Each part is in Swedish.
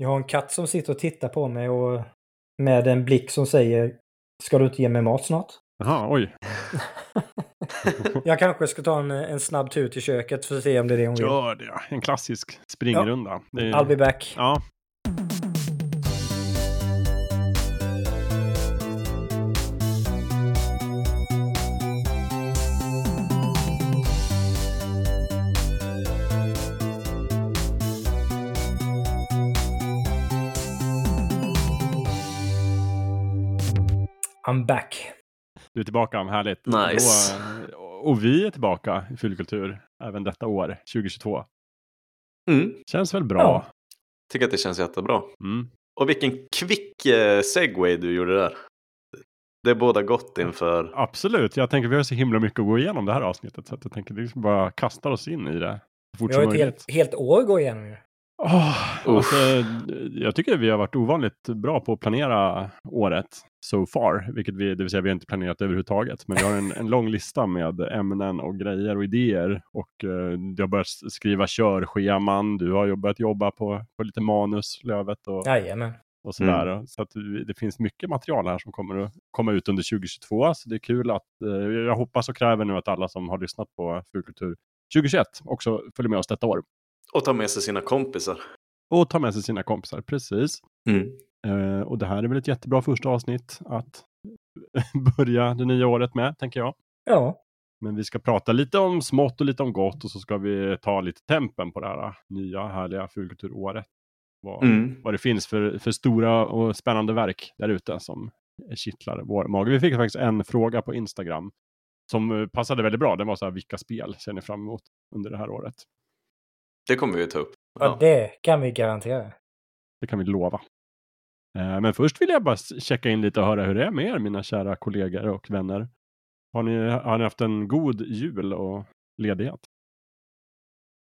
Jag har en katt som sitter och tittar på mig och med en blick som säger Ska du inte ge mig mat snart? Jaha, oj. jag kanske ska ta en, en snabb tur till köket för att se om det är det hon vill. Gör det. En klassisk springrunda. Ja. Är... I'll be back. Ja, back. Du är tillbaka, härligt. Nice. Då, och vi är tillbaka i Fyllkultur även detta år, 2022. Mm. Känns väl bra? Ja. Tycker att det känns jättebra. Mm. Och vilken kvick eh, segway du gjorde där. Det är båda gott inför. Absolut, jag tänker vi har så himla mycket att gå igenom det här avsnittet så att jag tänker att vi bara kastar oss in i det. Vi har ett helt, helt år att gå igenom ju. Oh, alltså, jag tycker vi har varit ovanligt bra på att planera året so far, vilket vi, det vill säga vi har inte planerat överhuvudtaget. Men vi har en, en lång lista med ämnen och grejer och idéer och du har börjat skriva körscheman. Du har börjat jobba på, på lite manus, Lövet och, Jajamän. och sådär. Mm. Så att det finns mycket material här som kommer att komma ut under 2022. Så det är kul att uh, jag hoppas och kräver nu att alla som har lyssnat på Fulkultur 2021 också följer med oss detta år. Och ta med sig sina kompisar. Och ta med sig sina kompisar, precis. Mm. Uh, och det här är väl ett jättebra första avsnitt att börja det nya året med, tänker jag. Ja. Men vi ska prata lite om smått och lite om gott och så ska vi ta lite tempen på det här nya härliga fulkulturåret. Vad, mm. vad det finns för, för stora och spännande verk där ute som kittlar vår mage. Vi fick faktiskt en fråga på Instagram som passade väldigt bra. Den var så här, vilka spel ser ni fram emot under det här året? Det kommer vi att ta upp. Ja. ja, det kan vi garantera. Det kan vi lova. Eh, men först vill jag bara checka in lite och höra hur det är med er, mina kära kollegor och vänner. Har ni, har ni haft en god jul och ledighet?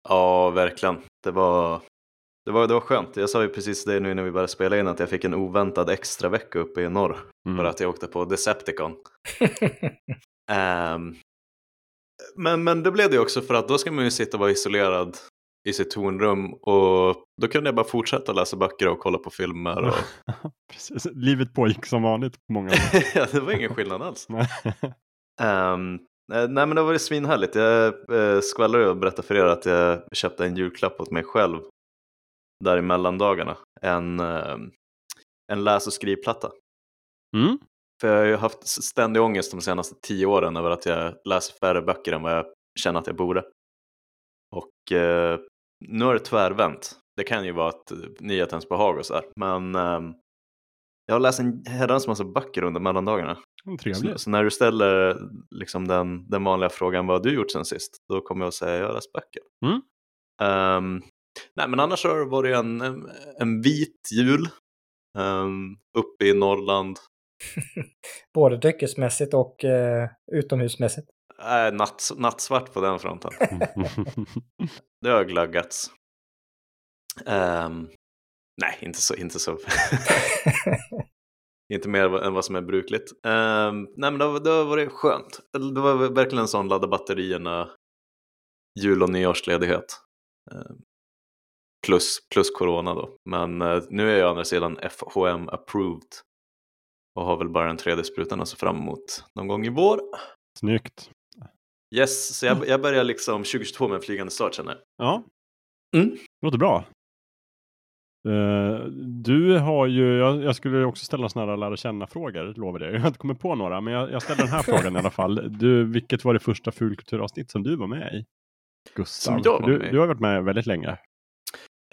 Ja, verkligen. Det var, det var, det var skönt. Jag sa ju precis det nu när vi började spela in att jag fick en oväntad extra vecka uppe i norr mm. för att jag åkte på Decepticon. um, men, men det blev det också för att då ska man ju sitta och vara isolerad i sitt tornrum och då kunde jag bara fortsätta läsa böcker och kolla på filmer. Och... Precis. Livet pågick som vanligt på många ja, det var ingen skillnad alls. um, nej men det var det svinhärligt. Jag eh, skvallrade och berättade för er att jag köpte en julklapp åt mig själv där i mellandagarna. En, eh, en läs och skrivplatta. Mm. För jag har ju haft ständig ångest de senaste tio åren över att jag läser färre böcker än vad jag känner att jag borde. Och eh, nu har det tvärvänt. Det kan ju vara ett nyhetens behag och så här. Men eh, jag har läst en herrans massa böcker under mellandagarna. Trevligt. Så, så, när du ställer liksom den, den vanliga frågan vad har du gjort sen sist? Då kommer jag att säga jag har läst böcker. Mm. Um, nej men annars har det varit en, en vit jul. Um, uppe i Norrland. Både dryckesmässigt och uh, utomhusmässigt. Äh, natt, nattsvart på den fronten. det har glaggats. Um, nej, inte så. Inte, så. inte mer än vad som är brukligt. Um, nej, men det, det har varit skönt. Det var verkligen en sån ladda batterierna jul och nyårsledighet. Um, plus, plus corona då. Men uh, nu är jag å andra sidan FHM approved. Och har väl bara den tredje sprutan att se fram emot någon gång i vår. Snyggt. Yes, så jag, jag börjar liksom 2022 med en flygande start känner jag. Ja, mm. låter bra. Uh, du har ju, jag, jag, skulle också ställa sådana här lära känna-frågor, lovar det. Jag har inte kommit på några, men jag, jag ställer den här frågan i alla fall. Du, vilket var det första fulkulturavsnitt som du var med i? Gustav, som jag var du, med. du har varit med väldigt länge.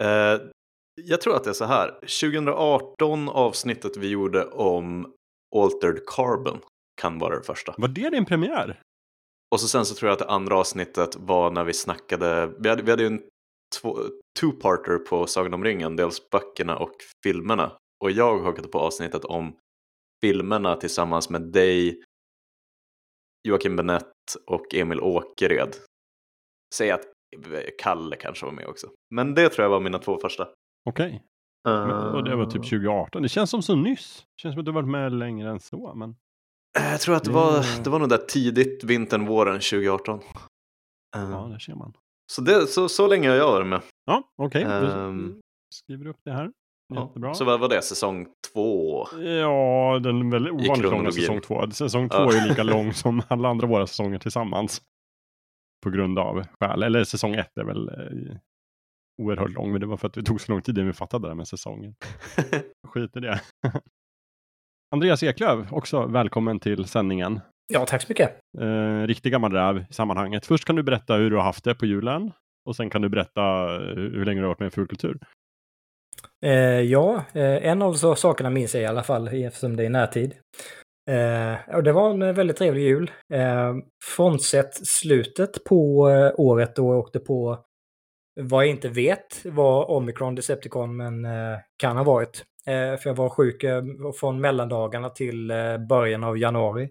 Uh, jag tror att det är så här. 2018 avsnittet vi gjorde om Altered Carbon kan vara det första. Var det din premiär? Och så sen så tror jag att det andra avsnittet var när vi snackade, vi hade, vi hade ju en two-parter på Sagan om ringen, dels böckerna och filmerna. Och jag hakade på avsnittet om filmerna tillsammans med dig, Joakim Benett och Emil Åkered. Säg att Kalle kanske var med också. Men det tror jag var mina två första. Okej. Okay. Uh... Och det var typ 2018. Det känns som så nyss. Det känns som att du varit med längre än så. Men... Eh, jag tror att det var, det var nog där tidigt vintern, våren 2018. Ja, det ser man. Så, det, så, så länge har jag varit med. Ja, okej. Okay. Um, skriver upp det här. Jättebra. Så vad var det, säsong två? Ja, den väldigt ovanligt långa säsong två. Säsong två Ja. är lika lång som alla andra våra säsonger tillsammans. På grund av skäl. Eller säsong ett är väl eh, oerhört lång, men det var för att det tog så lång tid innan vi fattade det där med säsongen. Skit i det. Andreas Eklöf, också välkommen till sändningen. Ja, tack så mycket. Eh, riktig gammal räv i sammanhanget. Först kan du berätta hur du har haft det på julen. Och sen kan du berätta eh, hur länge du har varit med i Fulkultur. Eh, ja, eh, en av så sakerna minns jag i alla fall eftersom det är närtid. Eh, och det var en eh, väldigt trevlig jul. Eh, frånsett slutet på eh, året då jag åkte på vad jag inte vet var Omicron Decepticon men kan ha varit. Eh, för jag var sjuk eh, från mellandagarna till eh, början av januari.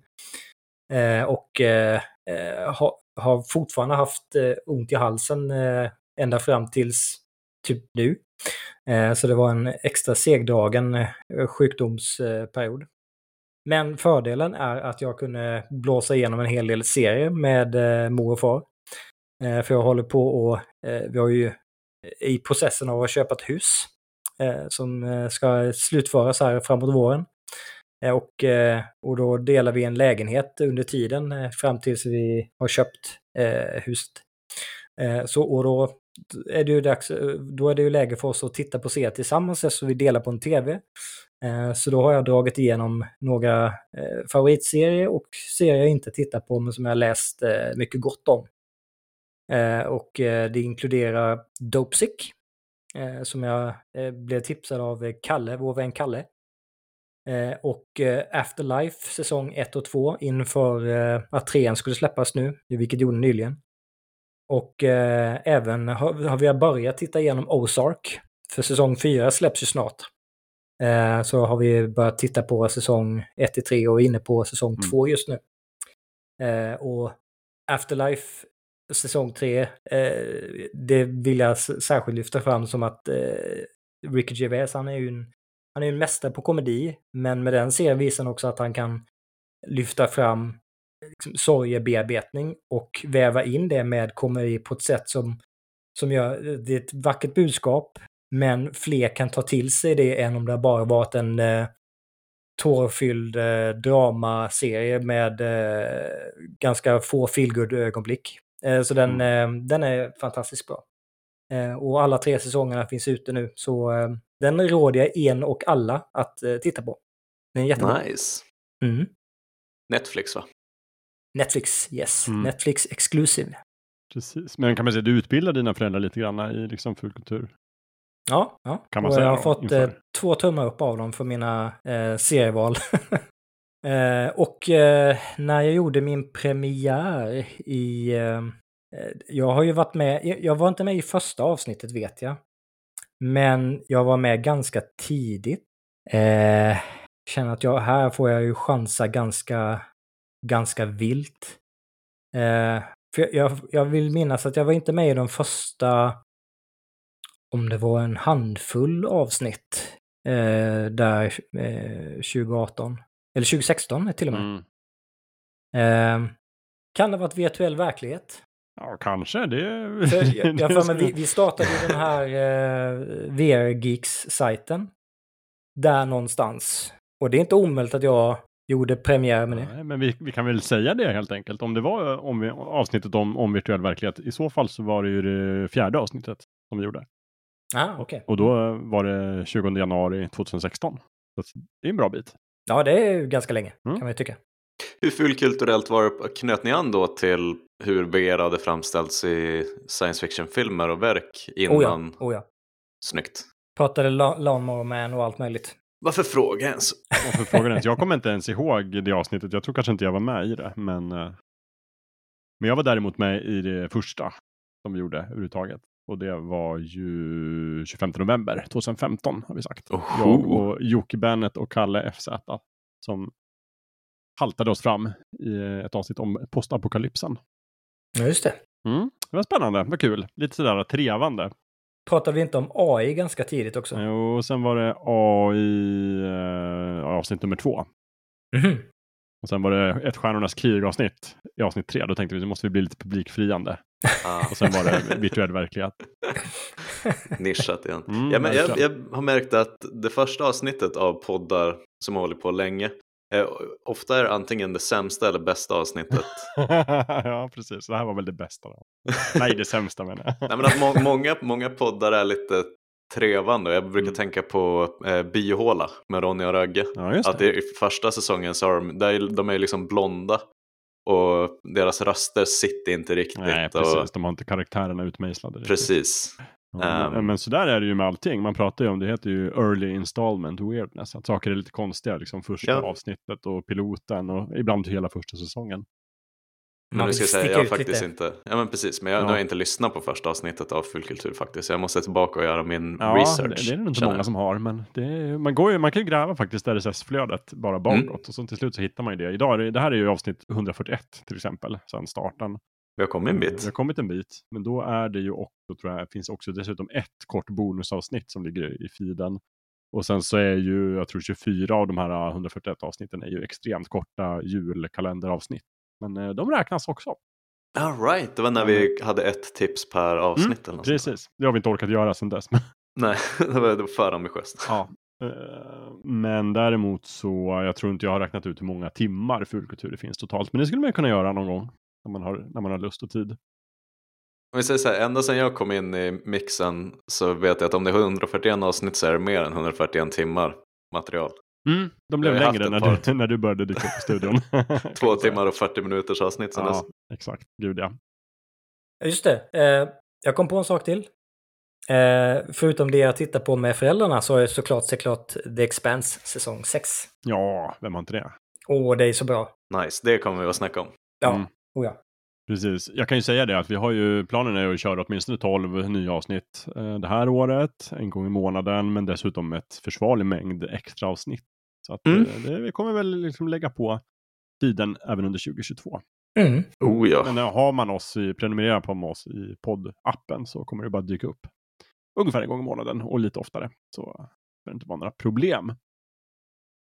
Eh, och eh, eh, ha, har fortfarande haft eh, ont i halsen eh, ända fram tills typ nu. Eh, Så det var en extra segdragen eh, sjukdomsperiod. Men fördelen är att jag kunde blåsa igenom en hel del serier med eh, mor och far. Eh, För jag håller på och eh, vi har ju i processen av att köpa ett hus Eh, som eh, ska slutföras här framåt våren. Eh, Och, eh, och då delar vi en lägenhet under tiden eh, fram tills vi har köpt eh, huset. Eh, Så, och då är det ju dags, eh, då är det ju läge för oss att titta på serier tillsammans så vi delar på en tv. Eh, Så då har jag dragit igenom några eh, favoritserier och serier jag inte tittar på men som jag läst eh, mycket gott om. Eh, Och eh, det inkluderar Dopesick, eh, som jag eh, blev tipsad av eh, Kalle, vår vän Kalle. Eh, Och eh, Afterlife säsong 1 och 2 inför eh, att trean skulle släppas nu, vilket gjorde nyligen. Och även har, har vi börjat titta igenom Ozark. För säsong 4 släpps ju snart. Så har vi börjat titta på säsong 1 till 3 och är inne på säsong Mm. 2 just nu. Och Afterlife säsong 3, eh, det vill jag särskilt lyfta fram som att eh, Ricky Gervais, han är ju en, han är en mästare på komedi, men med den serien visar han också att han kan lyfta fram liksom, sorgebearbetning och väva in det med komedi på ett sätt som, som gör eh, det är ett vackert budskap, men fler kan ta till sig det än om det bara varit en eh, tårfylld eh, dramaserie med eh, ganska få feelgood-ögonblick så den, eh, den är fantastiskt bra. Eh, och alla tre säsongerna finns ute nu, så eh, den råder jag en och alla att eh, titta på. Den är jättebra. Nice. Mm. Netflix va? Netflix, yes. Mm. Netflix exclusive. Precis. Men kan man säga, du utbildar dina föräldrar lite grann i liksom Fulkultur? Ja, ja. Kan man och säga jag har då, fått inför? eh, två tummar upp av dem för mina eh, serieval. eh, och eh, när jag gjorde min premiär i... Eh, jag har ju varit med, jag- var inte med i första avsnittet vet jag. Men jag var med ganska tidigt. Eh, känner att jag, här får jag ju chansa ganska, ganska vilt. Eh, för jag, jag, jag vill minnas att jag var inte med i de första om det var en handfull avsnitt eh, där eh, 2018. Eller 2016 till och med. Mm. Eh, kan det ha varit virtuell verklighet? Ja, kanske. Det, För jag, jag för mig, vi, vi startade ju den här eh, VR-geeks-sajten. Där någonstans. Och det är inte omöjligt att jag gjorde premiär med det. Nej, men vi, vi kan väl säga det helt enkelt. Om det var om vi, avsnittet om, om virtuell verklighet, i så fall så var det ju det fjärde avsnittet som vi gjorde. Ah, okej. Och då var det 20 januari 2016. Så det är en bra bit. Ja, det är ju ganska länge, Mm. kan man ju tycka. Hur fulkulturellt var det, knöt ni an då till hur VR hade framställts i science fiction-filmer och verk innan? Oh ja, oh ja. Snyggt. Pratade La- Lawnmower Man och allt möjligt. Varför fråga ens? Varför frågar ens? Jag kommer inte ens ihåg det avsnittet. Jag tror kanske inte jag var med i det. Men, eh, men jag var däremot med i det första som vi gjorde överhuvudtaget. Och det var ju 25 november 2015 har vi sagt. Oho. Jag och Jocke Bennett och Kalle FZ som haltade oss fram i ett avsnitt om postapokalypsen. Ja, just det. Mm. Det var spännande, vad kul. Lite sådär trevande. Pratade vi inte om AI ganska tidigt också? Och sen var det AI, eh, avsnitt nummer två. Mhm. Och sen var det ett Stjärnornas krig-avsnitt i avsnitt tre. Då tänkte vi att nu måste vi bli lite publikfriande. Ah, Och sen var det virtuell verklighet. nischat igen. Mm, ja, men jag, jag har märkt att det första avsnittet av poddar som har hållit på länge eh, ofta är antingen det sämsta eller bästa avsnittet. ja, precis. Det här var väl det bästa. Då. Nej, det sämsta menar jag. Nej, men att må många, många poddar är lite trevande. Jag brukar Mm. tänka på eh, Biohåla med Ronny och Ragge. Ja, Att det. i första säsongen så har de, där, de är liksom blonda och deras röster sitter inte riktigt. Nej, och, precis. De har inte karaktärerna utmejslade. riktigt. precis. Ja, Ehm. men så där är det ju med allting. Man pratar ju om, det heter ju early installment weirdness. Att saker är lite konstiga, liksom första Ja. avsnittet och piloten och ibland hela första säsongen. Men Man nu vill ska jag säga, jag har faktiskt lite. inte, ja men precis, men jag, Ja. nu har jag inte lyssnat på första avsnittet av Fullkultur faktiskt. Så jag måste tillbaka och göra min Ja, research. det, det är nog inte många jag. som har, men är, man, går ju, man kan ju gräva faktiskt RSS-flödet bara bakåt Mm. och så till slut så hittar man ju det. Idag, det- det här är ju avsnitt 141 till exempel, sedan starten. Vi har kommit en Vi bit. har kommit en bit, men då är det ju också, tror jag, finns också dessutom ett kort bonusavsnitt som ligger i feeden. Och sen så är ju, jag tror 24 av de här 141 avsnitten är ju extremt korta julkalenderavsnitt. Men eh, de räknas också. All right, det var när vi hade ett tips per avsnitt eller något sånt där. Precis, det har vi inte orkat göra sedan dess. Nej, det var, för ambitiöst. Ja. Eh, Men däremot så, jag tror inte jag har räknat ut hur många timmar fulkultur det finns totalt. Men det skulle man kunna göra någon gång. När man har, när man har lust och tid. Om vi säger så här, ända sedan jag kom in i mixen så vet jag att om det är 141 avsnitt så är det mer än 141 timmar material. De blev längre när du, när du började dyka upp i studion. Två timmar och 40 minuters avsnitt dess. Ja, exakt. Gud ja. Just det. Eh, jag kom på en sak till. Eh, förutom det jag tittar på med föräldrarna så jag såklart såklart The Expanse säsong 6. Ja, vem har inte det? Åh, det är så bra. Nice, det kommer vi att snacka om. Ja, Mm. oh, ja. Precis. Jag kan ju säga det att vi har ju, planen är att köra åtminstone 12 nya avsnitt eh, det här året, en gång i månaden, men dessutom ett försvarlig mängd extra avsnitt. Så att Mm. eh, det, vi kommer väl liksom lägga på tiden även under 2022. Mm. Oh ja. Men eh, har man oss i, prenumererar på oss i poddappen så kommer det bara dyka upp ungefär en gång i månaden och lite oftare. Så det inte vara några problem.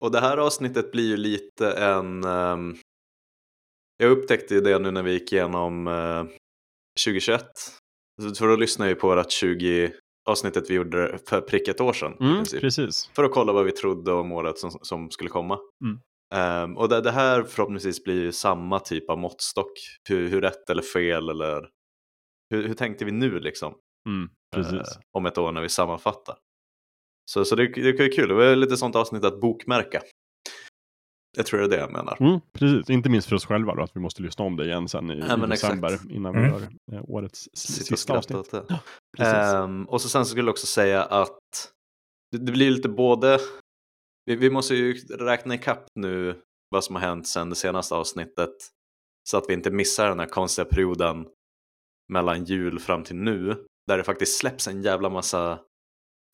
Och det här avsnittet blir ju lite en... ehm, jag upptäckte ju det nu när vi gick igenom eh, 2021. Så- För då lyssnade jag ju på vårt 20 avsnittet vi gjorde för prick ett år sedan. Mm, precis. För att kolla vad vi trodde om året som, som skulle komma. Mm. Ehm, och det, det här förhoppningsvis blir samma typ av måttstock. Hur, hur rätt eller fel eller hur, hur tänkte vi nu liksom? Mm, precis. eh, om ett år när vi sammanfattar. Så, så det, det är kul, det var lite sånt avsnitt att bokmärka. Jag tror det är det jag menar. Mm, precis, inte minst för oss själva då, att vi måste lyssna om det igen sen i, Ja, i december exakt. innan vi Mm. gör eh, årets sista avsnitt. Precis. Ehm, och så sen så skulle jag också säga att det, det blir lite både, vi, vi måste ju räkna ikapp nu vad som har hänt sedan det senaste avsnittet så att vi inte missar den här konstiga perioden mellan jul fram till nu där det faktiskt släpps en jävla massa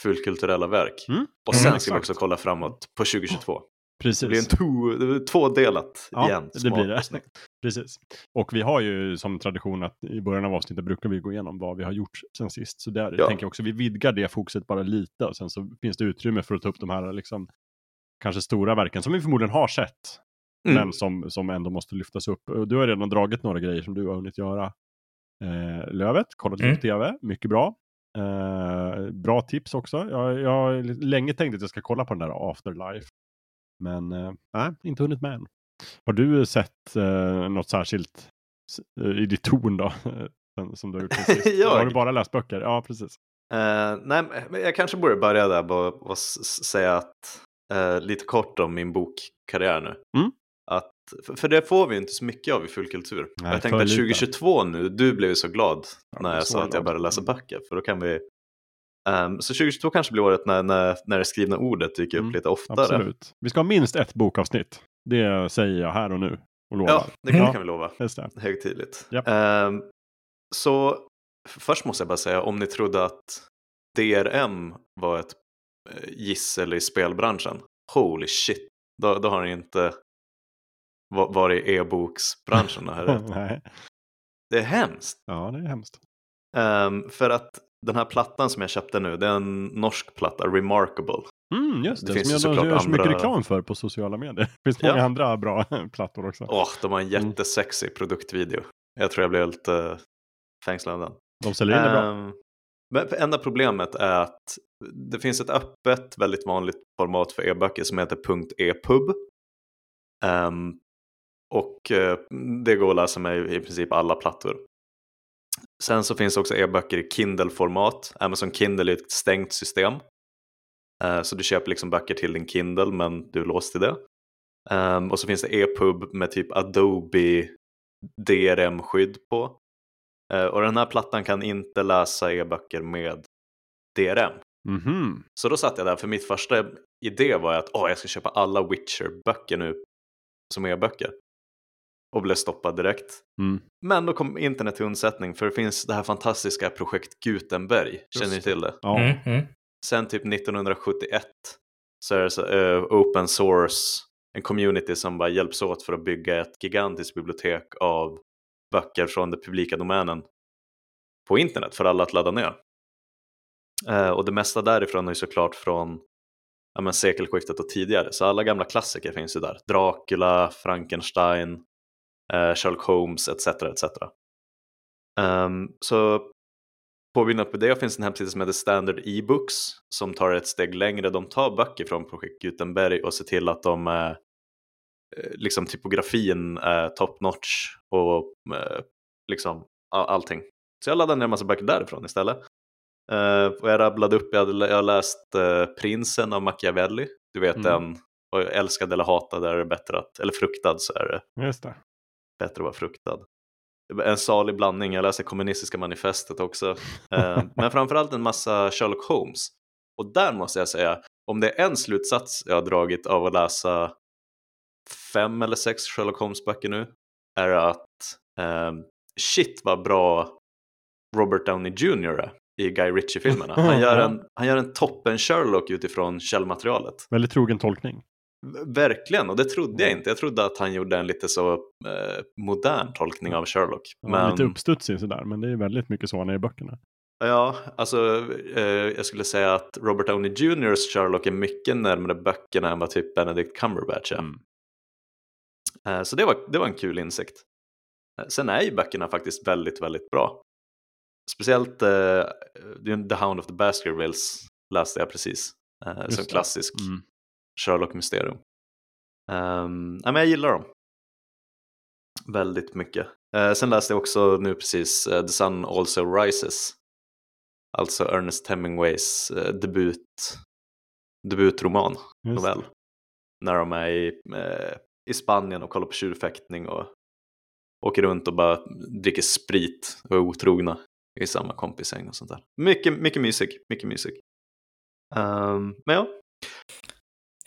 fulkulturella verk. Mm. Och sen Mm, ska vi också kolla framåt på 2022. Precis. Det blir en to, tvådelat Ja, igen. det blir det. avsnitt. Precis. Och vi har ju som tradition att i början av avsnittet brukar vi gå igenom vad vi har gjort sen sist. Så där Ja. tänker jag också, vi vidgar det fokuset bara lite och sen så finns det utrymme för att ta upp de här liksom kanske stora verken som vi förmodligen har sett. Mm. Men som, som ändå måste lyftas upp. Du har redan dragit några grejer som du har hunnit göra. Eh, Lövet, kollat lite Mm. på tv, mycket bra. Eh, bra tips också. Jag, jag har länge tänkt att jag ska kolla på den där Afterlife. Men eh, nej, inte hunnit med än. Har du sett eh, något särskilt eh, i ditt torn då? Som du har gjort sist? Har du bara läst böcker? Ja, precis. Eh, nej, men jag kanske borde börja där och säga att, eh, lite kort om min bokkarriär nu. Mm. Att, för, för det får vi inte så mycket av i fullkultur. Nej, jag tänkte att lite. 2022 nu, du blev ju så glad Ja, när jag så sa att jag började läsa böcker. För då kan vi... ehm, så 2022 kanske blir året när, när, när det skrivna ordet dyker upp Mm, lite oftare. Absolut. Vi ska ha minst ett bokavsnitt. Det säger jag här och nu. Och lovar. Ja, det kan, Ja. kan vi lova. Just det. Högtidligt. Japp. Ehm, så först måste jag bara säga, om ni trodde att DRM var ett eh, gissel i spelbranschen, holy shit, då, då har ni inte va- varit i e-boksbranschen. det är- Nej. det är hemskt. Ja, det är hemskt. Ehm, för att den här plattan som jag köpte nu, det är en norsk platta, Remarkable. Mm, just Det det, finns som jag gör så mycket andra- reklam för på sociala medier. Det finns Ja. många andra bra plattor också. Åh, de har en Mm. jättesexig produktvideo. Jag tror jag blev helt uh, fängslad av den. De säljer in det bra. Ehm, Men enda problemet är att det finns ett öppet, väldigt vanligt format för e-böcker som heter .epub. Ehm, och eh, det går att läsa med i princip alla plattor. Sen så finns också e-böcker i Kindle-format. Amazon Kindle är ett stängt system. Eh, så du köper liksom böcker till din Kindle men du är låst till det. Ehm, och så finns det e-pub med typ Adobe DRM-skydd på. Eh, och den här plattan kan inte läsa e-böcker med DRM. Mhm. Så då satt jag där, för mitt första idé var att åh, jag ska köpa alla Witcher-böcker nu som e-böcker. Och blev stoppad direkt. Mm. Men då kom internet till undsättning för det finns det här fantastiska projekt Gutenberg. Känner ni Just till det? Ja. Mm, mm. Sen typ 1971 så är det så, eh, open source, en community som bara hjälps åt för att bygga ett gigantiskt bibliotek av böcker från den publika domänen på internet för alla att ladda ner. Eh, och det mesta därifrån är ju såklart från ja, men sekelskiftet och tidigare, så alla gamla klassiker finns ju där. Dracula, Frankenstein, Sherlock Holmes etc. etc. Ehm, så Påbyggnat på det finns en hemsida som heter Standard E-books som tar ett steg längre. De tar böcker från projekt Gutenberg och ser till att de eh, liksom typografin är top notch och eh, liksom all- allting. Så jag laddade ner en massa böcker därifrån istället. Eh, och jag rabblade upp, jag har läst eh, Prinsen av Machiavelli. Du vet Mm. den, och älskad eller hatad är det bättre att, eller fruktad så är det Just det. Bättre att vara fruktad. En salig blandning, jag läser kommunistiska manifestet också. Eh, Men framförallt en massa Sherlock Holmes. Och där måste jag säga, om det är en slutsats jag har dragit av att läsa fem eller sex Sherlock Holmes-böcker nu, är att eh, shit vad bra Robert Downey Jr är i Guy Ritchie-filmerna. Han gör en, han gör en toppen Sherlock utifrån källmaterialet. Väldigt trogen tolkning. Verkligen, och det trodde jag inte. Jag trodde att han gjorde en lite så eh, modern tolkning av Sherlock. Ja, Men Lite uppstudsig sådär, men det är väldigt mycket så han är i böckerna. ja, alltså eh, jag skulle säga att Robert Downey Jr.s Sherlock är mycket närmare böckerna än vad typ Benedict Cumberbatch är. Mm. Eh, så det var, det var en kul insikt. Eh, sen är ju böckerna faktiskt väldigt, väldigt bra. Speciellt eh, The Hound of the Baskervilles läste jag precis. Eh, som klassisk Mm. Sherlock-mysterium. Um, ja, men jag gillar dem. Väldigt mycket. Eh, sen läste jag också nu precis eh, The Sun Also Rises. Alltså Ernest Hemingways eh, debut, debutroman, Just novell. När de är i, i Spanien och kollar på tjurfäktning och åker runt och bara dricker sprit och är otrogna i samma kompisgäng och sånt där. Mycket, mycket mysig, mycket mysig. Ehm, men ja,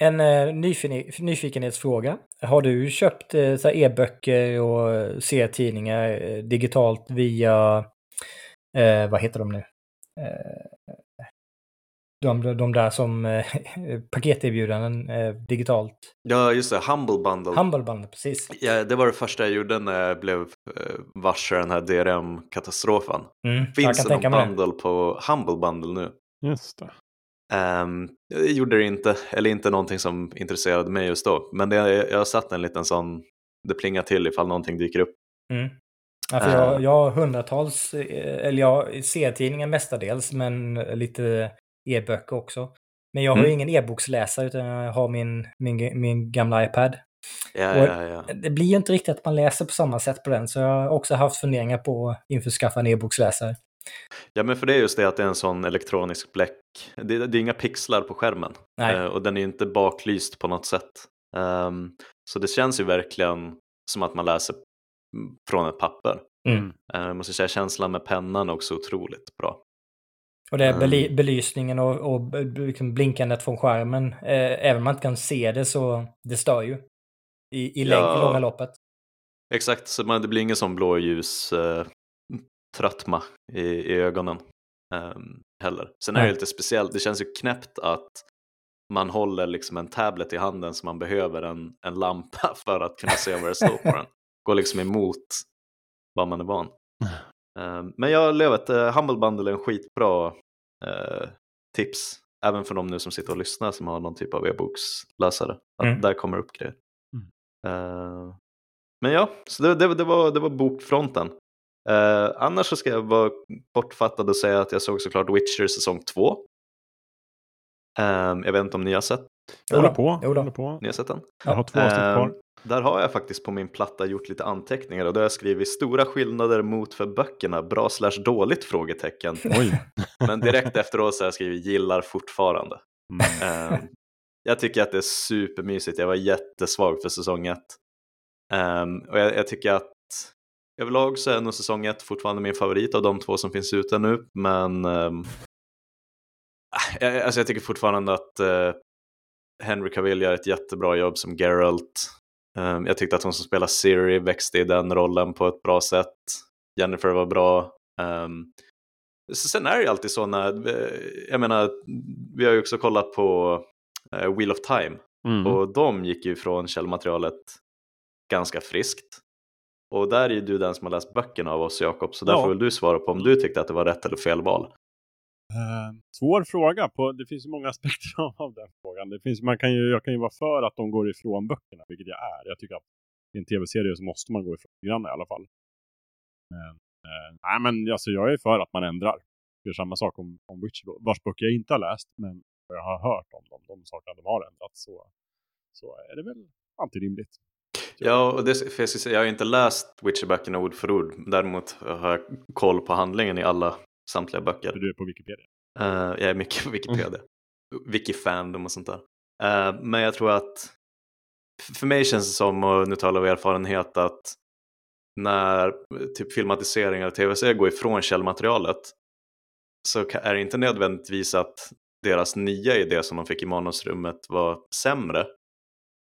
En eh, nyfin- nyfikenhetsfråga. Har du köpt eh, e-böcker och eh, serietidningar eh, digitalt via, eh, vad heter de nu? De, de där som paketerbjudanden digitalt. ja just det, Humble Bundle. Humble Bundle, precis. Ja, det var det första jag gjorde när jag blev varse den här DRM-katastrofen. Mm, jag Finns kan det tänka någon mig det. bundle på Humble Bundle nu? Just det. Um, jag gjorde det inte, eller inte någonting som intresserade mig just då. Men det, jag har satt en liten sån, det plingar till ifall någonting dyker upp. Mm. Ja, för jag, jag har hundratals, eh, eller jag serietidningar mestadels, men lite e-böcker också. Men jag har ju Mm. ingen e-boksläsare utan jag har min, min, min gamla iPad. Ja, ja, ja. Det blir ju inte riktigt att man läser på samma sätt på den, så jag har också haft funderingar på att införskaffa en e-boksläsare. Ja, men för det är just det att det är en sån elektronisk bläck. Det, det är inga pixlar på skärmen Nej. Eh, och den är inte baklyst på något sätt. Ehm, så det känns ju verkligen som att man läser från ett papper. Mm. Jag måste säga känslan med pennan är också otroligt bra. Och det är bely Mm. belysningen och, och liksom blinkandet från skärmen. Eh, även om man inte kan se det så det stör ju. I, i, läng- Ja. långa loppet. Exakt, så man, det blir ingen sån blåljus eh, tröttma i, i ögonen ehm, heller. Sen är det lite speciellt, det känns ju knäppt att man håller liksom en tablet i handen så man behöver en, en lampa för att kunna se vad det står på den. Går liksom emot vad man är van. Uh, men jag levat, uh, Humble Bundle är en skitbra uh, tips. Även för de nu som sitter och lyssnar som har någon typ av e-boksläsare. Mm. Där kommer upp grejer. Mm. men ja, så det, det, det, var, det var bokfronten. Annars så ska jag vara kortfattad och säga att jag såg såklart Witcher säsong 2. jag vet inte om ni har sett jag håller på. Jag håller på. Ni har sett den? Jag har två avsnitt kvar. Där har jag faktiskt på min platta gjort lite anteckningar och då har jag skrivit stora skillnader mot för böckerna, bra slash dåligt? frågetecken. Oj. Men direkt efteråt så har jag skrivit gillar fortfarande. Mm. Um, jag tycker att det är supermysigt, jag var jättesvag för säsong ett. Um, och jag, jag, tycker att överlag så är nog säsong ett fortfarande min favorit av de två som finns ute nu, men um, alltså jag tycker fortfarande att uh, Henry Cavill gör ett jättebra jobb som Geralt. Um, jag tyckte att hon som spelar Siri växte i den rollen på ett bra sätt. Jennifer var bra. Um, sen är det ju alltid så när, eh, jag menar, vi har ju också kollat på uh, Wheel of Time mm. och de gick ju från källmaterialet ganska friskt. Och där är ju du den som har läst böckerna av oss Jakob, så där ja. får väl du svara på om du tyckte att det var rätt eller fel val. Uh, svår fråga. På, det finns ju många aspekter av den frågan. Det finns, man kan ju, jag kan ju vara för att de går ifrån böckerna, vilket jag är. Jag tycker att i en tv-serie så måste man gå ifrån grann i alla fall. Men, uh, nej, men alltså, jag är för att man ändrar. Det är samma sak om, om Witcher, vars böcker jag inte har läst, men jag har hört om dem, de sakerna de har ändrat, så, så är det väl alltid rimligt. Ja, och det, för jag, säga, jag har inte läst Witcher-böckerna ord för ord. Däremot har jag koll på handlingen i alla samtliga böcker. Du är på Wikipedia? Uh, jag är mycket på Wikipedia. Mm. Wikifandom och sånt där. Uh, men jag tror att för mig känns det som, och nu talar vi erfarenhet, att när typ filmatiseringar och tv-serier går ifrån källmaterialet så är det inte nödvändigtvis att deras nya idé som de fick i manusrummet var sämre.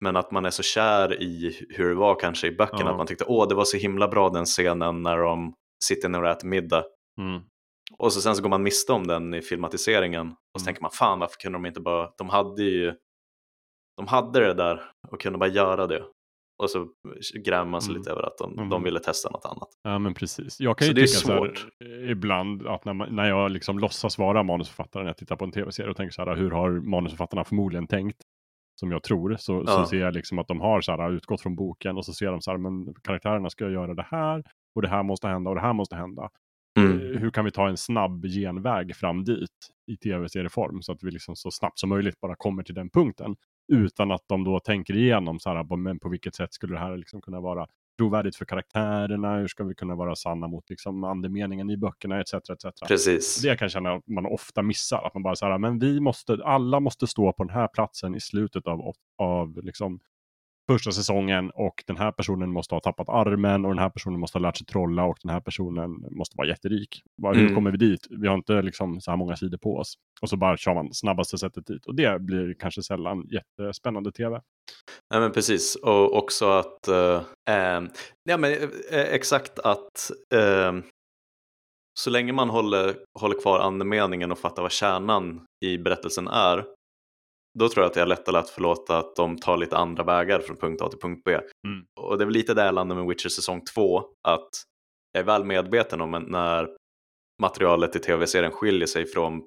Men att man är så kär i hur det var kanske i böckerna, ja. att man tyckte åh det var så himla bra den scenen när de sitter ner och äter middag. Mm. Och så sen så går man miste om den i filmatiseringen och så mm. tänker man fan varför kunde de inte bara, de hade ju, de hade det där och kunde bara göra det. Och så grämer man sig mm. lite över att de, mm. de ville testa något annat. Ja men precis. Jag kan så ju tycka så här, eh, ibland att när, man, när jag liksom låtsas vara manusförfattare när jag tittar på en tv-serie och tänker så här hur har manusförfattarna förmodligen tänkt? Som jag tror så, ja. så ser jag liksom att de har så här, utgått från boken och så ser de så här men karaktärerna ska göra det här och det här måste hända och det här måste hända. Mm. Eh, hur kan vi ta en snabb genväg fram dit i tv-serieform så att vi liksom så snabbt som möjligt bara kommer till den punkten utan att de då tänker igenom så här, men på vilket sätt skulle det här liksom kunna vara trovärdigt för karaktärerna, hur ska vi kunna vara sanna mot liksom andemeningen i böckerna etc. etc. Precis. Det kan jag känna att man ofta missar, att man bara så här, men vi måste, alla måste stå på den här platsen i slutet av, av liksom första säsongen och den här personen måste ha tappat armen och den här personen måste ha lärt sig trolla och den här personen måste vara jätterik. Hur mm. kommer vi dit? Vi har inte liksom så här många sidor på oss. Och så bara kör man snabbaste sättet dit. Och det blir kanske sällan jättespännande tv. Ja men precis och också att, äh, ja men äh, exakt att äh, så länge man håller, håller kvar andemeningen och fattar vad kärnan i berättelsen är då tror jag att det är lättare att förlåta att de tar lite andra vägar från punkt A till punkt B. Mm. Och det är väl lite där jag landar med Witcher säsong 2, att jag är väl medveten om när materialet i tv-serien skiljer sig från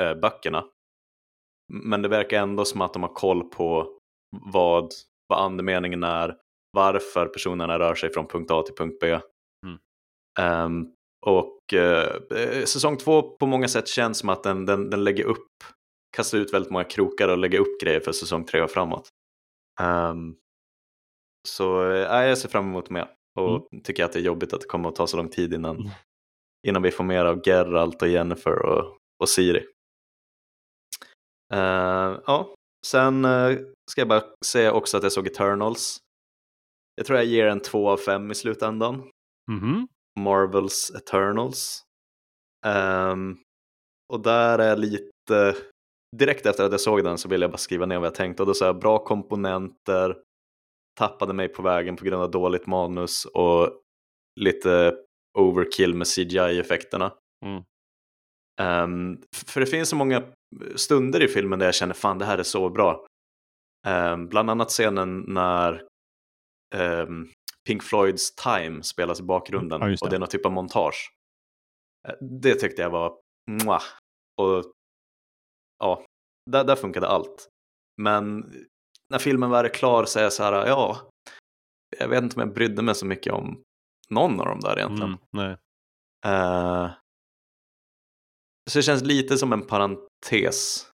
äh, böckerna. Men det verkar ändå som att de har koll på vad, vad andemeningen är, varför personerna rör sig från punkt A till punkt B. Mm. Um, och uh, säsong två på många sätt känns som att den, den, den lägger upp kasta ut väldigt många krokar och lägga upp grejer för säsong tre och framåt. Um, så äh, jag ser fram emot mer och mm. tycker att det är jobbigt att det kommer att ta så lång tid innan, mm. innan vi får mer av Geralt och Jennifer och, och Siri. Uh, ja, sen uh, ska jag bara säga också att jag såg Eternals. Jag tror jag ger en två av fem i slutändan. Mm. Marvels Eternals. Um, och där är lite direkt efter att jag såg den så ville jag bara skriva ner vad jag tänkte och då sa jag bra komponenter, tappade mig på vägen på grund av dåligt manus och lite overkill med CGI-effekterna. Mm. Um, för det finns så många stunder i filmen där jag känner fan det här är så bra. Um, bland annat scenen när um, Pink Floyds Time spelas i bakgrunden Ja, just det. och det är någon typ av montage. Eh, Det tyckte jag var mwah. Och ja, där, där funkade allt. Men när filmen var klar så är jag så här, ja, jag vet inte om jag brydde mig så mycket om någon av dem där egentligen. Mm, nej. Eh, så det känns lite som en parentes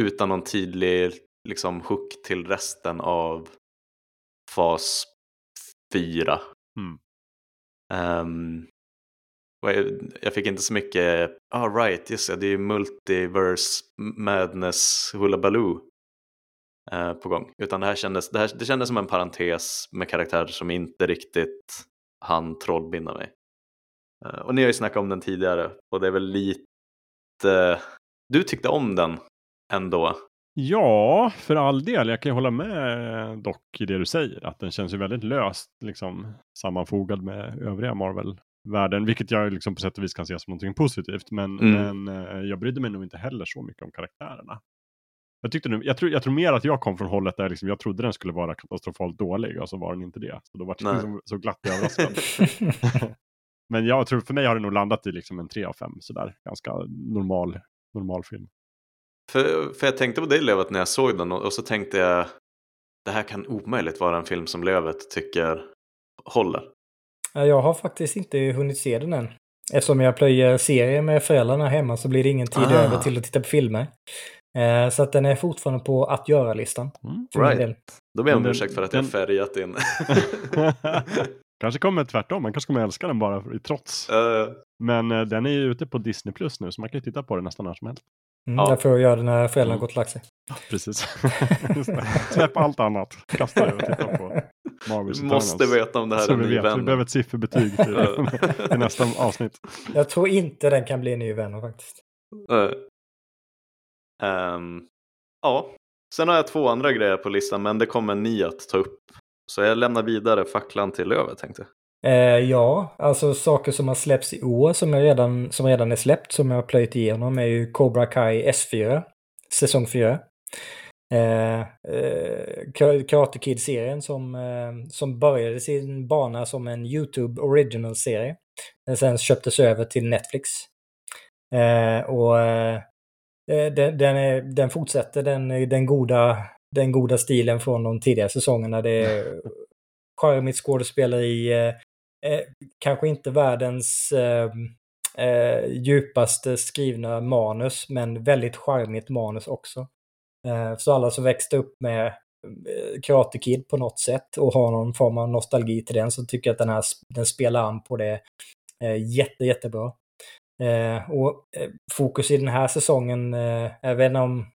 utan någon tydlig liksom, hook till resten av fas 4. Mm. Ehm, jag fick inte så mycket, ah right, just det, det är ju multiverse madness hullabaloo eh, på gång. Utan det här kändes, det, här, det kändes som en parentes med karaktärer som inte riktigt hann trollbinda mig. Eh, och ni har ju snackat om den tidigare och det är väl lite, du tyckte om den ändå. Ja, för all del. Jag kan ju hålla med dock i det du säger. Att den känns ju väldigt löst liksom, sammanfogad med övriga Marvel. Marvel-världen. Vilket jag liksom på sätt och vis kan se som någonting positivt. Men, Mm. men eh, jag brydde mig nog inte heller så mycket om karaktärerna. Jag, tyckte nu, jag, tror, jag tror mer att jag kom från hållet där liksom, jag trodde den skulle vara katastrofalt dålig och så var den inte det. Så då var jag liksom så glatt överraskad. men jag tror för mig har det nog landat i liksom en 3 av 5 sådär. Ganska normal, normal film. För, för jag tänkte på dig Lövet när jag såg den och, och så tänkte jag det här kan omöjligt vara en film som Lövet tycker håller. Ja, Jag har faktiskt inte hunnit se den än. Eftersom jag plöjer serier med föräldrarna hemma så blir det ingen tid Ah. över till att titta på filmer. Eh, Så att den är fortfarande på att göra-listan. Mm. Right. Då ber jag om ursäkt för att jag färgat in. kanske kommer tvärtom, man kanske kommer älska den bara i trots. Eh, Men eh, den är ju ute på Disney Plus nu så man kan ju titta på den nästan när som helst. Mm, Ja. Jag får göra det när föräldrarna Mm. gått och lagt sig. Precis. Släpp allt annat, kasta det och titta på Marvels måste veta om det här Så är en vi ny vet, vi vän. behöver ett sifferbetyg till, till nästa avsnitt. Jag tror inte den kan bli en ny vän faktiskt. Eh, ehm, ja, sen har jag två andra grejer på listan men det kommer ni att ta upp. Så jag lämnar vidare facklan till Lövet tänkte jag. Eh, ja, alltså saker som har släppts i år som, jag redan, som redan är släppt, som jag har plöjt igenom, är ju Cobra Kai S4, säsong 4. Eh, eh, Ka- Karate Kid-serien som, eh, som började sin bana som en YouTube Original-serie. Den sen köptes över till Netflix. Eh, och eh, eh, den, den, är, den fortsätter den, den, goda, den goda stilen från de tidigare säsongerna. Det är charmigt skådespeleri, eh, kanske inte världens djupaste skrivna manus, men väldigt charmigt manus också. Eh, så alla som växte upp med eh, Karate Kid på något sätt och har någon form av nostalgi till den så tycker jag att den här den spelar an på det eh, jätte, jättebra. Och fokus i den här säsongen, jag vet inte om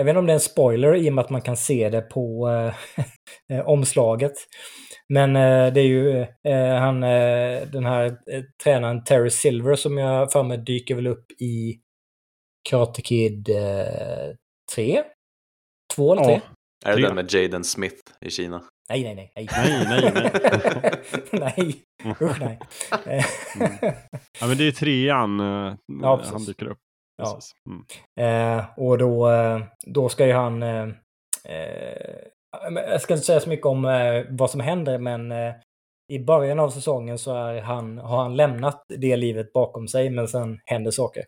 jag vet inte om det är en spoiler i och med att man kan se det på eh, omslaget. Men eh, det är ju eh, han, eh, den här eh, tränaren Terry Silver som jag för mig dyker väl upp i Karate Kid 3? 2 eller 3? Ja, Är det Tre. den med Jaden Smith i Kina? Nej, nej, nej. Nej, Nej, nej, nej. Usch, nej. Ja, men det är trean eh, Ja, han dyker upp. Ja. Mm. Eh, och då, eh, då ska ju han... Eh, eh, jag ska inte säga så mycket om eh, vad som händer, men eh, i början av säsongen så är han, har han lämnat det livet bakom sig, men sen händer saker.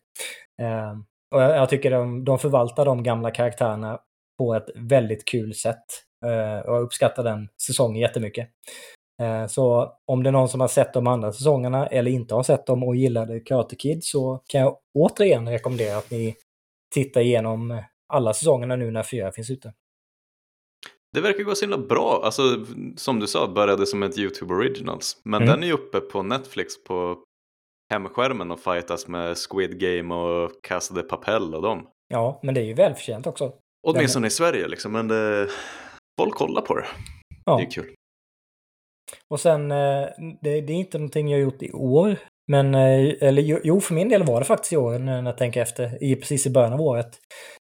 Och jag, jag tycker de, de förvaltar de gamla karaktärerna på ett väldigt kul sätt. Eh, och jag uppskattar den säsongen jättemycket. Eh, Så om det är någon som har sett de andra säsongerna eller inte har sett dem och gillade Karate Kid så kan jag återigen rekommendera att ni tittar igenom alla säsongerna nu när fyra finns ute. Det verkar gå så himla bra. Alltså, som du sa, började som ett YouTube Originals. Men Mm. den är ju uppe på Netflix på hemskärmen och fightas med Squid Game och Casa de Papel och dem. Ja, men det är ju välförtjänt också. Åtminstone i Sverige liksom, men det... folk kollar på det. Ja. Det är kul. Och sen, eh, det, det är inte någonting jag gjort i år. Men, eh, eller jo- för min del var det faktiskt i år när jag tänker efter. I, precis i början av året.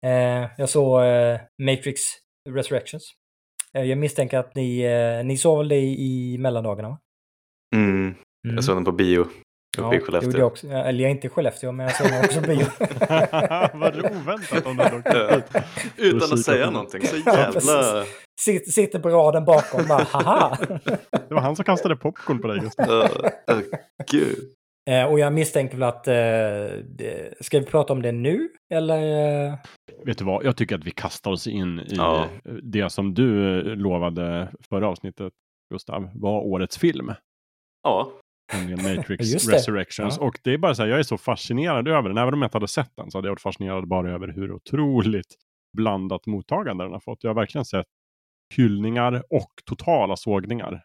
Eh, Jag såg Matrix Resurrections. Jag misstänker att ni, ni såg väl det i, mellandagarna? Va? Mm. Mm. Jag såg den på bio. Uppe i det Skellefteå. gjorde jag också. Eller jag är inte i Skellefteå, men jag såg också bio. Vad oväntat om du hade åkt Ja. dit. Utan att säga någonting. Så Ja, jävla... precis. Sitter, på raden bakom bara haha. Det var han som kastade popcorn på dig Gustav. Uh, uh, gud. Eh, och jag misstänker väl att... Eh, det, ska vi prata om det nu? Eller? Eh, Vet du vad, jag tycker att vi kastar oss in i Ja. det som du lovade förra avsnittet, Gustav, var årets film. Ja, Nämligen Matrix. Resurrections. Ja. Och det är bara så här, jag är så fascinerad över den. Även om jag inte hade sett den så hade jag varit fascinerad bara över hur otroligt blandat mottagande den har fått. Jag har verkligen sett hyllningar och totala sågningar.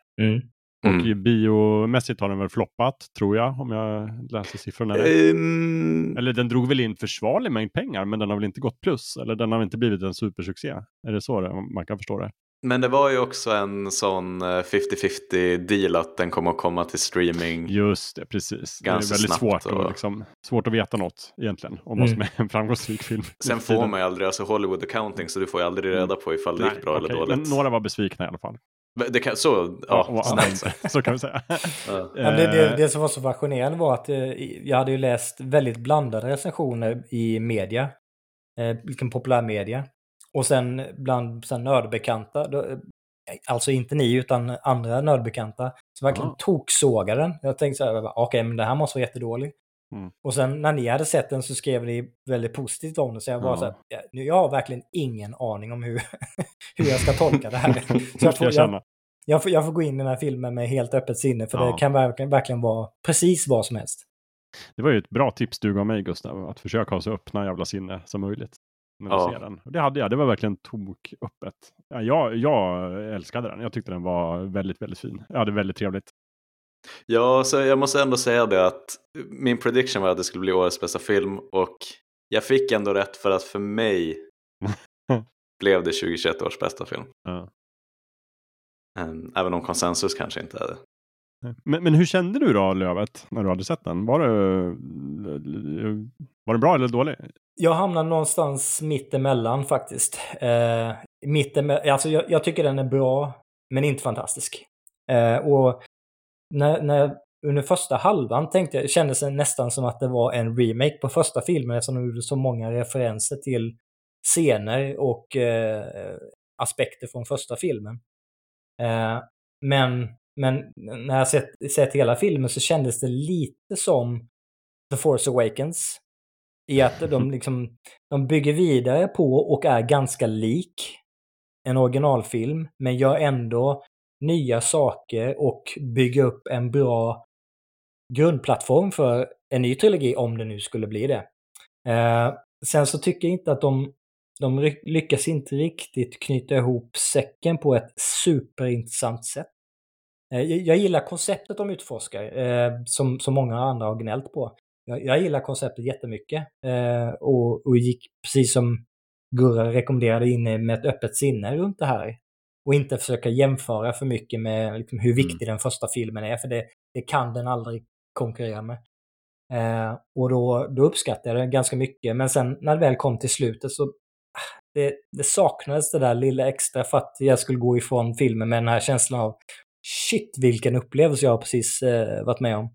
Och Mm. i biomässigt har den väl floppat, tror jag, om jag läser siffrorna rätt. Ehm, Eller den drog väl in försvarlig mängd pengar, men den har väl inte gått plus? Eller den har inte blivit en supersuccé? Är det så det, man kan förstå det? Men det var ju också en sån eh, 50-50 deal att den kommer att komma till streaming. Just det, precis. Ganska det är väldigt snabbt svårt, och- liksom, svårt att veta något egentligen om vad som Mm. är en framgångsrik film. Sen får man ju aldrig, alltså Hollywood accounting, så du får ju aldrig reda på ifall det gick bra eller okej, dåligt. Men några var besvikna i alla fall. Det kan, så, ja, snällt. Så kan vi säga. Ja. Det, det, Eh, det som var så fascinerande var att eh, jag hade ju läst väldigt blandade recensioner i media. Eh, vilken populärmedia. Och sen bland sen nördbekanta, då, eh, alltså inte ni utan andra nördbekanta, som verkligen Ah. toksågade den. Jag tänkte så här, okej men det här måste vara jättedålig. Mm. Och sen när ni hade sett den så skrev ni väldigt positivt om den. Så jag var Ja. så här, nu- jag har verkligen ingen aning om hur, hur jag ska tolka det här. Så jag får, jag jag, får, jag får gå in i den här filmen med helt öppet sinne, för Ja. det kan verkligen, verkligen vara precis vad som helst. Det var ju ett bra tips du gav mig Gustav, att försöka ha så öppna jävla sinne som möjligt. När Ja. ser den. Och det hade jag, det var verkligen toköppet. Ja, jag, jag älskade den, jag tyckte den var väldigt, väldigt fin. Jag hade väldigt trevligt. Ja, så jag måste ändå säga det att min prediction var att det skulle bli årets bästa film och jag fick ändå rätt för att för mig blev det 2021 års bästa film. Ja. Ehm, Även om konsensus kanske inte är det. Men, men hur kände du då Lövet, när du hade sett den? Var det, var det bra eller dålig? Jag hamnar någonstans mittemellan faktiskt. Eh, mittemell- alltså jag, jag tycker den är bra, men inte fantastisk. Eh, och när, när, under första halvan tänkte jag, kändes det nästan som att det var en remake på första filmen eftersom de gjorde så många referenser till scener och eh, aspekter från första filmen. Eh, men, men när jag sett, sett hela filmen så kändes det lite som The Force Awakens. I att de liksom, de bygger vidare på och är ganska lik en originalfilm, men gör ändå nya saker och bygger upp en bra grundplattform för en ny trilogi om det nu skulle bli det. Eh, sen så tycker jag inte att de, de lyckas inte riktigt knyta ihop säcken på ett superintressant sätt. Eh, jag, jag gillar konceptet de utforskar, eh, som, som många andra har gnällt på. Jag, jag gillar konceptet jättemycket eh, och, och gick precis som Gurra rekommenderade in med ett öppet sinne runt det här. Och inte försöka jämföra för mycket med liksom, hur viktig den första filmen är, för det, det kan den aldrig konkurrera med. Eh, och då, då uppskattade jag det ganska mycket, men sen när det väl kom till slutet så ah, det, det saknades det där lilla extra för att jag skulle gå ifrån filmen med den här känslan av shit vilken upplevelse jag har precis eh, varit med om.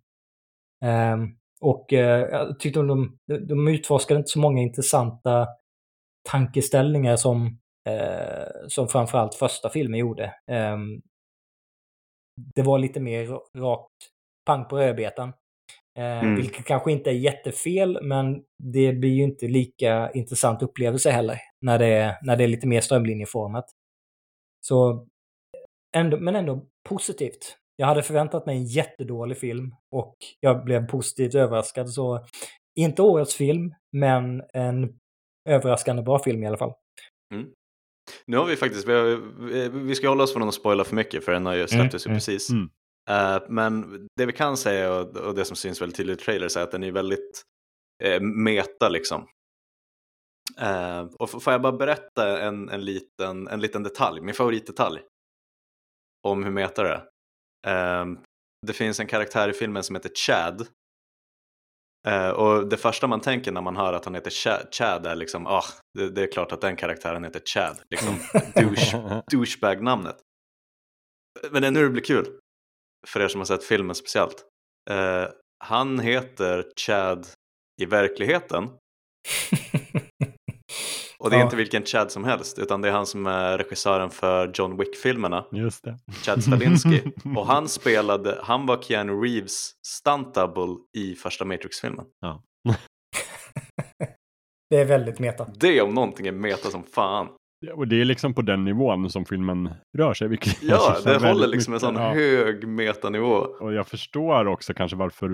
Ehm, och eh, jag tyckte de, de utforskade inte så många intressanta tankeställningar som, eh, som framförallt första filmen gjorde. Ehm, det var lite mer rakt pang på rödbetan. Eh, Mm. Vilket kanske inte är jättefel, men det blir ju inte lika intressant upplevelse heller när det är, när det är lite mer strömlinjeformat. Så, ändå, men ändå positivt. Jag hade förväntat mig en jättedålig film och jag blev positivt överraskad. Så inte årets film, men en överraskande bra film i alla fall. Nu har vi faktiskt, vi, har, vi ska hålla oss från att spoila för mycket för den har ju släpptes ju Mm, precis. mm. Eh, men det vi kan säga och, och det som syns väldigt tydligt i trailers är att den är väldigt eh, meta liksom. Eh, och får jag bara berätta en, en, liten, en liten detalj, min favoritdetalj om hur meta det är. Eh, det finns en karaktär i filmen som heter Chad. Eh, och det första man tänker när man hör att han heter Chad, Chad är liksom, ah, det, det är klart att den karaktären heter Chad. Liksom, douche, douchebag-namnet. Men det är nu det blir kul. För er som har sett filmen speciellt. Eh, han heter Chad i verkligheten. Och det är Ja. inte vilken Chad som helst, utan det är han som är regissören för John Wick-filmerna, Just det. Chad Stalinski. Och han spelade, han var Keanu Reeves stunt double i första Matrix-filmen. Det är väldigt meta. Det om någonting är meta som fan. Ja, Och det är liksom på den nivån som filmen rör sig. Vilket Ja, det håller liksom en sån Ja. hög metanivå. Och jag förstår också kanske varför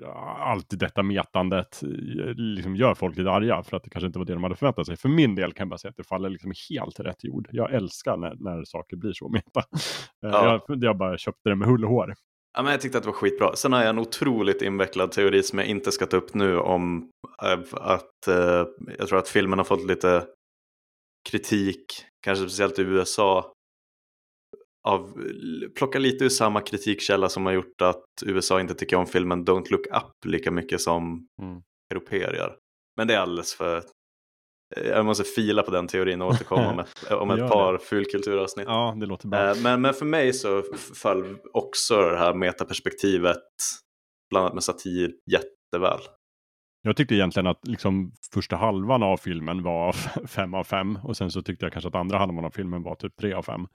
ja, alltid detta metandet eh, liksom gör folk lite arga. För att det kanske inte var det de hade förväntat sig. För min del kan jag bara säga att det faller liksom helt rätt jord. Jag älskar när, när saker blir så meta. Eh, Ja. Jag, jag bara köpte det med hull och hår. Ja, men jag tyckte att det var skitbra. Sen har jag en otroligt invecklad teori som jag inte ska ta upp nu om eh, att eh, jag tror att filmen har fått lite kritik, kanske speciellt i USA, av, plocka lite ur samma kritikkälla som har gjort att USA inte tycker om filmen Don't Look Up lika mycket som Mm. europeer gör. Men det är alldeles för... Jag måste fila på den teorin och återkomma om ett, om ett par fulkulturavsnitt. Ja, det låter bra. Eh, Men, men för mig så föll också det här metaperspektivet blandat med satir jätteväl. Jag tyckte egentligen att liksom första halvan av filmen var fem av fem och sen så tyckte jag kanske att andra halvan av filmen var typ tre av fem.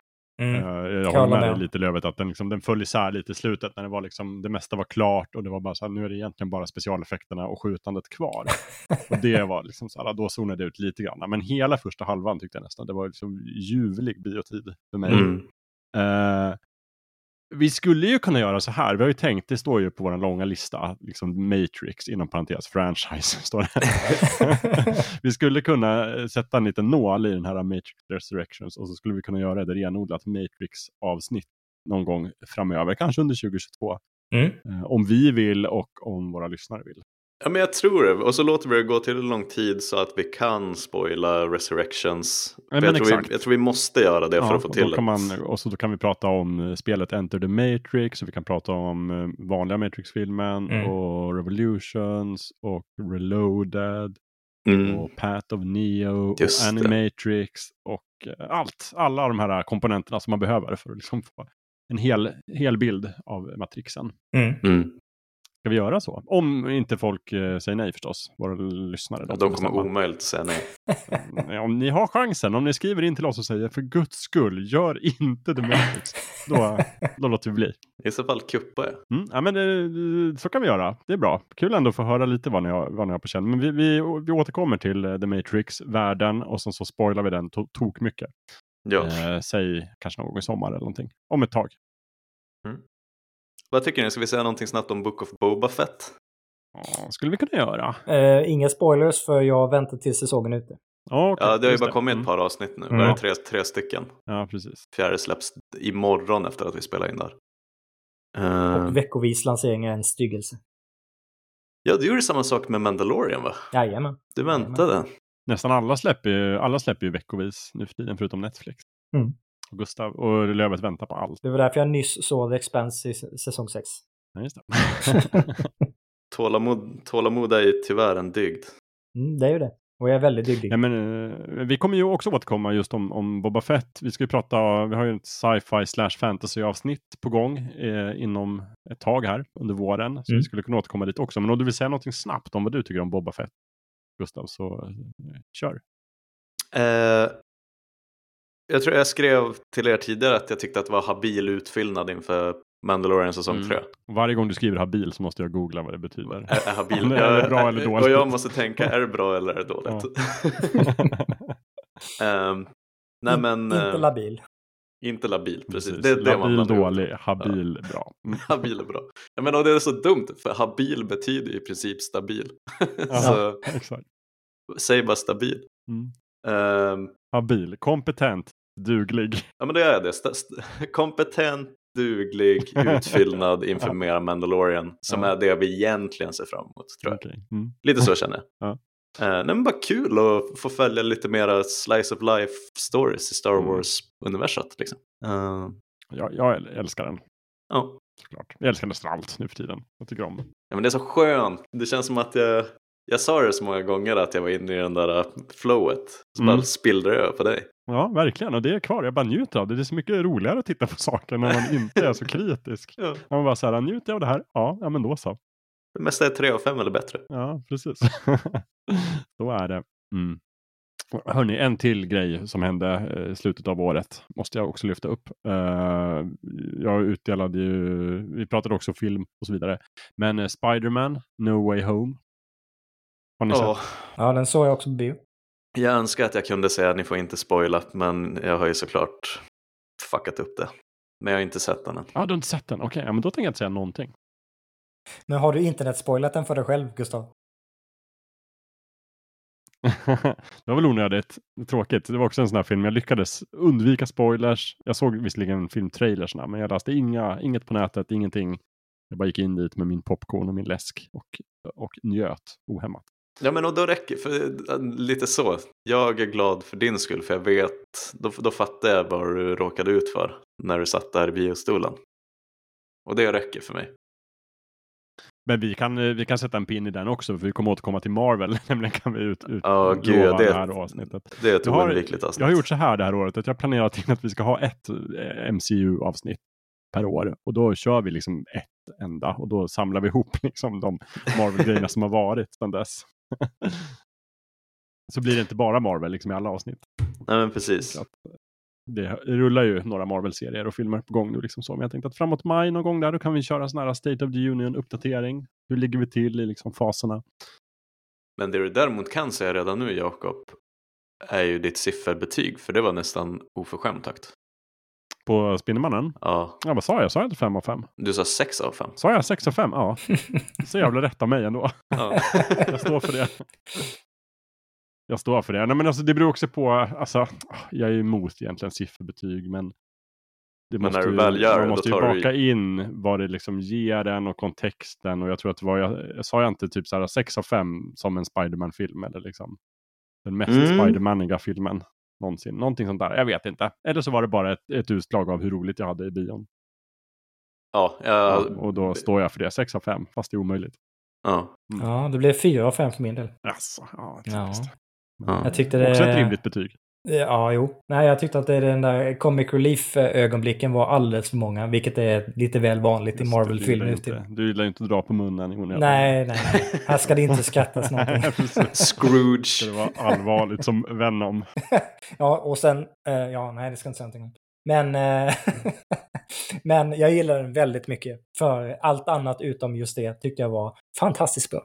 Mm. Eh, jag håller med med dig lite Lövet att den, liksom, den föll isär lite i slutet när det var liksom, det mesta var klart och det var bara så här, nu är det egentligen bara specialeffekterna och skjutandet kvar. och det var liksom så här, då zonade det ut lite grann. Men hela första halvan tyckte jag nästan, det var liksom ljuvlig biotid för mig. Mm. Eh, vi skulle ju kunna göra så här, vi har ju tänkt, det står ju på vår långa lista, liksom Matrix inom parentes franchise. Står det. vi skulle kunna eh, sätta en liten nål i den här Matrix Resurrections och så skulle vi kunna göra ett renodlat Matrix-avsnitt någon gång framöver, kanske under 2022. Mm. Eh, om vi vill och om våra lyssnare vill. Ja men jag tror det. Och så låter vi det gå till lång tid så att vi kan spoila Resurrections. Ja, jag, tror vi, jag tror vi måste göra det för att få och till det. man, Och så då kan vi prata om eh, spelet Enter the Matrix, och vi kan prata om eh, vanliga Matrix-filmen Mm. och Revolutions och Reloaded Mm. och Path of Neo Just och det. Animatrix och eh, allt. Alla de här komponenterna som man behöver för att liksom få en hel, hel bild av Matrixen. Mm. Mm. Ska vi göra så? Om inte folk eh, säger nej förstås, våra lyssnare. Ja, de kommer omöjligt säga nej. Eh, Om ni har chansen, om ni skriver in till oss och säger för guds skull, gör inte The Matrix. då, då låter vi bli. I så fall kuppar jag. Mm, ja, men eh, så kan vi göra. Det är bra. Kul ändå att få höra lite vad ni har, vad ni har på känn. Men vi, vi, vi återkommer till eh, The Matrix-världen och sen så spoilar vi den to tok mycket. Ja. Eh, säg kanske någon gång i sommar eller någonting. Om ett tag. Vad tycker ni? Ska vi säga någonting snabbt om Book of Boba Fett? Ja, skulle vi kunna göra. Eh, inga spoilers för jag väntar till säsongen är ute. Okej, Ja, det har ju bara kommit Mm. ett par avsnitt nu. Mm. Var det tre, tre stycken? Ja, precis. Fjärde släpps imorgon efter att vi spelar in där. Eh, Och veckovis lansering är en styggelse. ja, du gjorde samma sak med Mandalorian va? Jajamän. Du väntade. Nästan alla släpper ju, alla släpper ju veckovis nu för tiden, förutom Netflix. Mm. Och Gustav och Lövet väntar på allt. Det var därför jag nyss såg The Expanse i säsong 6. Ja, just det. Tålamod, tålamod är ju tyvärr en dygd. Mm, det är ju det. Och jag är väldigt dygdig. Ja, men, eh, vi kommer ju också återkomma just om, om Boba Fett. Vi ska ju prata, vi har ju ett sci-fi slash fantasy avsnitt på gång eh, inom ett tag här under våren. Så Mm. vi skulle kunna återkomma dit också. Men om du vill säga någonting snabbt om vad du tycker om Boba Fett, Gustav, så eh, kör. Eh, jag tror jag skrev till er tidigare att jag tyckte att det var habil utfyllnad inför Mandalorian säsong Mm. 3. Varje gång du skriver habil så måste jag googla vad det betyder. Är, är habil, Om det är bra eller dåligt. Och jag måste tänka, är det bra eller är det dåligt? Ehm, nej men, Inte eh, labil. inte labil, precis. Precis. Det är det man Labil ihop. dålig, habil bra. Mm. Habil är bra. Jag menar, och det är så dumt, för habil betyder i princip stabil. Ja. så Exakt. säg bara stabil. Mm. Ehm, Habil, kompetent, duglig. ja men det är det. Sta- st- kompetent, duglig, utfyllnad inför mera Mandalorian. Som Ja. är det vi egentligen ser fram emot, tror jag. Okej. Mm. Lite så känner jag. Ja. Eh, nej, men bara kul att få följa lite mera slice of life stories i Star Mm. Wars-universat. Liksom. Eh, Jag, jag älskar den. ja. Såklart. Jag älskar nästan allt nu för tiden. Jag tycker om ja, men det är så skönt. Det känns som att jag, jag sa det så många gånger att jag var inne i den där uh, flowet. Så Mm. bara spillde det över på dig. Ja, verkligen. Och det är kvar. Jag bara njuter av det. Det är så mycket roligare att titta på saker när man inte är så kritisk. Ja. När man bara så här, njuter jag av det här? Ja, ja men då så. Det mesta är tre av fem eller bättre. Ja, precis. Så är det. Mm. Hörni, en till grej som hände i slutet av året måste jag också lyfta upp. Uh, jag utdelade ju, vi pratade också film och så vidare. Men uh, Spiderman, No Way Home. Har ni Ja, sett? Ja, den såg jag också på bio. jag önskar att jag kunde säga att ni får inte spoila, men jag har ju såklart fuckat upp det. Men jag har inte sett den än. Ja, du har inte sett den? Okej, ja, men då tänker jag inte säga någonting. Men har du internetspoilat den för dig själv, Gustav? det var väl onödigt tråkigt. Det var också en sån här film. Jag lyckades undvika spoilers. Jag såg visserligen filmtrailersna, men jag läste inga, inget på nätet, ingenting. Jag bara gick in dit med min popcorn och min läsk och, och njöt ohämmat. Ja men och då räcker för äh, lite så. Jag är glad för din skull för jag vet, då, då fattar jag vad du råkade ut för när du satt där i biostolen. Och det räcker för mig. Men vi kan, eh, vi kan sätta en pin i den också, för vi kommer återkomma till Marvel. Nämligen kan vi ut, ut lova gud, det- det här avsnittet. Det är ett oundvikligt avsnitt. Jag har gjort så här det här året, att jag planerar till att vi ska ha ett eh, MCU-avsnitt per år. Och då kör vi liksom ett enda och då samlar vi ihop liksom de Marvel-grejerna som har varit sedan dess. så blir det inte bara Marvel liksom i alla avsnitt. Nej men precis. Att det rullar ju några Marvel-serier och filmer på gång nu. Liksom så. Men jag tänkte att framåt maj någon gång där, då kan vi köra sån här State of the Union-uppdatering. Hur ligger vi till i liksom faserna? Men det du däremot kan säga redan nu Jakob är ju ditt sifferbetyg för det var nästan oförskämt högt. På Spindelmannen? Ja, Ja, vad sa jag? Sa jag inte 5 av 5? du sa 6 av 5. Sa jag 6 av 5? Ja. Så jävla rätt av mig ändå. Ja. Jag står för det. Jag står för det. Nej, men alltså, det beror också på, alltså, jag är ju emot egentligen sifferbetyg, men det Men måste när du väl gör det, man måste ju tar du baka in vad det liksom ger den och kontexten. Och jag tror att var, jag, jag sa jag inte typ så här 6 av 5 som en Spiderman-film eller liksom den mest Mm. Spidermaniga filmen någonsin. Någonting sånt där, jag vet inte. Eller så var det bara ett, ett utslag av hur roligt jag hade i bion. Ja, Ja, jag, och då står jag för det, 6 av 5, fast det är omöjligt. ja. Ja, det blev fyra av fem för min del. Alltså, ja, Ja. Ja. Jag tyckte det... Också ett rimligt betyg. Ja, jo. Nej, jag tyckte att det, den där comic relief-ögonblicken var alldeles för många, vilket är lite väl vanligt i Just det, Marvel-filmer du nu gillar ju inte att dra på munnen i onödan. Nej, nej, nej. Här ska det inte skrattas någonting. Scrooge. Ska det vara allvarligt som Venom. Ja, och sen... Eh, ja, nej, det ska inte säga någonting om. Men, eh, men jag gillar den väldigt mycket. För allt annat utom just det tyckte jag var fantastiskt bra.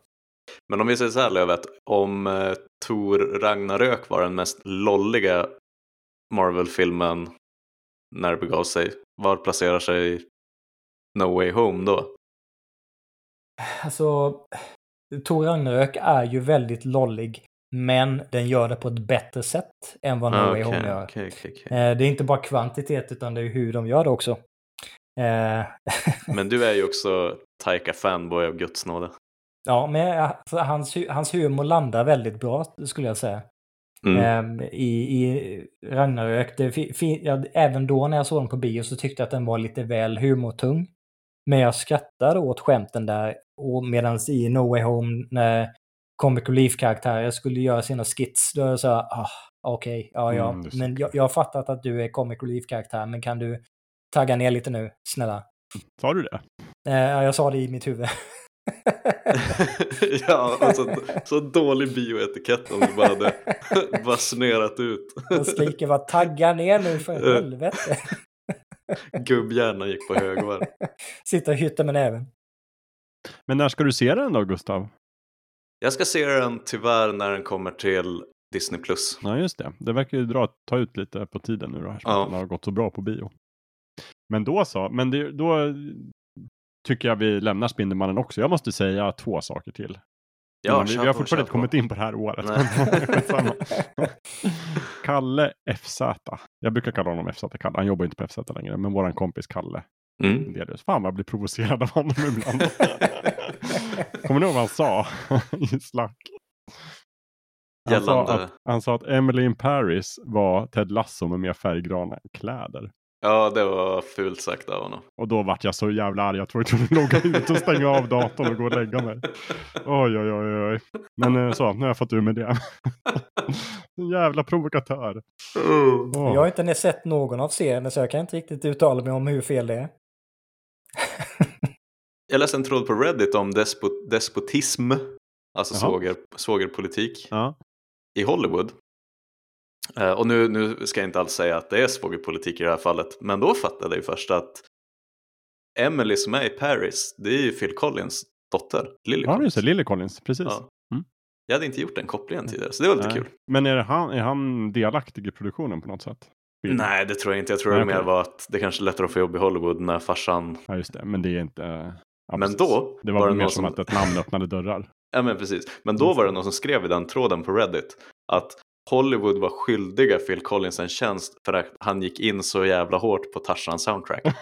Men om vi säger så här Lövet, om eh, Tor Ragnarök var den mest lolliga Marvel-filmen när det begav sig, var placerar sig No Way Home då? Alltså, Tor Ragnarök är ju väldigt lollig. Men den gör det på ett bättre sätt än vad No Ah, Way Home gör. okej, okej. Eh, Det är inte bara kvantitet utan det är hur de gör det också. Eh, Men du är ju också Taika fanboy av Guds nåde. Ja, men alltså, hans, hans humor landar väldigt bra skulle jag säga. Mm. Ehm, i, I Ragnarök, det, fi, fi, ja, även då när jag såg den på bio så tyckte jag att den var lite väl humortung. Men jag skrattade åt skämten där. Och medan i No Way Home när Comic Relief-karaktärer skulle göra sina skits, då är jag ah, okej, ja, ja. Mm, men jag, jag har fattat att du är Comic Relief-karaktär, men kan du tagga ner lite nu, snälla? Sa du det? Eh, ja, jag sa det i mitt huvud. ja, alltså, så dålig bioetikett om du bara hade basunerat ut. Jag skriker bara tagga ner nu för Eh. helvete. Gubbhjärnan gick på högvarv. Sitter och hytter med näven. Men när ska du se den då, Gustav? Jag ska se den tyvärr när den kommer till Disney+. Plus. Ja, just det. Det verkar ju dra, ta ut lite på tiden nu då, här, Ja. ja. den har gått så bra på bio. Men då så, men det, då tycker jag vi lämnar Spindelmannen också. Jag måste säga två saker till. Ja, Men vi, vi har fortfarande inte kommit in på det här året. Kalle FZ. Jag brukar kalla honom FZ Kalle. Han jobbar inte på FZ längre. Men våran kompis Kalle. Mm. Fan vad jag blir provocerad av honom ibland. Kommer ni ihåg vad han sa i Slack? Han sa, att, han sa att Emily in Paris var Ted Lasso med mer färggrana kläder. Ja, det var fult sagt av honom. Och då vart jag så jävla arg. Jag tror jag kunde logga ut och stänga av datorn och gå och lägga mig. Oj, oj, oj, oj. Men eh, så, nu har jag fått ur med det. En jävla provokatör. Åh. Jag har inte sett någon av serierna så jag kan inte riktigt uttala mig om hur fel det är. jag läste en tråd på Reddit om despot, despotism, alltså Jaha. svågerpolitik Ja. i Hollywood. Eh, och nu, nu ska jag inte alls säga att det är svågerpolitik i det här fallet, men då fattade jag ju först att Emily som är i Paris, det är ju Phil Collins dotter, Lily Ja, Collins. just det. Lily Collins. Precis. Ja. Mm. Jag hade inte gjort den kopplingen tidigare, så det var lite Nej. kul. Men är, han, är han delaktig i produktionen på något sätt? Film? Nej, det tror jag inte. Jag tror Nej, det mer var att det kanske är lättare att få jobb i Hollywood när farsan... Ja, just det. Men det är inte... Ja, Men precis. då Det var, var det mer någon som som- att ett namn öppnade dörrar. Ja, men precis. Men då var det någon som skrev i den tråden på Reddit att Hollywood var skyldiga Phil Collins en tjänst för att han gick in så jävla hårt på Tarzan soundtrack.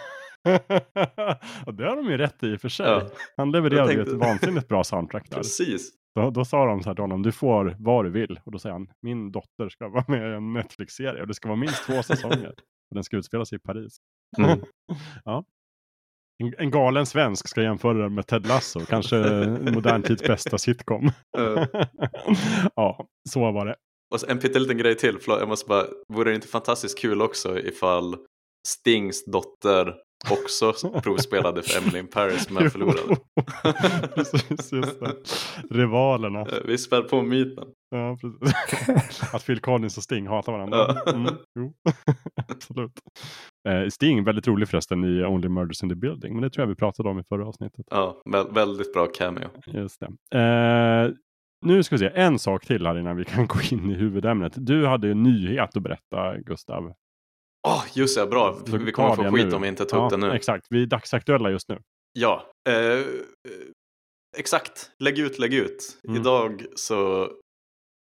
ja, det har de ju rätt i i och för sig. Ja. Han levererade ju tänkte- ett vansinnigt bra soundtrack där. Precis. Då, då sa de så här till honom, du får vad du vill. Och då säger han, min dotter ska vara med i en Netflix-serie och det ska vara minst två säsonger. Och den ska utspela sig i Paris. Mm. ja. en, en galen svensk ska jämföra den med Ted Lasso, kanske modern tids bästa sitcom. Ja, så var det. Och så en pytteliten grej till, förlåt, jag måste bara, vore det inte fantastiskt kul också ifall Stings dotter också provspelade för Emily in Paris men förlorade. precis, just det. Rivalerna. Eh, Vi spär på myten. Ja, precis. Att Phil Collins och Sting hatar varandra. Ja. Mm, jo. Absolut. Eh, Sting, väldigt rolig förresten i Only Murders in the Building. Men det tror jag vi pratade om i förra avsnittet. Ja, vä- väldigt bra cameo. Just det. Eh, nu ska vi se, en sak till här innan vi kan gå in i huvudämnet. Du hade en nyhet att berätta, Gustav. Åh, just det, bra. Så Vi kommer få skit nu. om vi inte tar upp Ja, det nu. Exakt, vi är dagsaktuella just nu. Ja, eh, exakt. Lägg ut, lägg ut. Mm. Idag så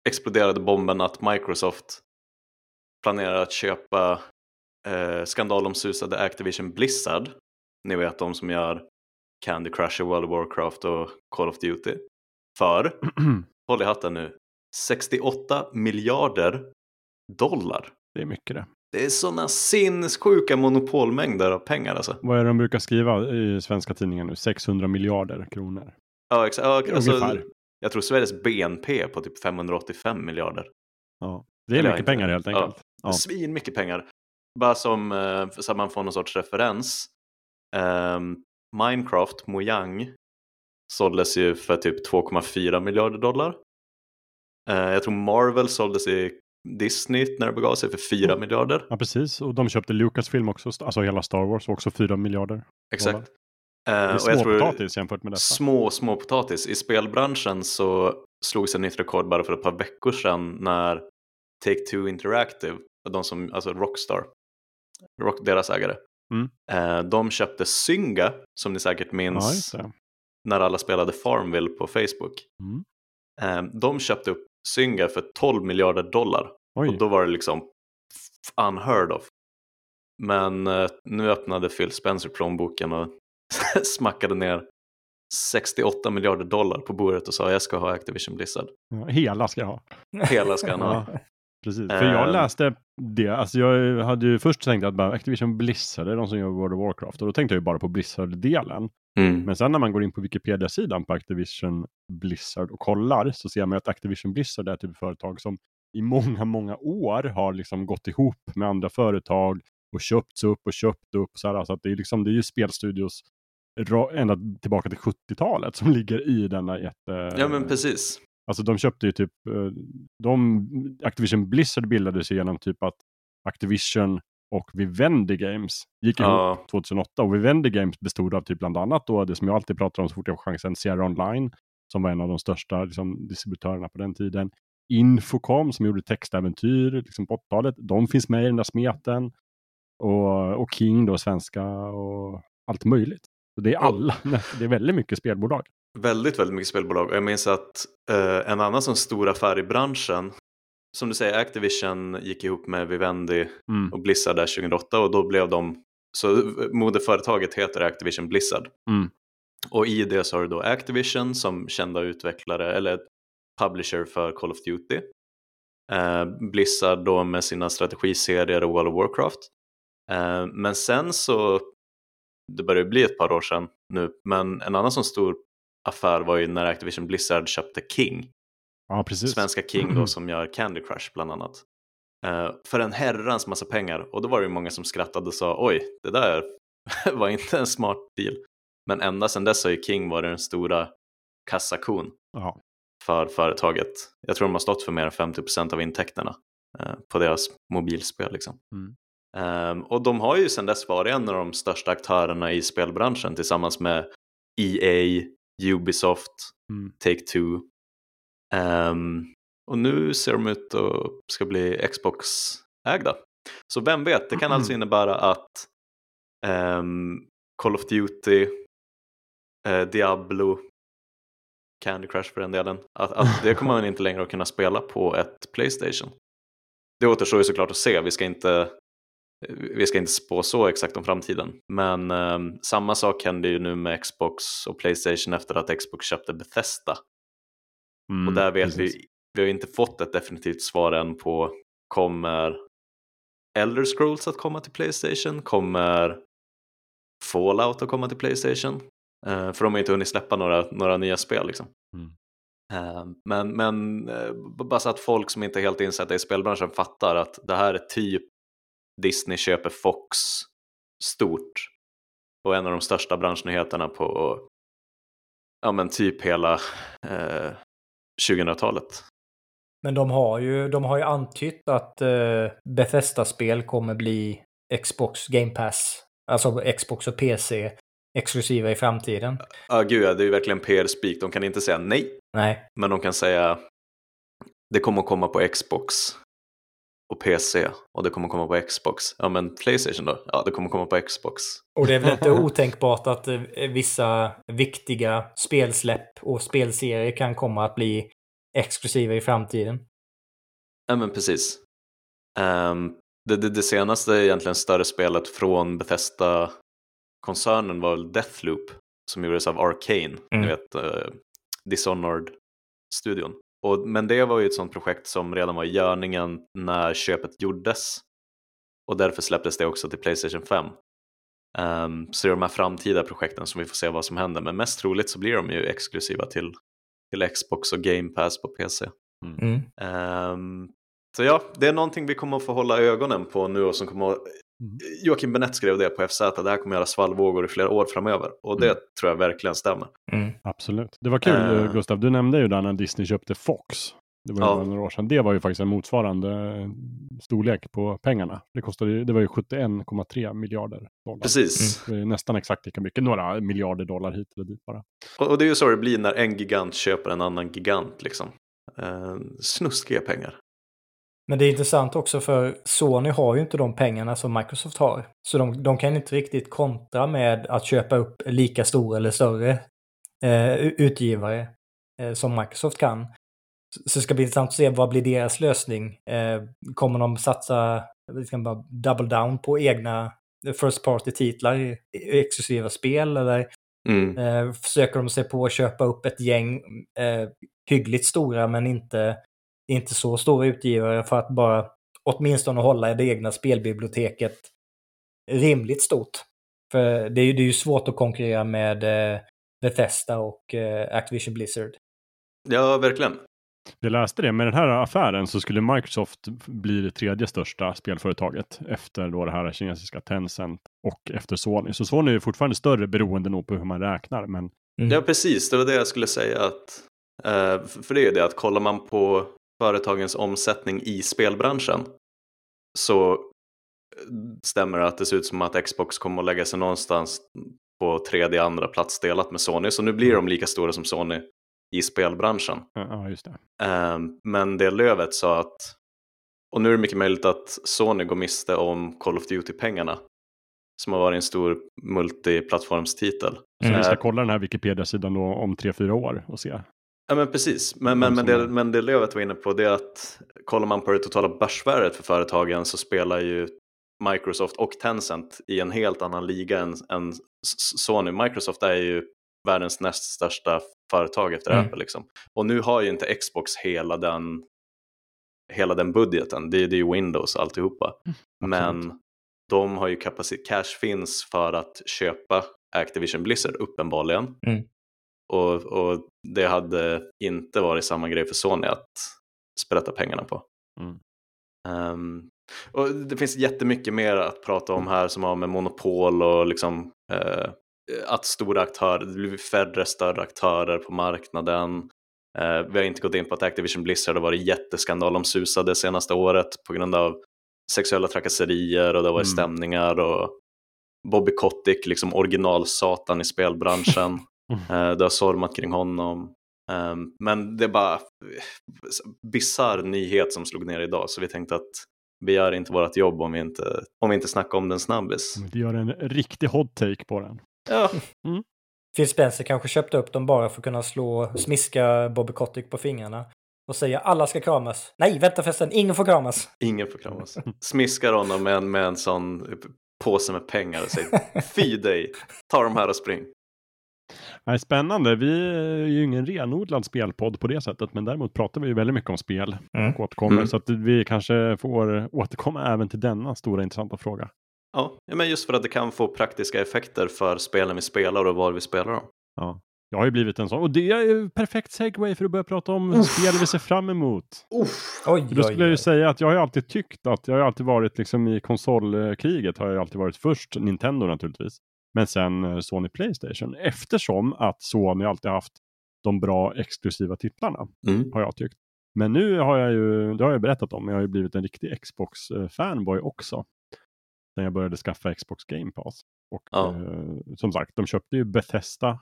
exploderade bomben att Microsoft planerar att köpa eh, skandalomsusade Activision Blizzard. Ni vet de som gör Candy Crush, och World of Warcraft och Call of Duty. För, håll i hatten nu, 68 miljarder dollar. det är mycket det. Det är sådana sinnessjuka monopolmängder av pengar alltså. Vad är det de brukar skriva i svenska tidningar nu? 600 miljarder kronor. Ja, exakt. Ja, alltså, jag tror Sveriges BNP på typ 585 miljarder. Ja. Det är Eller mycket inte. pengar helt Ja. enkelt. Ja. Svin mycket pengar. Bara som, eh, så att man får någon sorts referens. Ehm, Minecraft, Mojang, såldes ju för typ 2,4 miljarder dollar. Eh, jag tror Marvel såldes i Disney när det begav sig för 4 miljarder. Ja, precis. Och de köpte Lucasfilm också, alltså hela Star Wars, också 4 miljarder. Exakt. Det Eh, är jag tror- småpotatis jämfört med detta. Små, små potatis. I spelbranschen så slogs ett nytt rekord bara för ett par veckor sedan när Take-Two Interactive, de som, alltså Rockstar, Rock, deras ägare, Mm. eh, de köpte Zynga, som ni säkert Ja, minns det. När alla spelade Farmville på Facebook. Mm. Eh, de köpte upp Zynga för 12 miljarder dollar Oj, och då var det liksom unheard of. Men eh, nu öppnade Phil Spencer plånboken och smackade ner 68 miljarder dollar på bordet och sa jag ska ha Activision Blizzard. hela ska jag ha. Hela ska han ha. Precis. För jag Ehm. läste det, alltså jag hade ju först tänkt att bara Activision Blizzard är de som gör World of Warcraft och då tänkte jag ju bara på Blizzard-delen. Mm. Men sen när man går in på Wikipedia-sidan på Activision Blizzard och kollar så ser man att Activision Blizzard är typ företag som i många, många år har liksom gått ihop med andra företag och köpts upp och köpt upp. Så, här, så att det är liksom, det är ju spelstudios ända tillbaka till 70-talet som ligger i denna jätte... Ja men precis. Alltså de köpte ju typ, eh, de, Activision Blizzard bildades genom typ att Activision och Vivendi Games gick ihop Ja, 2008 och Vivendi Games bestod av typ bland annat då det som jag alltid pratar om så fort jag får chansen, Sierra Online som var en av de största liksom, distributörerna på den tiden. Infocom som gjorde textäventyr liksom, på 80-talet, de finns med i den där smeten. Och, och King då, svenska och allt möjligt. Så det är alla, det är väldigt mycket spelbolag. Väldigt, väldigt mycket spelbolag. Och jag minns att eh, en annan sån stor affär i branschen, som du säger, Activision gick ihop med Vivendi Mm. och Blizzard där 2008 och då blev de, så moderföretaget heter Activision Blizzard. Mm. Och i det så har du då Activision som kända utvecklare eller publisher för Call of Duty. Eh, Blizzard då med sina strategiserier och World of Warcraft. Eh, men sen så, det börjar ju bli ett par år sedan nu, men en annan sån stor affär var ju när Activision Blizzard köpte King. Ja, precis. Svenska King då som gör Candy Crush bland annat. Eh, för en herrans massa pengar och då var det ju många som skrattade och sa oj, det där var inte en smart deal. Men ända sedan dess har ju King varit den stora kassakon Ja. för företaget. Jag tror de har stått för mer än 50% av intäkterna eh, på deras mobilspel. Liksom. Mm. Ehm, och de har ju sedan dess varit en av de största aktörerna i spelbranschen tillsammans med EA, Ubisoft, Mm. Take-Two. Ehm, och nu ser de ut att ska bli Xbox-ägda. Så vem vet, det kan alltså innebära att ehm, Call of Duty, eh, Diablo, Candy Crush för den delen, att, att det kommer man inte längre att kunna spela på ett Playstation. Det återstår ju såklart att se, vi ska inte, vi ska inte spå så exakt om framtiden. Men ehm, samma sak hände ju nu med Xbox och Playstation efter att Xbox köpte Bethesda. Mm, Och där vet precis. vi, vi har inte fått ett definitivt svar än på kommer Elder Scrolls att komma till Playstation? Kommer Fallout att komma till Playstation? Eh, för de har inte hunnit släppa några, några nya spel liksom. Mm. Eh, men men eh, bara så att folk som inte är helt insatta i spelbranschen fattar att det här är typ Disney köper Fox stort och en av de största branschnyheterna på ja men typ hela eh, 2000-talet. Men de har ju, de har ju antytt att eh, Bethesda-spel kommer bli Xbox Game Pass, alltså Xbox och PC, exklusiva i framtiden. Ja gud ja, det är ju verkligen PR-speak. De kan inte säga nej, Nej, men de kan säga det kommer att komma på Xbox och PC och det kommer komma på Xbox. Ja men Playstation då? Ja det kommer komma på Xbox. och det är väl inte otänkbart att eh, vissa viktiga spelsläpp och spelserier kan komma att bli exklusiva i framtiden. Ja men precis. Ehm, det, det, det senaste egentligen större spelet från Bethesda-koncernen var väl Deathloop som gjordes av Arcane, ni Mm. vet uh, Dishonored-studion. Och, men det var ju ett sånt projekt som redan var i görningen när köpet gjordes och därför släpptes det också till Playstation 5. Ehm, så det är de här framtida projekten som vi får se vad som händer, men mest troligt så blir de ju exklusiva till, till Xbox och Game Pass på PC. Mm. Ehm, så ja, det är någonting vi kommer att få hålla ögonen på nu och som kommer att... Mm. Joakim Benett skrev det på FZ, det här kommer att göra svallvågor i flera år framöver. Och det Mm. tror jag verkligen stämmer. Mm. Absolut. Det var kul Eh. Gustav, du nämnde ju där när Disney köpte Fox. Det var Ja. några år sedan. Det var ju faktiskt en motsvarande eh, storlek på pengarna. Det, kostade, det var ju 71,3 miljarder dollar. Precis. Är nästan exakt lika mycket. Några miljarder dollar hit eller dit bara. Och, och det är ju så det blir när en gigant köper en annan gigant. Liksom. Ehm, snuskiga pengar. Men det är intressant också för Sony har ju inte de pengarna som Microsoft har. Så de, de kan inte riktigt kontra med att köpa upp lika stora eller större eh, utgivare eh, som Microsoft kan. Så det ska bli intressant att se vad blir deras lösning. Eh, kommer de satsa, liksom bara double down på egna First Party-titlar, exklusiva spel eller Mm. Eh, försöker de sig på att köpa upp ett gäng eh, hyggligt stora men inte, inte så stora utgivare för att bara åtminstone hålla det egna spelbiblioteket rimligt stort. För det är ju, det är ju svårt att konkurrera med eh, Bethesda och eh, Activision Blizzard. Ja, verkligen. Jag läste det, med den här affären så skulle Microsoft bli det tredje största spelföretaget efter då det här kinesiska Tencent och efter Sony. Så Sony är fortfarande större beroende nog på hur man räknar. Men Mm. Ja, precis. Det var det jag skulle säga. att eh, För det är det att kollar man på företagens omsättning i spelbranschen så eh, stämmer det att det ser ut som att Xbox kommer att lägga sig någonstans på tredje andra plats delat med Sony. Så nu blir de lika stora som Sony i spelbranschen. ja, just det. Eh, Men det Lövet sa att, och nu är det mycket möjligt att Sony går miste om Call of Duty-pengarna som har varit en stor multiplattformstitel. Så vi ska Eh, kolla den här Wikipedia-sidan om tre, fyra år och se. Ja men precis, men, men, men, det, men det Lövet var inne på det är att kollar man på det totala börsvärdet för företagen så spelar ju Microsoft och Tencent i en helt annan liga än, än Sony. Microsoft är ju världens näst största företag efter Mm. Apple. Liksom. Och nu har ju inte Xbox hela den, hela den budgeten, det, är- det är ju Windows alltihopa. Men de har ju kapacitet, cash finns för att köpa Activision Blizzard uppenbarligen. Mm. Och, och det hade inte varit samma grej för Sony att sprätta pengarna på. Mm. Ehm, och det finns jättemycket mer att prata om här som har med monopol och liksom, eh, att stora aktörer, det blir färre större aktörer på marknaden. Eh, vi har inte gått in på att Activision Blizzard har varit jätteskandal om Susa det senaste året på grund av sexuella trakasserier och det har varit Mm. stämningar och Bobby Kotick, liksom originalsatan i spelbranschen. Eh, det har stormat kring honom. Eh, men det är bara bisarr nyhet som slog ner idag så vi tänkte att vi gör inte vårt jobb om vi inte, om vi inte snackar om den snabbis. Vi gör en riktig hot take på den. Ja, Phil Spencer kanske köpte upp dem bara för att kunna slå, smiska Bobby Kotick på fingrarna. Och säga alla ska kramas. Nej, vänta förresten, ingen får kramas. ingen får kramas. Smiskar honom med en, med en sån påse med pengar och säger fy dig, ta de här och spring. Nej, spännande. Vi är ju ingen renodlad spelpodd på det sättet, men däremot pratar vi ju väldigt mycket om spel Mm. och återkommer, Mm. så att vi kanske får återkomma även till denna stora intressanta fråga. Ja, men just för att det kan få praktiska effekter för spelen vi spelar och var vi spelar dem. Ja. Jag har ju blivit en sån, och det är ju perfekt segway för att börja prata om spel vi ser fram emot. Oj, För Då oj, skulle jag ju oj. säga att jag har ju alltid tyckt att jag har alltid varit liksom i konsolkriget har jag alltid varit först Nintendo naturligtvis. Men sen eh, Sony Playstation eftersom att Sony alltid haft de bra exklusiva titlarna Mm. har jag tyckt. Men nu har jag ju, det har jag berättat om, jag har ju blivit en riktig Xbox-fanboy också. Sen jag började skaffa Xbox Game Pass. Och Ja. eh, som sagt, de köpte ju Bethesda.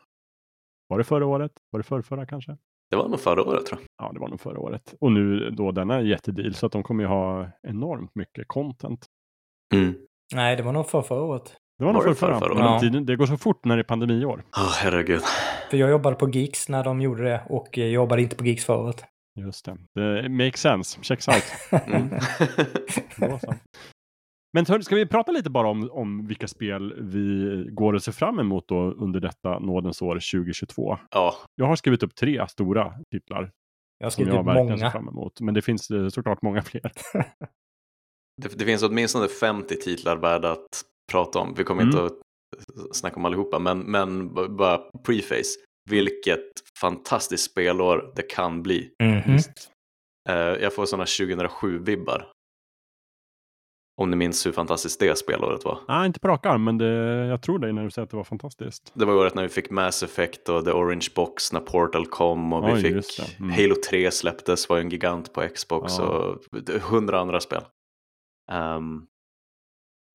Var det förra året? Var det förra, förra kanske? Det var nog förra året tror jag. Ja, det var nog förra året. Och nu då denna jättedeal så att de kommer ju ha enormt mycket content. Mm. Nej, det var nog för förra året. Det var nog Var för förra. förra året? tiden, det går så fort när det är pandemiår. Åh, herregud. För jag jobbade på Geeks när de gjorde det och eh, jobbade inte på Geeks året. Just det. Det makes sense. Checks out. Mm. Men hör, ska vi prata lite bara om, om vilka spel vi går och ser fram emot då under detta nådens år 2022? ja, Jag har skrivit upp tre stora titlar Jag har som skrivit jag upp ser många. fram emot. Men det finns eh, såklart många fler. det, det finns åtminstone 50 titlar värda att prata om. Vi kommer Mm. inte att snacka om allihopa, men, men bara preface. Vilket fantastiskt spelår det kan bli. Mhm. Eh, jag får sådana 2007-vibbar. Om ni minns hur fantastiskt det spelåret var. Nej, inte på rak arm, men det, jag tror dig när du säger att det var fantastiskt. Det var året när vi fick Mass Effect och The Orange Box när Portal kom och vi Oj, fick. Mm. Halo 3 släpptes, var ju en gigant på Xbox Ja. och hundra andra spel. Ehm,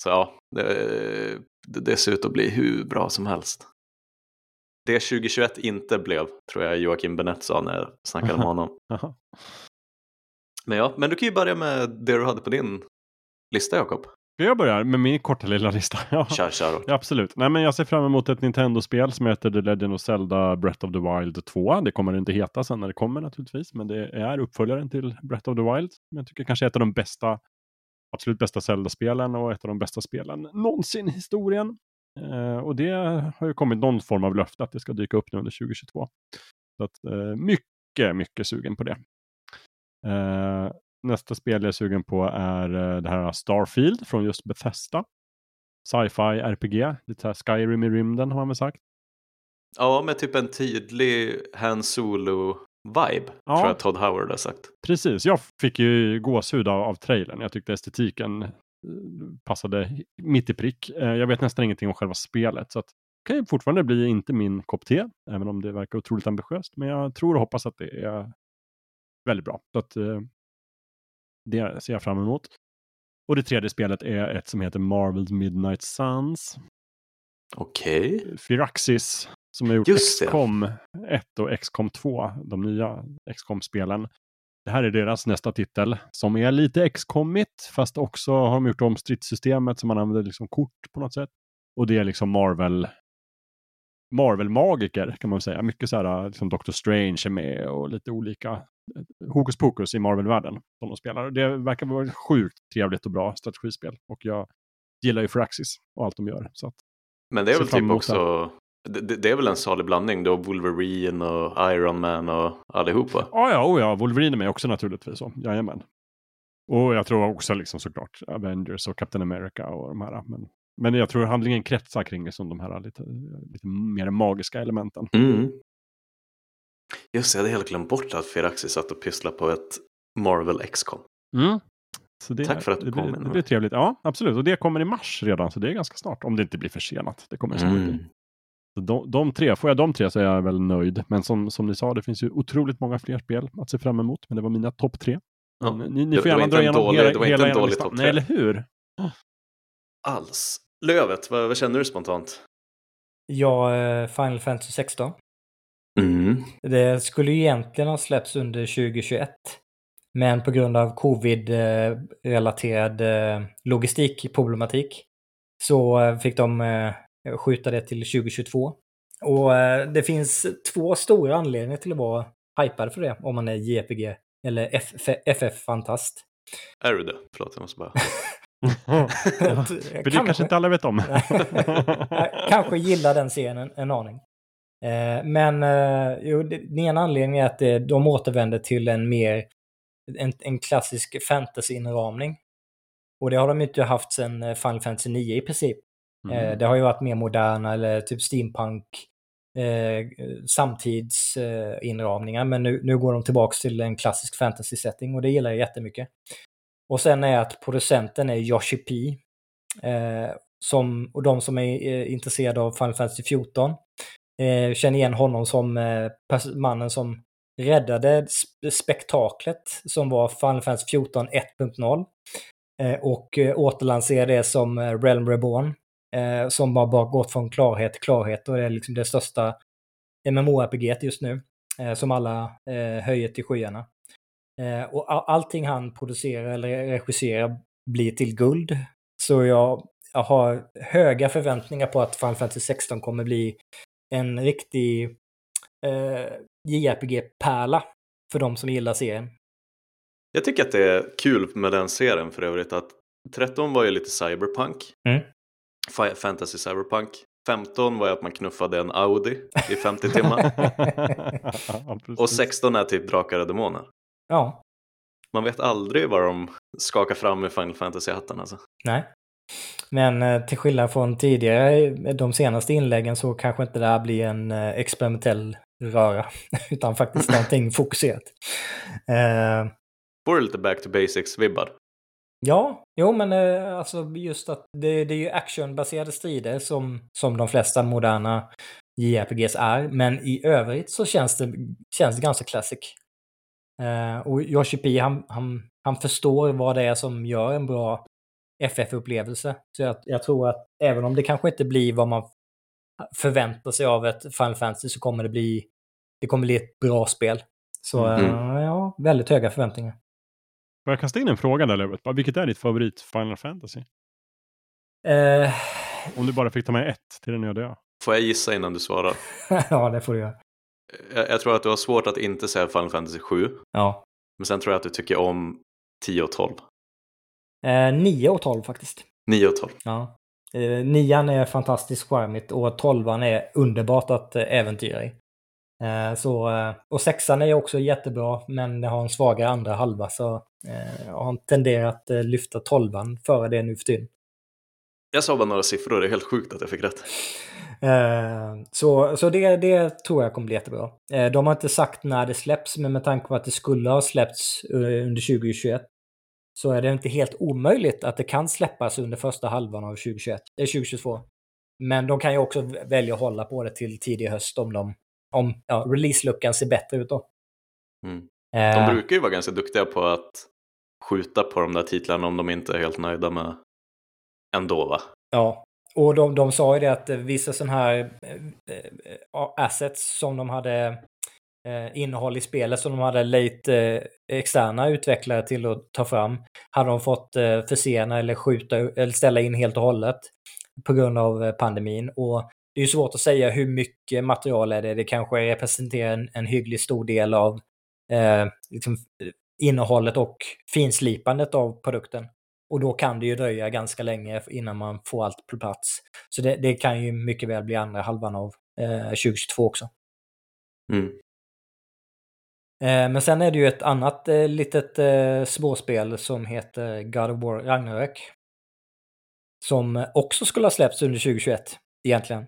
så ja, det, det, ser ut att bli hur bra som helst. Det 2021 inte blev, tror jag Joakim Benett sa när jag snackade med honom. Men ja, men du kan ju börja med det du hade på din lista Jakob. Jag börja med min korta lilla lista? Ja. Kör, kör. Ja, absolut. Nej, men jag ser fram emot ett Nintendo-spel som heter The Legend of Zelda Breath of the Wild 2. Det kommer det inte heta sen när det kommer naturligtvis, men det är uppföljaren till Breath of the Wild. Men jag tycker kanske är ett av de bästa, absolut bästa Zelda-spelen och ett av de bästa spelen någonsin i historien. Eh, och det har ju kommit någon form av löfte att det ska dyka upp nu under 2022. Så att, eh, mycket, mycket sugen på det. Eh, nästa spel jag är sugen på är eh, det här Starfield från just Bethesda sci-fi RPG. Lite här Skyrim i rymden har man väl sagt. Ja, med typ en tydlig Han Solo-vibe, Ja. tror jag Todd Howard har sagt. Precis, jag fick ju gåshud av, av trailern. Jag tyckte estetiken eh, passade mitt i prick. Eh, Jag vet nästan ingenting om själva spelet. Så att kan ju fortfarande bli inte min kopp te, även om det verkar otroligt ambitiöst. Men jag tror och hoppas att det är väldigt bra. Så att, eh, det ser jag fram emot. Och det tredje spelet är ett som heter Marvel's Midnight Suns. Okej. Firaxis som har gjort Just det. XCOM 1 och XCOM 2, de nya XCOM-spelen. Det här är deras nästa titel som är lite XCOMigt fast också har de gjort om stridssystemet som man använder liksom kort på något sätt. Och det är liksom Marvel Marvel-magiker kan man säga. Mycket så här, liksom Doctor Strange är med och lite olika eh, hokus pokus i Marvel-världen som de spelar. Det verkar vara ett sjukt trevligt och bra strategispel. Och jag gillar ju Firaxis och allt de gör. Så Men det är väl typ också, det, det är väl en salig blandning. Du har Wolverine och Iron Man och allihopa. Ja, ja, oh ja, Wolverine är med också naturligtvis. Så. Jajamän. Och jag tror också liksom såklart Avengers och Captain America och de här. Men, men jag tror handlingen kretsar kring liksom de här lite, lite mer magiska elementen. Mm. Just det, jag hade helt glömt bort att Firaxis satt och pysslade på ett Marvel XCOM. Så det, Tack för att du påminner Det blir trevligt. Ja, absolut. Och det kommer i mars redan, så det är ganska snart. Om det inte blir försenat. Det kommer snart bli. De, de tre, får jag de tre så är jag väl nöjd. Men som, som ni sa, det finns ju otroligt många fler spel att se fram emot. Men det var mina topp tre. Ja. Ni, ni får gärna dra en igenom dålig- hela, det var inte hela en dålig topp Nej, tre. eller hur? Alls. Lövet, vad, vad känner du spontant? Ja, eh, Final Fantasy 16. Mm. Det skulle ju egentligen ha släppts under 2021. Men på grund av covid-relaterad eh, logistikproblematik så eh, fick de eh, skjuta det till 2022. Och det finns två stora anledningar till att vara hypad för det om man är JPG eller FF-fantast. Är du det? Förlåt, jag måste bara... För det kanske inte alla vet om. Kanske gillar den serien en, aning. Men jo, den ena anledningen är att de återvänder till en mer en, en klassisk fantasy-inramning. Och det har de inte haft sedan eh, Final Fantasy 9 i princip. Eh, Mm. det har ju varit mer moderna eller typ steampunk eh, samtidsinramningar. Eh, men nu, nu går de tillbaka till en klassisk fantasy-setting och det gillar jag jättemycket. Och sen är att producenten är Yoshi P. Eh, som, och de som är eh, intresserade av Final Fantasy 14 eh, känner igen honom som mannen som räddade spektaklet som var Final Fantasy 14 1.0 eh, och eh, återlanserade det som eh, Realm Reborn eh, som har bara gått från klarhet till klarhet och det är liksom det största MMORPG just nu eh, som alla eh, höjer till skyarna. Eh, och allting han producerar eller regisserar blir till guld. Så jag, jag har höga förväntningar på att Final Fantasy 16 kommer bli en riktig eh, JRPG-pärla för de som gillar serien. Jag tycker att det är kul med den serien för övrigt att 13 var ju lite cyberpunk. Mm. Fantasy cyberpunk. 15 var ju att man knuffade en Audi i 50 timmar. Ja. Och 16 är typ Drakar och Demoner. Ja, Man vet aldrig vad de skakar fram i Final Fantasy-hatten alltså. nej. Men eh, till skillnad från tidigare, de senaste inläggen, så kanske inte det här blir en eh, experimentell röra, utan faktiskt någonting fokuserat. Eh, du lite back to basics-vibbar? Ja, jo men eh, alltså just att det, det är ju actionbaserade strider som, som de flesta moderna JRPGs är. Men i övrigt så känns det, känns det ganska classic. Eh, och Yoshi P, han, han, han förstår vad det är som gör en bra FF-upplevelse. Så jag, jag tror att även om det kanske inte blir vad man förväntar sig av ett Final Fantasy så kommer det bli, det kommer bli ett bra spel. Så Mm. eh, ja, väldigt höga förväntningar. Får jag kasta in en fråga där, Lövet? Vilket är ditt favorit Final Fantasy? Eh, Om du bara fick ta med ett till den öde ö. Får jag gissa innan du svarar? ja, det får du göra. Jag, jag tror att du har svårt att inte säga Final Fantasy 7. Ja. Men sen tror jag att du tycker om 10 och 12. Eh, 9 och 12 faktiskt. 9 och 12. Ja. Eh, nian är fantastiskt charmigt och tolvan är underbart att eh, äventyra i. Eh, så, eh, och sexan är också jättebra, men det har en svagare andra halva, så eh, jag har tenderat att eh, lyfta tolvan före det nu för tiden. Jag sa bara några siffror, det är helt sjukt att jag fick rätt. Så så det, det tror jag kommer bli jättebra. De har inte sagt när det släpps, men med tanke på att det skulle ha släppts under 2021 så är det inte helt omöjligt att det kan släppas under första halvan av 2021, eh, 2022. Men de kan ju också välja att hålla på det till tidig höst om de om ja, release-luckan ser bättre ut då. Mm. Eh, De brukar ju vara ganska duktiga på att skjuta på de där titlarna om de inte är helt nöjda med ändå va? Ja, och de, de sa ju det att eh, vissa sådana här eh, eh, assets som de hade eh, Eh, innehåll i spelet som de hade lite eh, externa utvecklare till att ta fram hade de fått eh, försena eller skjuta eller ställa in helt och hållet på grund av eh, pandemin. Och det är ju svårt att säga hur mycket material är det. Det kanske representerar en, en hygglig stor del av eh, liksom, eh, innehållet och finslipandet av produkten. Och då kan det ju dröja ganska länge innan man får allt på plats. Så det, det kan ju mycket väl bli andra halvan av eh, 2022 också. Mm. Eh, men sen är det ju ett annat eh, litet eh, småspel som heter God of War Ragnarök. Som också skulle ha släppts under 2021, egentligen.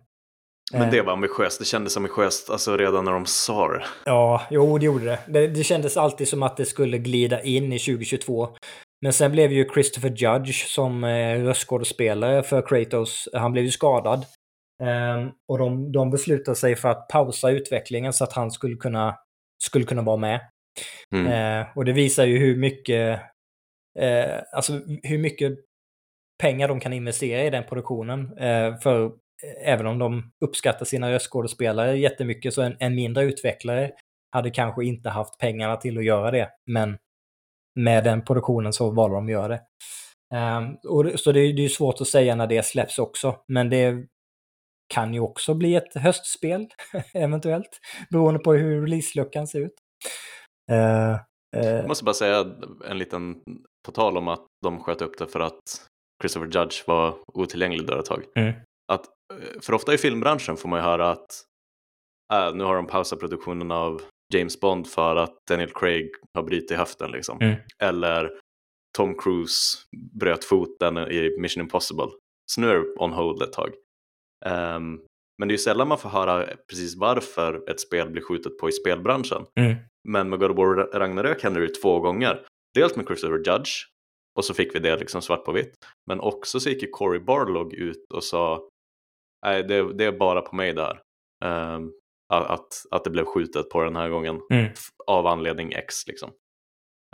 Men det var ambitiöst, det kändes ambitiöst alltså redan när de sa det. Ja, jo det gjorde det. det. Det kändes alltid som att det skulle glida in i 2022. Men sen blev ju Christopher Judge som röstskådespelare för Kratos, han blev ju skadad. Um, och de, de beslutade sig för att pausa utvecklingen så att han skulle kunna, skulle kunna vara med. Mm. Uh, och det visar ju hur mycket, uh, alltså hur mycket pengar de kan investera i den produktionen. Uh, för även om de uppskattar sina röstskådespelare jättemycket så en, en mindre utvecklare hade kanske inte haft pengarna till att göra det. Men med den produktionen så valde de att göra det. Um, och, så det, det är svårt att säga när det släpps också, men det kan ju också bli ett höstspel, eventuellt, beroende på hur releaseluckan ser ut. Uh, uh, Jag måste bara säga en liten, på tal om att de sköt upp det för att Christopher Judge var otillgänglig där ett tag. Mm. Att, eh, för ofta i filmbranschen får man ju höra att äh, nu har de pausat produktionen av James Bond för att Daniel Craig har brutit höften liksom. Mm. Eller Tom Cruise bröt foten i Mission Impossible. Så nu är det on hold ett tag. Um, men det är ju sällan man får höra precis varför ett spel blir skjutet på i spelbranschen. Mm. Men med God of War Ragnarök hände det två gånger. Dels med Christopher Judge och så fick vi det liksom svart på vitt. Men också så gick ju Cory Barlog ut och sa nej det, det är bara på mig där. Um, att, att det blev skjutet på den här gången mm. av anledning X. Liksom.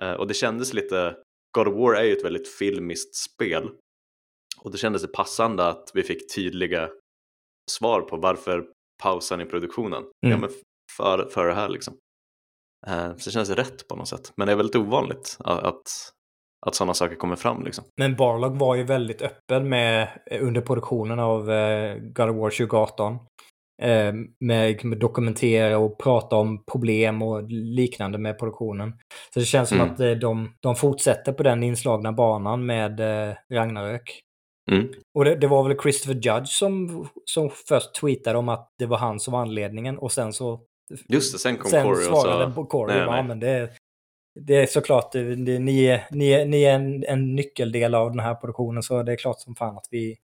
Uh, och det kändes lite, God of War är ju ett väldigt filmiskt spel och det kändes det passande att vi fick tydliga svar på varför pausen i produktionen. Mm. Ja, men för, för det här liksom. Uh, så det känns rätt på något sätt. Men det är väldigt ovanligt att, att, att sådana saker kommer fram. Liksom. Men Barlog var ju väldigt öppen med under produktionen av uh, God of War 2018 Eh, med, med dokumentera och prata om problem och liknande med produktionen. Så det känns som mm. att eh, de, de fortsätter på den inslagna banan med eh, Ragnarök. Mm. Och det, det, var väl Christopher Judge som, som först tweetade om att det var han som var anledningen och sen så... Just det, sen kom sen Corey och sa... Corey, nej, nej. men det, det är såklart, det, det, ni, är, ni, är, ni är en, en nyckeldel av den här produktionen så det är klart som fan att vi,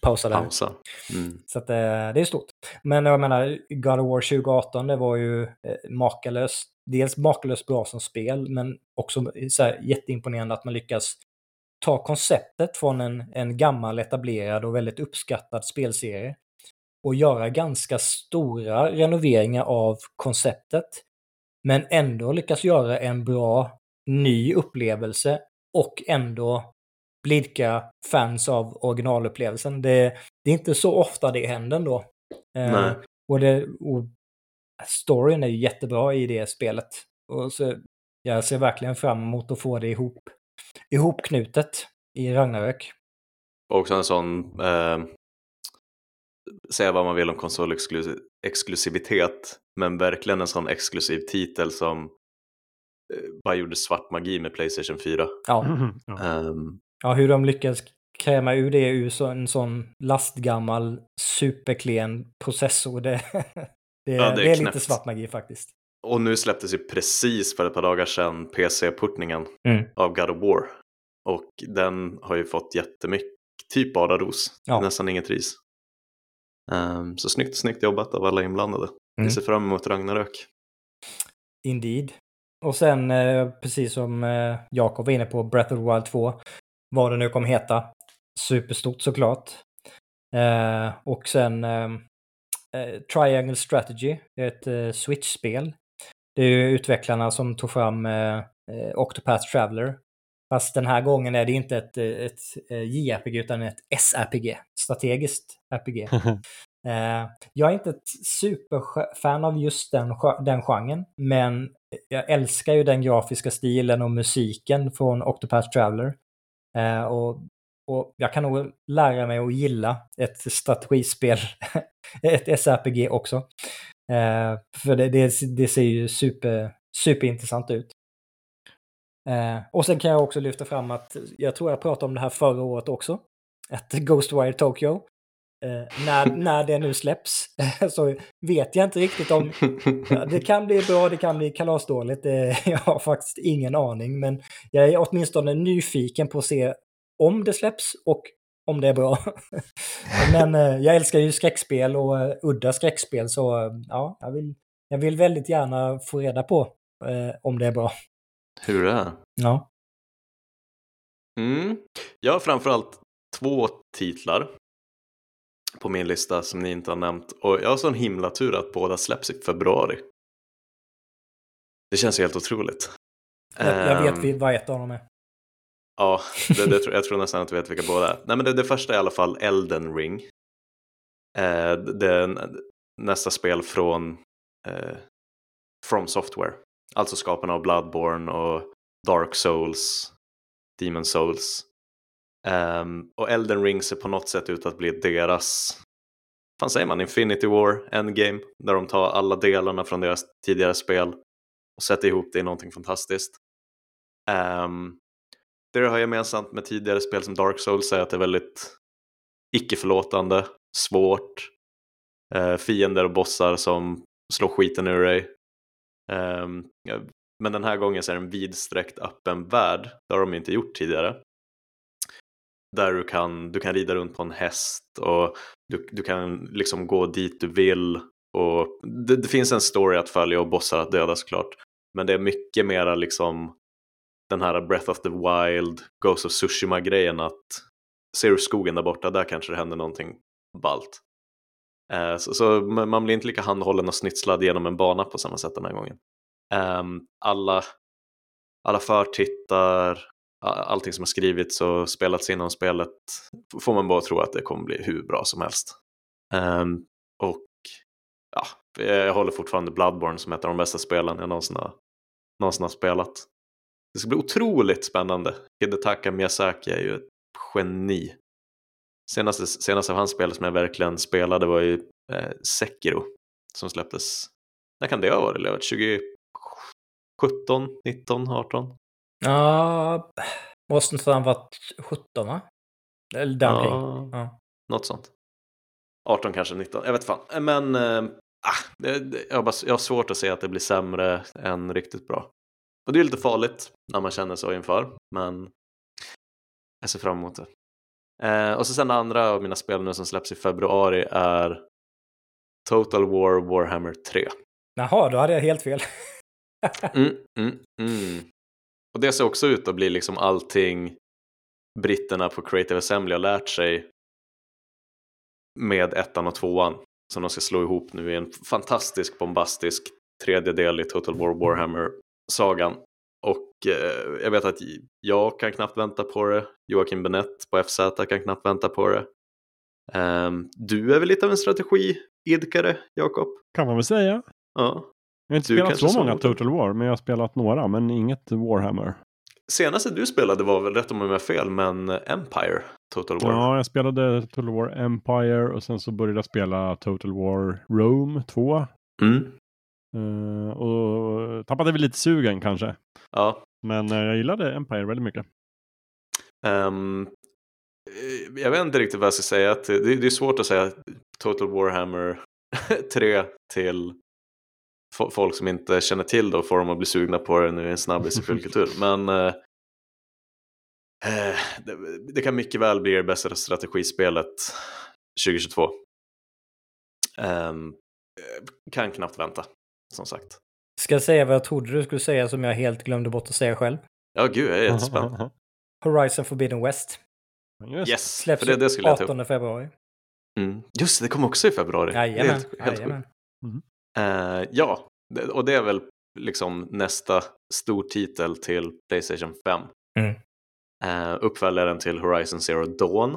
pausa där. Pausa. Mm. Så att, eh, det är stort. Men jag menar, God of War 2018, det var ju eh, makalöst. Dels makalöst bra som spel, men också så här, jätteimponerande att man lyckas ta konceptet från en, en gammal etablerad och väldigt uppskattad spelserie och göra ganska stora renoveringar av konceptet. Men ändå lyckas göra en bra ny upplevelse och ändå blidka fans av originalupplevelsen. Det, det, är inte så ofta det händer ändå. Eh, och, det, och storyn är ju jättebra i det spelet. Och så, jag ser verkligen fram emot att få det ihop, ihopknutet i Ragnarök. Också en sån, eh, säga vad man vill om konsolexklusivitet, men verkligen en sån exklusiv titel som eh, bara gjorde svart magi med Playstation 4. Ja. Um, Ja, hur de lyckas kräma ur det ur så, en sån lastgammal superklen processor, det, det, ja, det är, det är lite svart magi faktiskt. Och nu släpptes ju precis för ett par dagar sedan PC-portningen mm. av God of War. Och den har ju fått jättemycket, typ bara ros, ja. nästan inget ris. Um, så snyggt, snyggt jobbat av alla inblandade. Mm. Vi ser fram emot Ragnarök. Indeed. Och sen, eh, precis som eh, Jakob var inne på, Breath of the Wild 2, vad det nu kommer heta. Superstort såklart. Eh, och sen eh, eh, Triangle Strategy, ett Switch-spel. Det är ju utvecklarna som tog fram eh, eh, Octopath Traveler. Fast den här gången är det inte ett, ett, ett JRPG utan ett SRPG, strategiskt RPG. jag är inte ett superfan av just den, den genren, men jag älskar ju den grafiska stilen och musiken från Octopath Traveler. Eh, och, och jag kan nog lära mig att gilla ett strategispel, ett SRPG också. Eh, för det, det, det, ser ju super, superintressant ut. Eh, och sen kan jag också lyfta fram att jag tror jag pratade om det här förra året också. Ett Ghostwire Tokyo. Eh, när, när det nu släpps så vet jag inte riktigt om... Ja, det kan bli bra, det kan bli kalasdåligt. jag har faktiskt ingen aning. Men jag är åtminstone nyfiken på att se om det släpps och om det är bra. men eh, jag älskar ju skräckspel och uh, udda skräckspel så uh, ja, jag vill, jag vill väldigt gärna få reda på om det är bra. Hur det är? Ja. Mm. Jag har framförallt två titlar på min lista som ni inte har nämnt. Och jag har sån himla tur att båda släpps i februari. Det känns helt otroligt. Jag, jag vet Ehm, vad ett av dem är. Ja, det, det, jag tror nästan att du vet vilka båda är. Nej, men det, det första är i alla fall Elden Ring. Eh, det är nästa spel från eh, From Software. Alltså skaparna av Bloodborne och Dark Souls, Demon Souls. Ehm, och Elden Ring ser på något sätt ut att bli deras, vad säger man, Infinity War Endgame. Där de tar alla delarna från deras tidigare spel och sätter ihop det i någonting fantastiskt. Um, det det har gemensamt med tidigare spel som Dark Souls är att det är väldigt icke-förlåtande, svårt, eh, fiender och bossar som slår skiten ur dig. Eh, men den här gången så är det en vidsträckt öppen värld, det har de inte gjort tidigare. Där du kan, du kan rida runt på en häst och du, du kan liksom gå dit du vill. Och det, det finns en story att följa och bossar att döda såklart. Men det är mycket mera liksom den här Breath of the Wild, Ghost of Tsushima-grejen att ser du skogen där borta, där kanske det händer någonting ballt. Eh, så, så man blir inte lika handhållen och snitslad genom en bana på samma sätt den här gången. Eh, alla, alla förtittar, allting som har skrivits och spelats inom spelet får man bara tro att det kommer bli hur bra som helst. Ehm, och ja, jag håller fortfarande Bloodborne som ett av de bästa spelen jag någonsin har, någonsin har spelat. Det ska bli otroligt spännande. Hidetaka Miyazaki är ju ett geni. Senaste, senaste av hans spel som jag verkligen spelade var ju eh, Sekiro som släpptes. När kan det ha varit? Levat? 2017, 19, 18? Ja, måste inte han varit 17 va? Eller däromkring. Ja, Ja. något sånt. 18 kanske, 19, jag vet fan. Men eh, det, det, jag, har bara, jag har svårt att se att det blir sämre än riktigt bra. Och det är lite farligt när man känner så inför, men jag ser fram emot det. Eh, och så sen det andra av mina spel nu som släpps i februari är Total War Warhammer 3. Jaha, då hade jag helt fel. Mm, mm, mm. Och det ser också ut att bli liksom allting britterna på Creative Assembly har lärt sig med ettan och tvåan som de ska slå ihop nu i en fantastisk bombastisk tredje del i Total War Warhammer-sagan. Och eh, jag vet att jag kan knappt vänta på det, Joakim Benett på FZ kan knappt vänta på det. Ehm, du är väl lite av en strategiidkare, Jakob? Kan man väl säga. Ja. Jag har inte Du spelat så många. Total War, men jag har spelat några, men inget Warhammer. Senaste du spelade var väl, rätt om jag är fel, men Empire Total War. Ja, jag spelade Total War Empire och sen så började jag spela Total War Rome 2. Mm. Eh, och tappade väl lite sugen kanske. Ja. Men eh, jag gillade Empire väldigt mycket. Ehm, eh, jag vet inte riktigt vad jag ska säga. Det, det är svårt att säga Total Warhammer 3 till fo- folk som inte känner till det och får dem att bli sugna på det nu i en snabbis i fullkultur. Men eh, det, det kan mycket väl bli det bästa strategispelet 2022. Ehm, eh, kan knappt vänta, som sagt. Ska jag säga vad jag trodde du skulle säga som jag helt glömde bort att säga själv? Ja, gud, jag är jättespänd. Horizon Forbidden West. Just. Yes, Släpps för det, det skulle jag ta upp. 18 februari. Mm. Just det, det kommer också i februari. Jajamän. helt, helt jajamän. Eh, ja, det- och det är väl liksom nästa stor titel till Playstation 5. Mm. Eh, uppföljaren till Horizon Zero Dawn.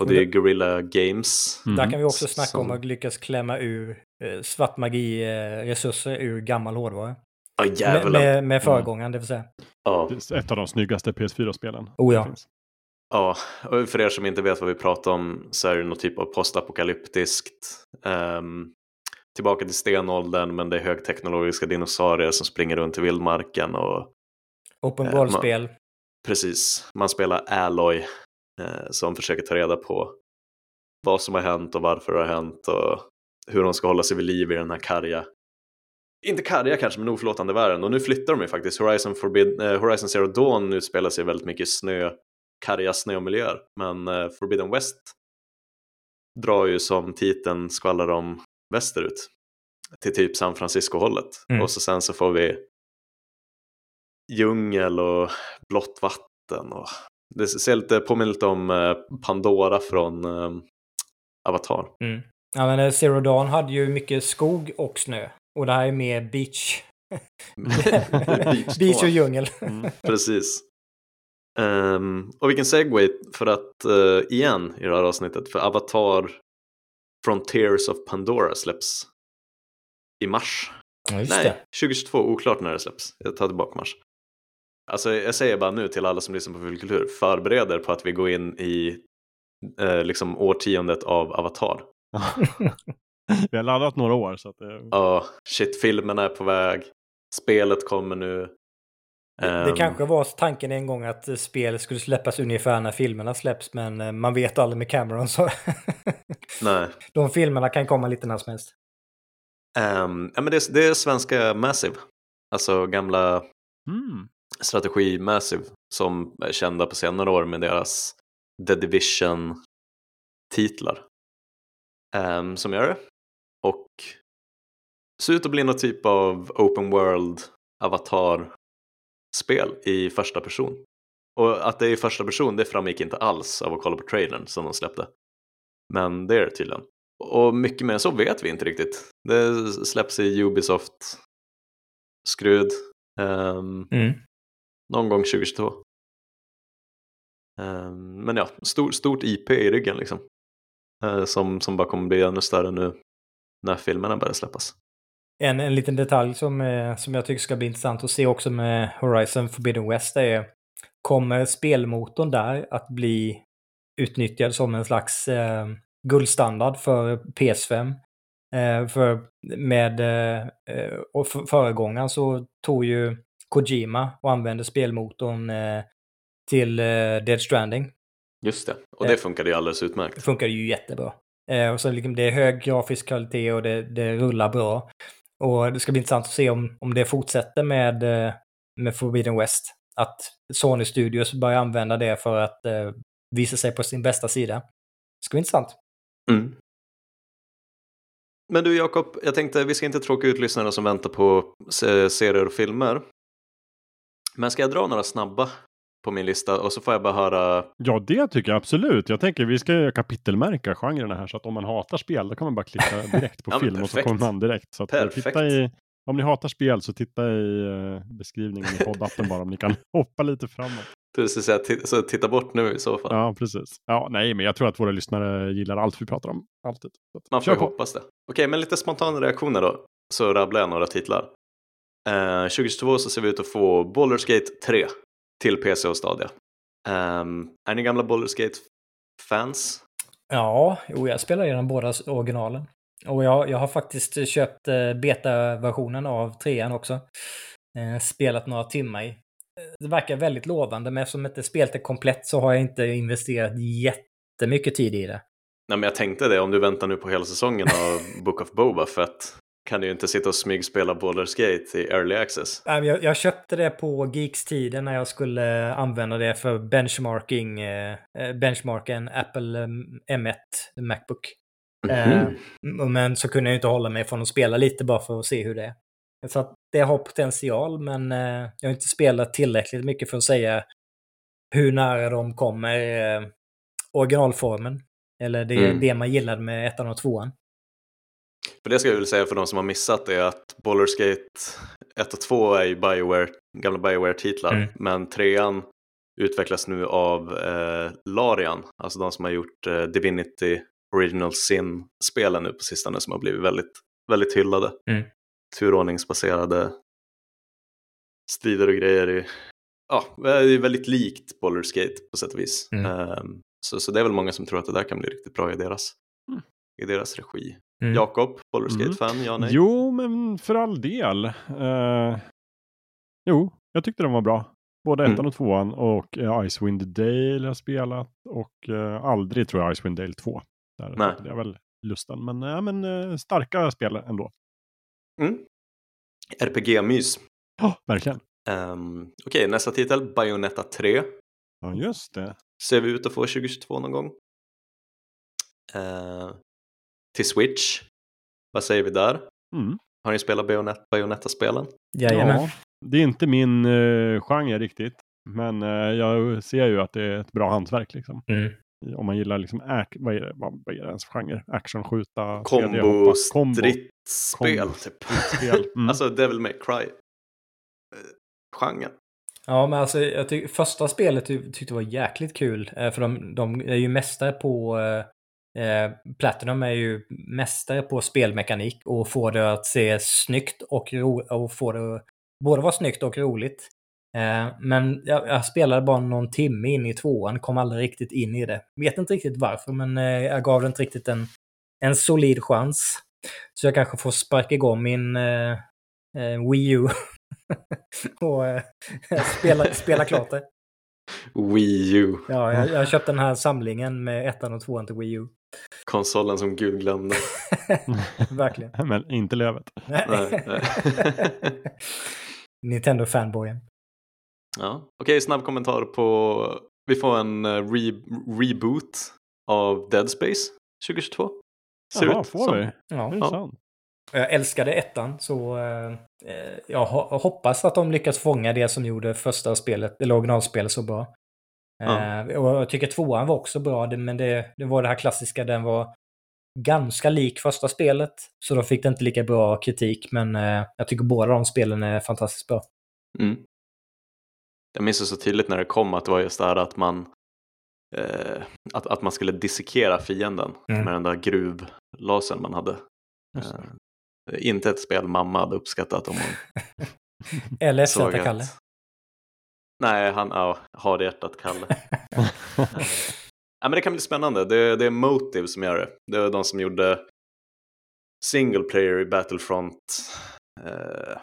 Och det är Guerrilla Games. Mhm. Där kan vi också snacka om Som- att lyckas klämma ur svart magi-resurser ur gammal hårdvara. Ja, Med, med, med föregångaren, det vill säga. Ja, Det är Ett av de snyggaste PS4-spelen. Oh ja. ja, och för er som inte vet vad vi pratar om så är det någon typ av postapokalyptiskt. ehm, tillbaka till stenåldern men det är högteknologiska dinosaurier som springer runt i vildmarken och Open Eh, World-spel. Precis, man spelar Alloy eh, som försöker ta reda på vad som har hänt och varför det har hänt och hur de ska hålla sig vid liv i den här karga, inte karga kanske, men oförlåtande världen. Och nu flyttar de ju faktiskt. Horizon, Forbid, eh, Horizon Zero Dawn utspelar sig väldigt mycket i snö, karga snömiljöer. Men eh, Forbidden West drar ju som titeln skvallrar om västerut till typ San Francisco-hållet. Mm. Och så sen så får vi djungel och blått vatten. Och det ser lite, påminner lite om eh, Pandora från, eh, Avatar. Mm. Ja, men eh, Zero Dawn hade ju mycket skog och snö. Och det här är mer beach. Beach beach och djungel. Mm. Precis. Ehm, och vilken segway för att uh, igen i det här avsnittet för Avatar Frontiers of Pandora släpps i mars. Ja, Nej, det. 2022, oklart när det släpps. Jag tar tillbaka mars. Alltså jag säger bara nu till alla som lyssnar på Fulkultur, förbered er på att vi går in i eh, liksom årtiondet av Avatar. Vi har laddat några år så att det... Ja, shit, filmerna är på väg, spelet kommer nu. Det, det Ehm, kanske var tanken en gång att eh, spel skulle släppas ungefär när filmerna släpps, men eh, man vet aldrig med Cameron så... Nej, De filmerna kan komma lite när som helst. Ehm, ja, men det, är- det är svenska Massive, alltså gamla Mm. strategi Massive som är kända på senare år med deras The Division-titlar. Ehm, som gör det. Och ser ut att bli någon typ av open world avatar-spel i första person. Och att det är i första person det framgick inte alls av att kolla på trailern som de släppte. Men det är det tydligen. Och mycket mer än så vet vi inte riktigt. Det släpps i Ubisoft skrud. Ehm, någon gång 2022. Ehm, men ja, stor, stort IP i ryggen liksom. Eh, som, som bara kommer bli ännu större nu när filmerna börjar släppas. En, en liten detalj som, eh, som jag tycker ska bli intressant att se också med Horizon Forbidden West är kommer spelmotorn där att bli utnyttjad som en slags eh, guldstandard för PS5? Eh, för med eh, eh och för, föregångaren så tog ju Kojima och använde spelmotorn eh, till eh, Dead Stranding. Just det, och det Eh. funkade ju alldeles Det utmärkt. funkar ju jättebra. Eh, och så liksom, det är hög grafisk kvalitet och det, det rullar bra. Och det ska bli intressant att se om, om det fortsätter med, eh, med Forbidden West. Att Sony Studios börjar använda det för att visa sig på sin bästa sida. Det ska bli intressant. Mm. Men du Jakob, jag tänkte vi ska inte tråka ut lyssnarna som väntar på se- serier och filmer. Men ska jag dra några snabba på min lista och så får jag bara höra Ja, det tycker jag absolut. Jag tänker vi ska kapitelmärka genrerna här så att om man hatar spel då kan man bara klicka direkt på Ja, film och så kommer man direkt. Så eh, Perfekt. i, om ni hatar spel så titta i eh, beskrivningen i poddappen bara om ni kan hoppa lite framåt. Ti- så titta bort nu i så fall. Ja, precis. Ja, nej, men jag tror att våra lyssnare gillar allt vi pratar om. Alltid. Man får ju hoppas det. Okej, men lite spontana reaktioner då. Så rabblar jag några titlar. Eh, 2022 så ser vi ut att få Baldur's Gate 3 till PC och Stadia. Ehm, är ni gamla Baldur's Gate-fans? Ja, jo, jag spelar redan båda originalen. Och jag, jag har faktiskt köpt eh, beta-versionen av trean också. Eh, spelat några timmar i. Det verkar väldigt lovande, men eftersom inte spelet är komplett så har jag inte investerat jättemycket tid i det. Nej, men jag tänkte det, om du väntar nu på hela säsongen av Book of Boba Fett kan du ju inte sitta och smygspela Baldur's Gate i Early Access. Jag, jag köpte det på Geeks-tiden när jag skulle använda det för benchmarking, eh, eh, benchmarka en Apple eh, M1 Macbook. Eh, Mhm. Men så kunde jag inte hålla mig från att spela lite bara för att se hur det är. Så att det har potential, men eh, jag har inte spelat tillräckligt mycket för att säga hur nära de kommer eh, originalformen. Eller det, Mm. det man gillade med ettan och tvåan. För det ska jag väl säga för de som har missat det är att Baldur's Gate 1 och 2 är ju Bioware, gamla Bioware-titlar. Mm. Men trean utvecklas nu av eh, Larian, alltså de som har gjort eh, Divinity Original Sin-spelen nu på sistone som har blivit väldigt, väldigt hyllade. Mm. Turordningsbaserade strider och grejer. I, ja, det är väldigt likt Baldur's Gate på sätt och vis. Mm. Ehm, så, så det är väl många som tror att det där kan bli riktigt bra i deras, Mm. i deras regi. Mm. Jakob, Baldur's Mm. Gate-fan, ja nej? Jo, men för all del. Eh, jo, jag tyckte de var bra. Både Mm. ettan och tvåan och uh, Icewind Dale har jag spelat och eh, aldrig tror jag Icewind Dale 2. Där Nej. jag väl lusten. Men, ja, men eh, starka spel ändå. Mm. RPG-mys. Ja, verkligen. Um, Okej, nästa titel, Bayonetta 3. Ja, just det. Ser vi ut att få 2022 någon gång. Till Switch. Vad säger vi där? Mm. Har ni spelat Bayonet- Bayonetta-spelen? Jajamän. Ja, det är inte min uh, genre riktigt. Men eh, jag ser ju att det är ett bra hantverk liksom. Mm. om man gillar liksom, vad, är det, vad, är det ens genre? Action, skjuta, Kombo, Kombo. stridsspel typ. Mm. alltså Devil May Cry. eh, Genren. Ja, men alltså jag tyck, första spelet ty tyckte var jäkligt kul. För de, de är ju mästare på... Eh, Platinum är ju mästare på spelmekanik och får det att se snyggt och, ro och få det både vara snyggt och roligt. Eh, men jag, jag spelade bara någon timme in i tvåan, kom aldrig riktigt in i det. Vet inte riktigt varför, men eh, jag gav det inte riktigt en, en solid chans. Så jag kanske får sparka igång min eh, Wii U och spela, spela klart det. Wii U. Ja, jag, jag har köpt den här samlingen med ettan och tvåan till Wii U. Konsolen som Gud glömde. Verkligen. Men inte lövet. Nej, nej. Nintendo-fanboyen. ja. Okej, snabb kommentar på... Vi får en eh, re reboot av Dead Space 2022. Ser Jaha, ut får som. vi? Ja. det Ja. Jag älskade ettan, så eh, jag ho hoppas att de lyckas fånga det som gjorde första spelet, eller originalspelet, så bra. Eh, och jag tycker tvåan var också bra, men det, det var det här klassiska, den var ganska lik första spelet, så de fick det inte lika bra kritik, men eh, jag tycker båda de spelen är fantastiskt bra. Mm. Jag minns det så tydligt när det kom att det var just det här att man eh, att, att man skulle dissekera fienden Mm. med den där gruvlasern man hade. Eh, inte ett spel mamma hade uppskattat om hon Eller Kalle. Nej, han ja, har det hjärtat Kalle. Ja, men det kan bli spännande. Det, det är Motive som gör det. Det är de som gjorde single player i Battlefront. Eh,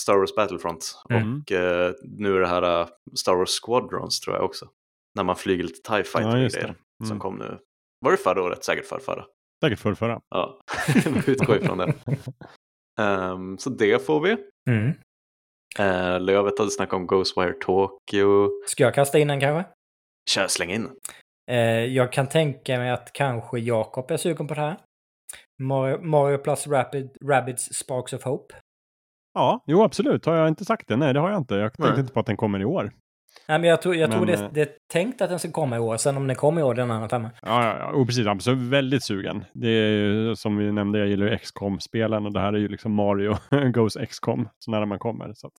Star Wars Battlefront. Mm. Och eh, nu är det här eh, Star Wars Squadrons tror jag också. När man flyger lite TIE Fighter Ja, det. grejer. Som Mm. kom nu. Var det förra året? Säkert för förra. Säkert för förra. Ja, utgår ifrån det. Ehm, så det får vi. Mm. Uh, Lövet hade snackat om Ghostwire Tokyo. Ska jag kasta in den kanske? Kör, släng in. Eh, jag kan tänka mig att kanske Jakob är sugen på det här. Mario, Mario plus Rapid, Rabbids Sparks of Hope. Ja, jo absolut. Har jag inte sagt det? Nej, det har jag inte. Jag tänkte Nej. inte på att den kommer i år. Nej, men jag tror, jag tror Men, det, eh, det är tänkt att den ska komma i år. Sen om den kommer i år, det är en annan femma. Ja, ja, ja. Och precis. Jag är så väldigt sugen. Det är ju som vi nämnde, jag gillar ju XCOM spelen och det här är ju liksom Mario Goes XCOM så nära man kommer. Så att...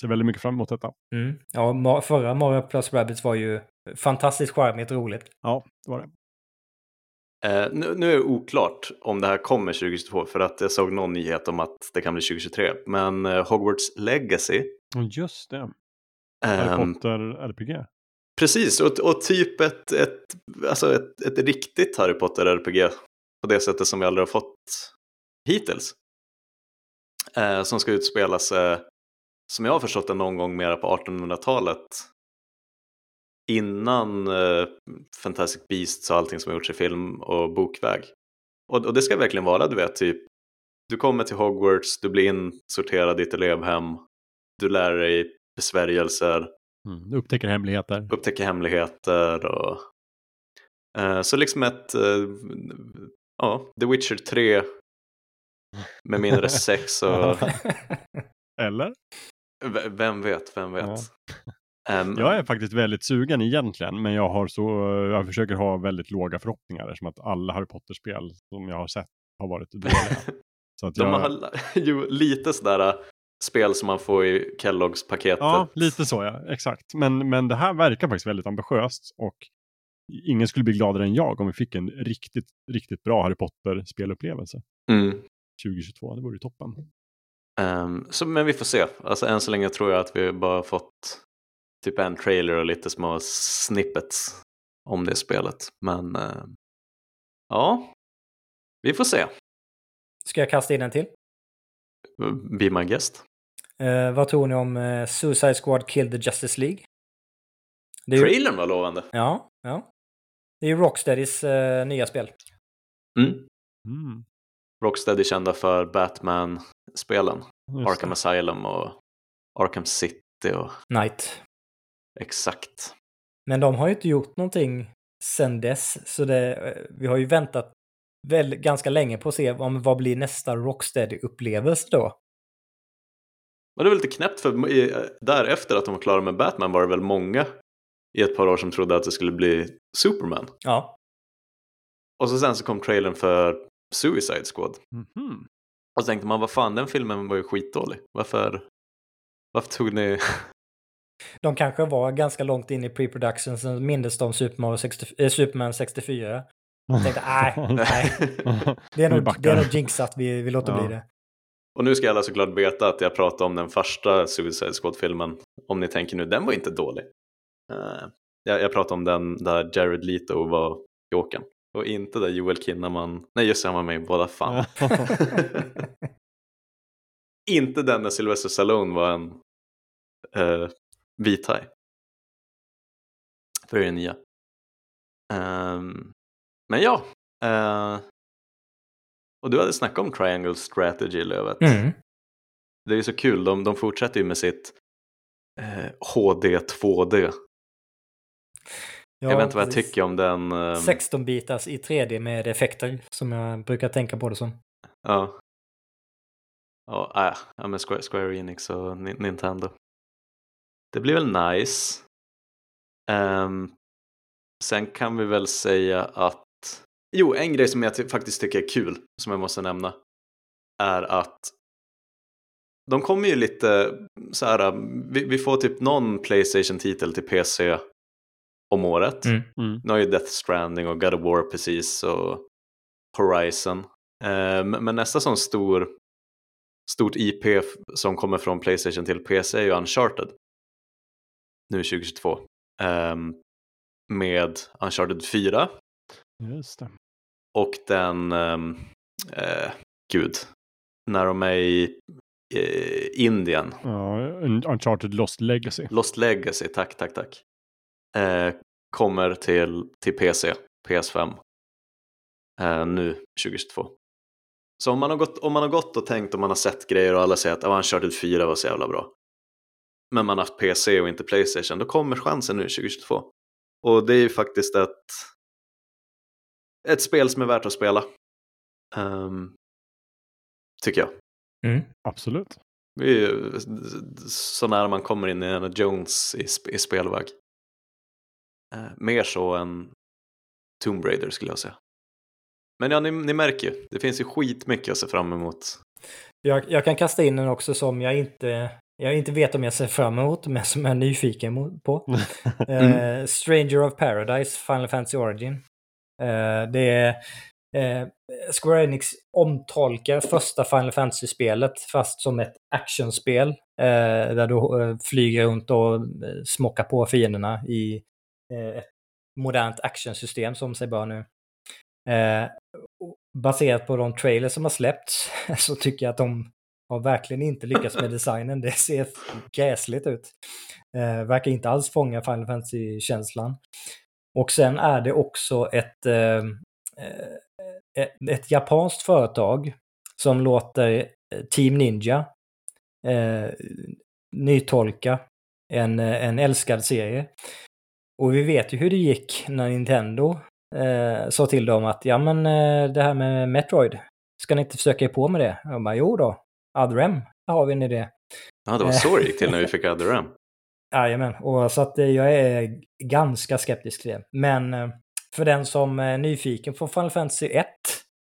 Ser väldigt mycket fram emot detta. Mm. Ja, förra Mario plus Rabbids var ju fantastiskt charmigt och roligt. Ja, det var det. Eh, nu, nu är det oklart om det här kommer 2022 för att jag såg någon nyhet om att det kan bli 2023. Men eh, Hogwarts Legacy. Just det. Harry ehm, Potter RPG. precis, och, och typ ett, ett, alltså ett, ett riktigt Harry Potter-RPG. På det sättet som vi aldrig har fått hittills. Eh, som ska utspela sig, som jag har förstått det, någon gång mera på 1800-talet. Innan eh, Fantastic Beasts och allting som har gjorts i film och bokväg. Och, och det ska verkligen vara, du vet, typ du kommer till Hogwarts, du blir insorterad i ett elevhem, du lär dig besvärjelser, Mm. Upptäcker hemligheter. upptäcker hemligheter och eh, så liksom ett eh, ja, The Witcher 3 med mindre sex och Eller? v- vem vet, vem vet. Ja. Ehm, Jag är faktiskt väldigt sugen egentligen, men jag har så, jag försöker ha väldigt låga förhoppningar som att alla Harry Potter-spel som jag har sett har varit dåliga. Så att de jag, har ju lite sådär spel som man får i Kelloggs paketet. Ja, lite så ja, exakt. Men, men det här verkar faktiskt väldigt ambitiöst och ingen skulle bli gladare än jag om vi fick en riktigt, riktigt bra Harry Potter-spelupplevelse Mm. 2022. Det vore ju toppen. Ehm, så, men vi får se. Alltså, än så länge tror jag att vi bara fått typ en trailer och lite små snippets om det spelet. Men eh, ja, vi får se. Ska jag kasta in en till? Be my guest. Eh, vad tror ni om eh, Suicide Squad Kill the Justice League? Det är ju, Trailern var lovande. ja, ja. Det är ju Rocksteadys eh, nya spel. Mm. Mm, Rocksteady kända för Batman-spelen. Arkham. Asylum och Arkham City och Night. exakt. Men de har ju inte gjort någonting sen dess. Så det, eh, vi har ju väntat väl, ganska länge på att se om, vad blir nästa Rocksteady-upplevelse då. Och det var lite knäppt för i- därefter att de var klara med Batman var det väl många i ett par år som trodde att det skulle bli Superman. Ja. Och så sen så kom trailern för Suicide Squad. Mhm. Och så tänkte man, vad fan, den filmen var ju skitdålig. Varför, varför tog ni... De kanske var ganska långt in i pre-production, sen mindes de Superman, 60, eh, Superman 64. Jag tänkte, nej, nej. Det är nog, det är nog jinxat, vi, vi låter Ja. bli det. Och nu ska alla såklart veta att jag pratade om den första Suicide Squad-filmen. Om ni tänker nu, den var inte dålig. Eh, jag, jag pratade om den där Jared Leto var Jokern. Och inte där Joel Kinnaman, nej just det, han var med i båda fan. inte den när Sylvester Stallone var en uh, vithaj. För det är nya. Ehm, men ja. eh, och du hade snackat om Triangle Strategy Lövet. Mm. Det är ju så kul, de, de fortsätter ju med sitt eh, HD 2D. Ja, jag vet inte vad jag precis. tycker om den. ehm, 16-bitars i 3D med effekter, som jag brukar tänka på det som. Ja. Ja, äh, ja men Square, Square Enix och Ni- Nintendo. Det blir väl nice. Ehm, sen kan vi väl säga att Jo, en grej som jag ty- faktiskt tycker är kul, som jag måste nämna, är att de kommer ju lite så här, vi, vi får typ någon Playstation-titel till PC om året. Mm. Mm. Nu har ju Death Stranding och God of War precis och Horizon. Eh, men nästa sån stor, stort IP som kommer från Playstation till PC är ju Uncharted. Nu 2022. Ehm, med Uncharted 4 Just det. och den, ehm, eh, gud, när de är i eh, Indien. Ja, Un- Uncharted Lost Legacy. Lost Legacy, tack, tack, tack. Eh, kommer till, till PC, PS5. Eh, nu 2022. Så om man, har gått, om man har gått och tänkt och man har sett grejer och alla säger att oh, Uncharted 4 var så jävla bra. Men man har haft PC och inte Playstation, då kommer chansen nu 2022. Och det är ju faktiskt ett, ett spel som är värt att spela. Ehm, tycker jag. Mm. Absolut. Det är ju så nära man kommer in i en Jones i, sp- i spelväg. Eh, mer så än Tomb Raider skulle jag säga. Men ja, ni, ni märker ju. Det finns ju skitmycket att se fram emot. Jag, jag kan kasta in en också som jag inte, jag inte vet om jag ser fram emot, men som jag är nyfiken på. Eh, Stranger of Paradise, Final Fantasy Origin. Eh, det är eh, Square Enix omtolkar första Final Fantasy-spelet fast som ett actionspel. Eh, där du flyger runt och smockar på fienderna i ett modernt actionsystem som sig bör nu. Baserat på de trailers som har släppts så tycker jag att de har verkligen inte lyckats med designen. Det ser gräsligt ut. Verkar inte alls fånga Final Fantasy-känslan. Och sen är det också ett, eh, eh, ett, ett japanskt företag som låter eh, Team Ninja eh, nytolka en, en älskad serie. Och vi vet ju hur det gick när Nintendo eh, sa till dem att ja men det här med Metroid, ska ni inte försöka er på med det? Jag bara jo då, Adrem, har vi en idé. Ja, det var så det gick till när vi fick Other M. Jajamän, och så att eh, jag är ganska skeptisk till det. Men eh, för den som är nyfiken på Final Fantasy 1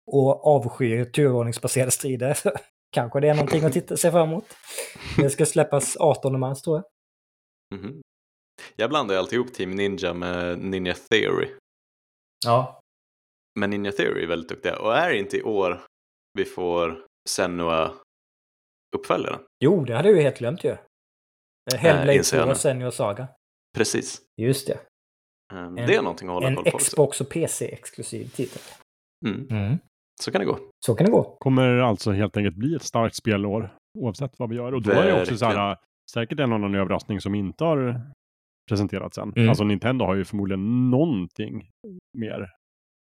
och avskyr turordningsbaserade strider kanske det är någonting att titta, se fram emot. Det ska släppas 18 mars tror jag. Mhm. Jag blandar ju alltid ihop Team Ninja med Ninja Theory. Ja. Men Ninja Theory är väldigt duktiga. Och är det inte i år vi får Senua uppföljaren? Jo, det hade jag ju helt glömt ju. Eh, Hellblade jag 2 nu. och Senior Saga. Precis. Just det. Ehm, En- det är någonting att hålla En koll på. också. Xbox och PC-exklusiv titel. Mm, så kan det gå. Så kan det gå. Kommer alltså helt enkelt bli ett starkt spelår oavsett vad vi gör. Och då är det också så här, säkert en annan överraskning som inte har presenterats än. Mm. Alltså Nintendo har ju förmodligen någonting mer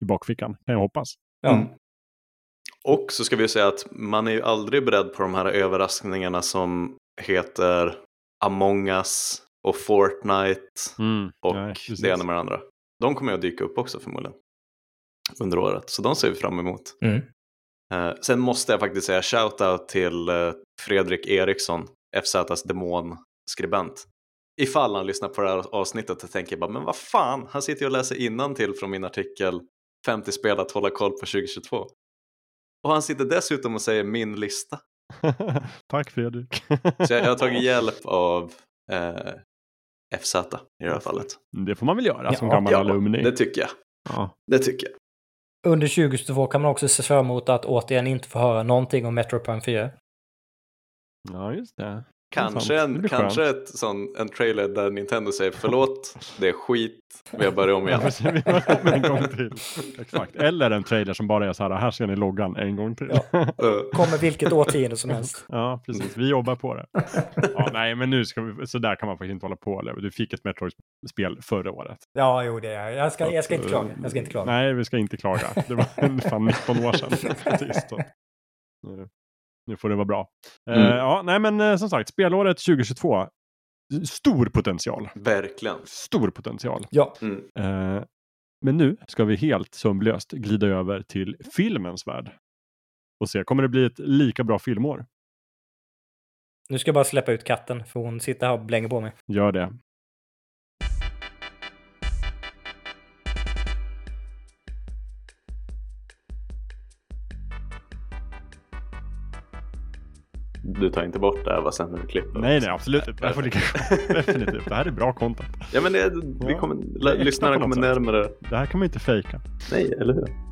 i bakfickan, kan jag hoppas. Ja. Mm. Och så ska vi säga att man är ju aldrig beredd på de här överraskningarna som heter Among Us och Fortnite och Nej, det ena med det andra. De kommer ju att dyka upp också förmodligen under året, så de ser vi fram emot. Mm. Eh, sen måste jag faktiskt säga shout-out till eh, Fredrik Eriksson, FZs demonskribent. ifall han lyssnar på det här avsnittet och tänker bara, men vad fan, han sitter ju och läser till från min artikel 50 spel att hålla koll på 2022. Och han sitter dessutom och säger min lista. Tack Fredrik. Så jag, jag har tagit hjälp av eh, FZ i det här fallet. Det får man väl göra som Ja, gammal Ja, alumni. det tycker jag. Ja. Det tycker jag. Under 2022 kan man också se fram emot att återigen inte få höra någonting om Metro Prime 4. ja, just det. Kanske, en, kanske ett sån, en trailer där Nintendo säger förlåt, det är skit, vi har börjat om Ja, igen. en gång till. Exakt. Eller en trailer som bara är så här, här ser ni loggan en gång till. Ja. Ja, Kommer vilket årtionde som helst. precis. Vi jobbar på det. Ja, nej, men nu ska vi, så där kan man faktiskt inte hålla på. Eller? Du fick ett Metroid-spel förra året. Ja, jo, det är jag. Ska, jag ska inte klaga. Jag ska inte klaga. Nej, vi ska inte klaga. Det var fan 19 år sedan. Precis. Nu- får det vara bra. Eh, Mm. ja, nej, men eh, som sagt, spelåret 2022. Stor potential. verkligen. Stor potential. Ja, Mm. Eh, men nu ska vi helt sömlöst glida över till filmens värld. Och se, kommer det bli ett lika bra filmår? nu ska jag bara släppa ut katten för hon sitter här och blänger på mig. Gör det. Du tar inte bort det här, vad sen när du klipper? Nej, nej, absolut inte. Definitivt. Det här är bra content. Ja, men det, vi Ja, kommer, extra lyssnarna kommer närmare. Det här kan man inte fejka. Nej, eller hur?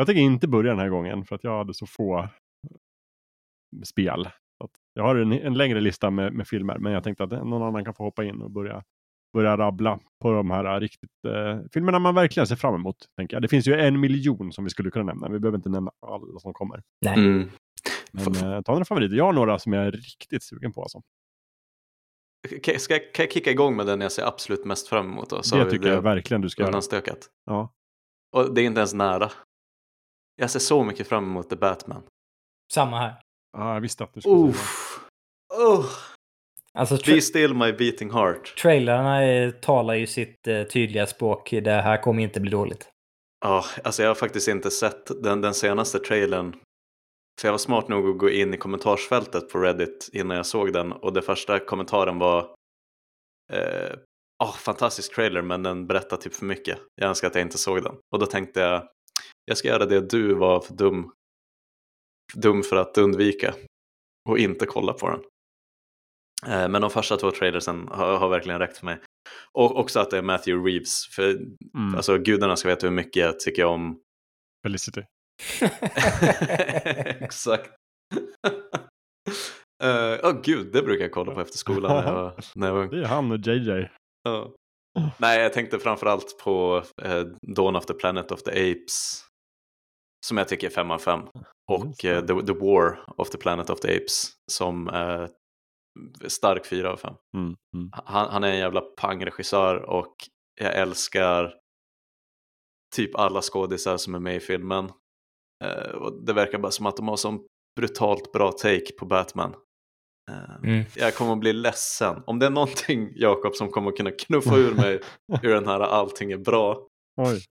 Jag tänker inte börja den här gången för att jag hade så få spel. Att jag har en, en längre lista med, med filmer men jag tänkte att någon annan kan få hoppa in och börja, börja rabbla på de här riktigt eh, filmerna man verkligen ser fram emot. Tänker jag. Det finns ju en miljon som vi skulle kunna nämna. Vi behöver inte nämna alla som kommer. Nej. Mm. Men eh, ta några favoriter. Jag har några som jag är riktigt sugen på. Alltså. Kan, ska jag, kan jag kicka igång med den jag ser absolut mest fram emot? Då? Så det tycker jag verkligen du ska göra. Ja. Och det är inte ens nära. Jag ser så mycket fram emot The Batman. Samma här. Ja, jag visste att du skulle säga det. Uff. Oh. Alltså, Be still my beating heart. trailerna eh, talar ju sitt eh, tydliga språk. Det här kommer inte bli dåligt. Ja, alltså jag har faktiskt inte sett den, den senaste trailern. För jag var smart nog att gå in i kommentarsfältet på Reddit innan jag såg den och det första kommentaren var eh, oh, fantastisk trailer men den berättar typ för mycket. Jag önskar att jag inte såg den. Och då tänkte jag jag ska göra det du var för dum, dum för att undvika och inte kolla på den. Eh, men de första två trailersen har, har verkligen räckt för mig. Och också att det är Matthew Reeves. För Mm. Alltså gudarna ska veta hur mycket jag tycker om Felicity. Exakt. Åh oh, gud, det brukar jag kolla på efter skolan när jag, var- när jag var ung. Det är han och JJ. Ja. Nej, jag tänkte framförallt på eh, Dawn of the Planet of the Apes. Som jag tycker är 5 av 5. Och eh, det. the, the War of the Planet of the Apes. Som är stark 4 av 5. Mm. Mm. Han, han är en jävla pangregissör och jag älskar typ alla skådisar som är med i filmen. Eh, och det verkar bara som att de har sån brutalt bra take på Batman. Eh, Mm. Jag kommer att bli ledsen. Om det är någonting, Jakob, som kommer att kunna knuffa ur mig ur den här allting är bra, Oj.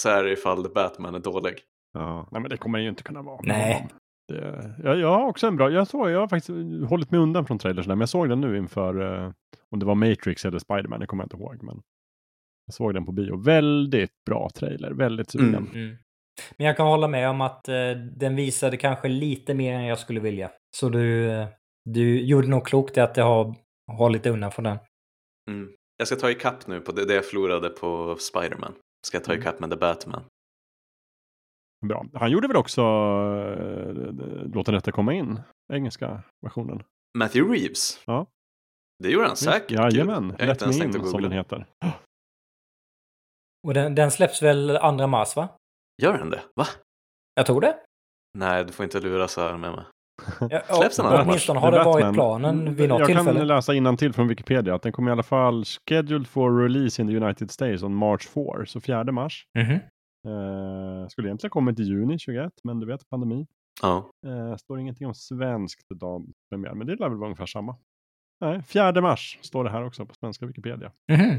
så är det ifall Batman är dålig. Ja. Nej, men det kommer det ju inte kunna vara. Nej. Det, jag, jag har också en bra, jag, såg, jag har faktiskt hållit mig undan från trailers, men jag såg den nu inför, eh, om det var Matrix eller Spiderman, det kommer jag inte ihåg. Men jag såg den på bio. Väldigt bra trailer, väldigt sugen. Mm. Mm. Men jag kan hålla med om att eh, den visade kanske lite mer än jag skulle vilja. Så du, eh, du gjorde nog klokt i att jag har hållit undan från den. Mm. Jag ska ta ikapp nu på det, det jag förlorade på Spiderman. Ska jag ta Mm. ikapp med The Batman. Bra. Han gjorde väl också äh, Låt den rätta komma in, engelska versionen. Matthew Reeves? Ja. Det gjorde han säkert. Jajamän, Jag Let Me In som den heter. Och den, den släpps väl 2 mars va? Gör den det? Va? Jag tror det. Nej, du får inte lura så här med mig. Ja, Släpps den andra mars? Åtminstone har det The varit Batman. planen vid något Jag tillfälle. kan läsa till från Wikipedia att den kommer i alla fall scheduled for release in the United States on March 4, så 4 mars. Mhm. Eh, skulle egentligen kommit i juni 21, men du vet pandemi. Ja. Eh, står ingenting om svenskt dampremiär, men det lär väl vara ungefär samma. Nej, 4 mars står det här också på svenska Wikipedia. Mhm.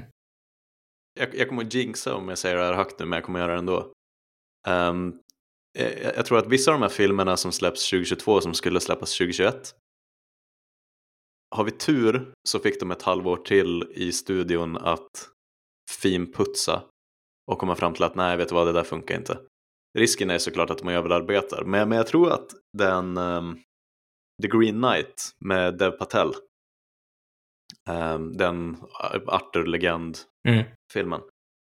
Jag, jag kommer att jinxa om jag säger det här högt nu, men jag kommer göra det ändå. Ehm, jag, jag tror att vissa av de här filmerna som släpps 2022 som skulle släppas 2021 har vi tur så fick de ett halvår till i studion att finputsa och komma fram till att nej, vet du vad, det där funkar inte. Risken är såklart att de överarbetar, men, men jag tror att den ehm, The Green Knight med Dev Patel, ehm, den Arthur-legend-filmen, Mm.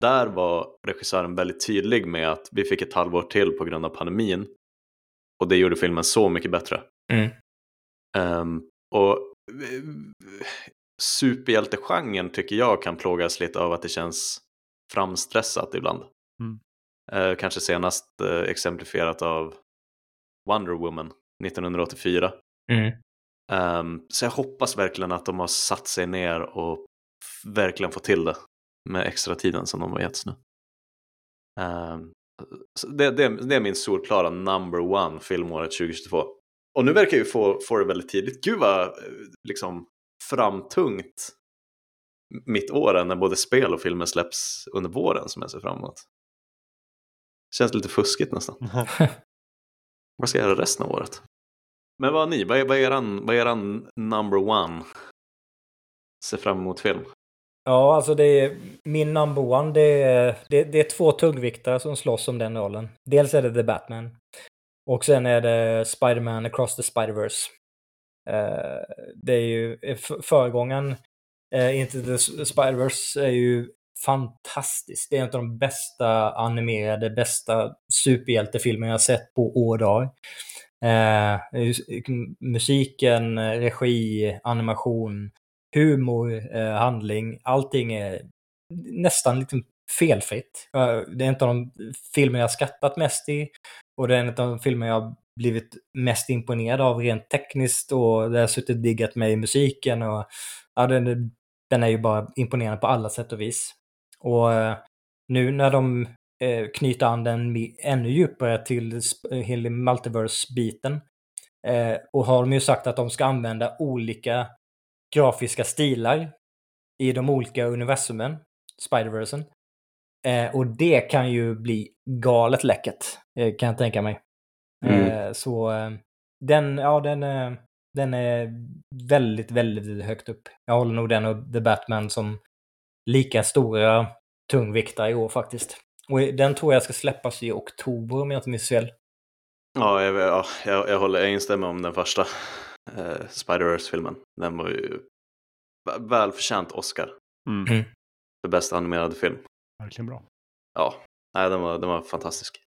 där var regissören väldigt tydlig med att vi fick ett halvår till på grund av pandemin och det gjorde filmen så mycket bättre. Mm. Ehm, och eh, superhjältegenren tycker jag kan plågas lite av att det känns framstressat ibland. Mm. Eh, kanske senast eh, exemplifierat av Wonder Woman 1984. Mm. Ehm, så jag hoppas verkligen att de har satt sig ner och verkligen fått till det med extra tiden som de har getts nu. Så det, det, det är min solklara number one filmåret 2022. Och nu verkar ju få, få det väldigt tidigt. Gud vad eh, liksom framtungt mitt år är när både spel och filmer släpps under våren som jag ser fram emot. Känns lite fuskigt nästan. Vad ska jag göra resten av året? Men vad har ni? Vad är, vad är, eran, vad är eran number one? Se fram emot film. Ja, alltså det är min number one. Det är, det, det är två tungviktare som slåss om den rollen. Dels är det The Batman. Och sen är det Spider-Man Across the Spider-Verse. Eh, det är ju f- föregångaren Eh, Into the Spider-Verse är ju fantastiskt. Det är en av de bästa animerade, bästa superhjältefilmer jag sett på år och dag. Eh, musiken, regi, animation, humor, eh, handling, allting är nästan liksom felfritt. Eh, det är en av de filmer jag skrattat mest i och det är en av de filmer jag blivit mest imponerad av rent tekniskt och där jag suttit och diggat mig i musiken och ja, den, den är ju bara imponerande på alla sätt och vis. Och eh, nu när de eh, knyter an den ännu djupare till sp- hela multiverse-biten eh, och har de ju sagt att de ska använda olika grafiska stilar i de olika universumen, Spider-Versen. Eh, och det kan ju bli galet läckert, eh, kan jag tänka mig. Mm. Eh, så eh, den, ja, den, eh, den är väldigt, väldigt högt upp. Jag håller nog den och The Batman som lika stora tungviktare i år faktiskt. Och den tror jag ska släppas i oktober om jag inte minns fel. Ja, jag, ja, jag, jag, håller, jag instämmer om den första eh, Spider-Verse-filmen. Den var ju vä- välförtjänt Oscar Mm. Mm. för bästa animerade film. Verkligen bra. Ja, nej, den, var, den var fantastisk.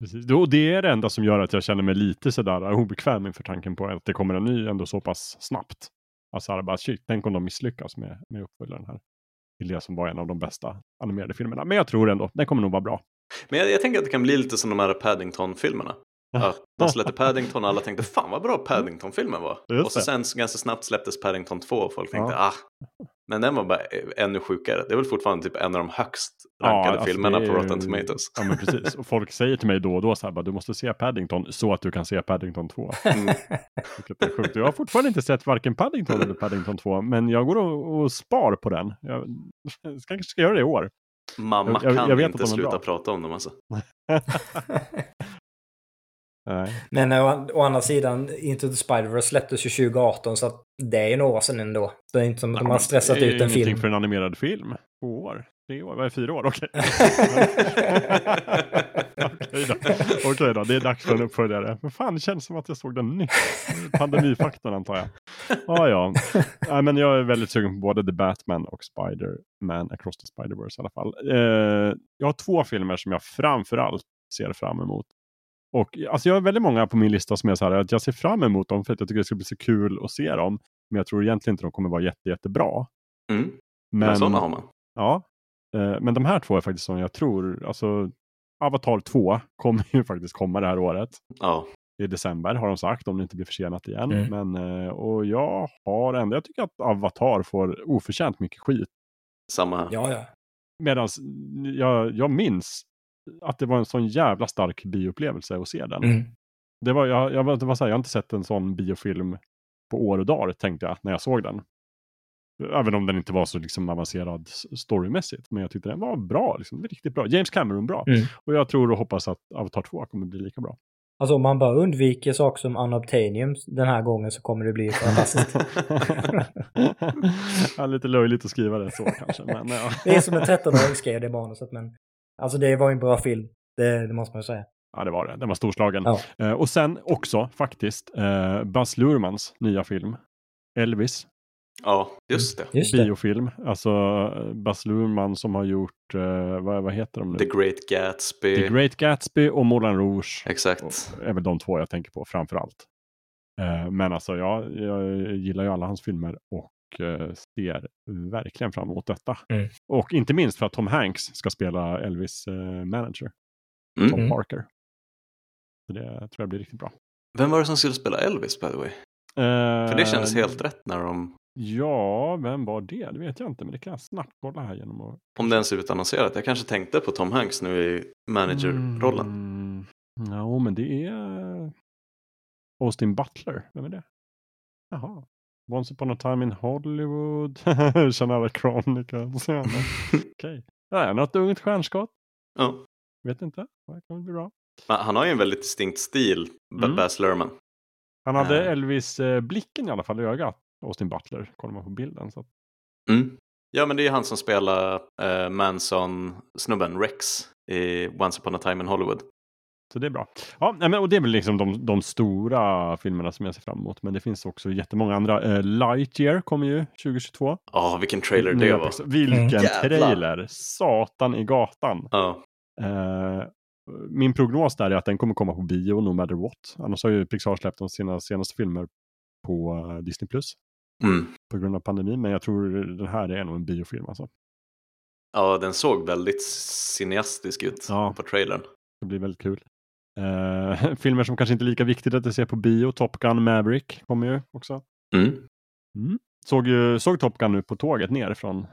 Precis. Och det är det enda som gör att jag känner mig lite sådär eh, obekväm inför tanken på att det kommer en ny ändå så pass snabbt. Alltså bara shit, tänk om de misslyckas med, med uppföljaren här. Till det som var en av de bästa animerade filmerna. Men jag tror ändå, den kommer nog vara bra. Men jag, jag tänker att det kan bli lite som de här Paddington-filmerna. Att man släppte Paddington och alla tänkte fan vad bra Paddington-filmen var. Just och så sen ganska snabbt släpptes Paddington 2 och folk tänkte Ja. ah. Men den var bara ännu sjukare. Det är väl fortfarande typ en av de högst rankade alltså, filmerna det på är- Rotten Tomatoes. Ja men precis. Och folk säger till mig då och då så här, bara, du måste se Paddington så att du kan se Paddington 2. Mm. Vilket är sjukt. Jag har fortfarande inte sett varken Paddington eller Paddington 2. Men jag går och, och spar på den. Jag kanske ska göra det i år. Mamma Jag- jag- kan jag vet inte är sluta bra. prata om dem alltså. Nej. Men å, å andra sidan, Into the Spider-Verse släpptes ju 2018 så att det är ju några år sedan ändå. Det är inte som att de Ja, har stressat det är ut en ingenting film. för en animerad film. Två år? Tre år? Vad är fyra år? Okej. Okej då. Okej då, det är dags för en uppföljare. Men fan, det känns som att jag såg den nyss. Pandemifaktorn antar jag. Ah, ja, Nej, men jag är väldigt sugen på både The Batman och Spider-Man Across the Spider-Verse i alla fall. Eh, jag har två filmer som jag framförallt ser fram emot. Och alltså jag har väldigt många på min lista som är så här att jag ser fram emot dem för att jag tycker det ska bli så kul att se dem. Men jag tror egentligen inte de kommer vara jätte, jättebra. Mm. Men, Men, sådana har man. ja, eh, men de här två är faktiskt som jag tror, alltså Avatar 2 kommer ju faktiskt komma det här året. Ja. I december har de sagt, om det inte blir försenat igen. Mm. Men, eh, och jag har ändå, jag tycker att Avatar får oförtjänt mycket skit. Samma. Ja, ja. Medan jag, jag minns att det var en sån jävla stark bioupplevelse att se den. Mm. Det var, jag, jag, det var så här, jag har inte sett en sån biofilm på år och dagar tänkte jag när jag såg den. Även om den inte var så liksom avancerad storymässigt. Men jag tyckte den var bra, liksom, riktigt bra. James Cameron bra. Mm. Och jag tror och hoppas att Avatar 2 kommer bli lika bra. Alltså om man bara undviker saker som unobtainium den här gången så kommer det bli fantastiskt. ja, lite löjligt att skriva det så kanske. Men, ja. Det är som en 13-åring skrev det manuset men alltså det var ju en bra film. Det, det måste man ju säga. ja, det var det. Den var storslagen. Ja. Eh, och sen också faktiskt eh, Baz Luhrmanns nya film. Elvis, Ja, just det. Just det. biofilm. Alltså eh, Baz Luhrmann som har gjort, eh, vad, vad heter de nu? The Great Gatsby. The Great Gatsby och Moulin Rouge. Exakt. Och är väl de två jag tänker på framför allt. Eh, men alltså jag, jag gillar ju alla hans filmer och ser verkligen fram emot detta. Mm. Och inte minst för att Tom Hanks ska spela Elvis eh, manager, Mm. Tom Mm. Parker. Så det tror jag blir riktigt bra. Vem var det som skulle spela Elvis by the way? För det kändes helt rätt när de, Ja, vem var det? Det vet jag inte, men det kan jag snabbt kolla här genom att... om det ens är utannonserat. Jag kanske tänkte på Tom Hanks nu i managerrollen. Mm. Ja, men det är Austin Butler. Vem är det? Jaha. Once upon a time in Hollywood. Shannara Chronicles. Ja, men- Okej. Ja, något ungt stjärnskott. Ja. Vet inte. Det kommer bli bra. Han har ju en väldigt distinkt stil, Mm. Baz Luhrmann. Han hade Ja. Elvis-blicken i alla fall i ögat. Austin Butler. Kollar man på bilden. Så. Mm. Ja, men det är han som spelar eh, Manson-snubben Rex i Once upon a time in Hollywood. Så det är bra. Ja, men, och det är väl liksom de, de stora filmerna som jag ser fram emot. Men det finns också jättemånga andra. Eh, Lightyear kommer ju 2022. Ja, vilken trailer det var. Vilken Mm. Trailer! Satan i gatan. Ja, Eh, min prognos där är att den kommer komma på bio no matter what. Annars har ju Pixar släppt de sina senaste filmer på eh, Disney Plus mm. på grund av pandemin. Men jag tror den här är nog en biofilm alltså. ja, den såg väldigt cineastisk ut Ja. på trailern. Det blir väldigt kul. Eh, filmer som kanske inte är lika viktigt att se på bio. Top Gun Maverick kommer ju också. Mm. Såg, ju, såg Top Gun nu på tåget ner från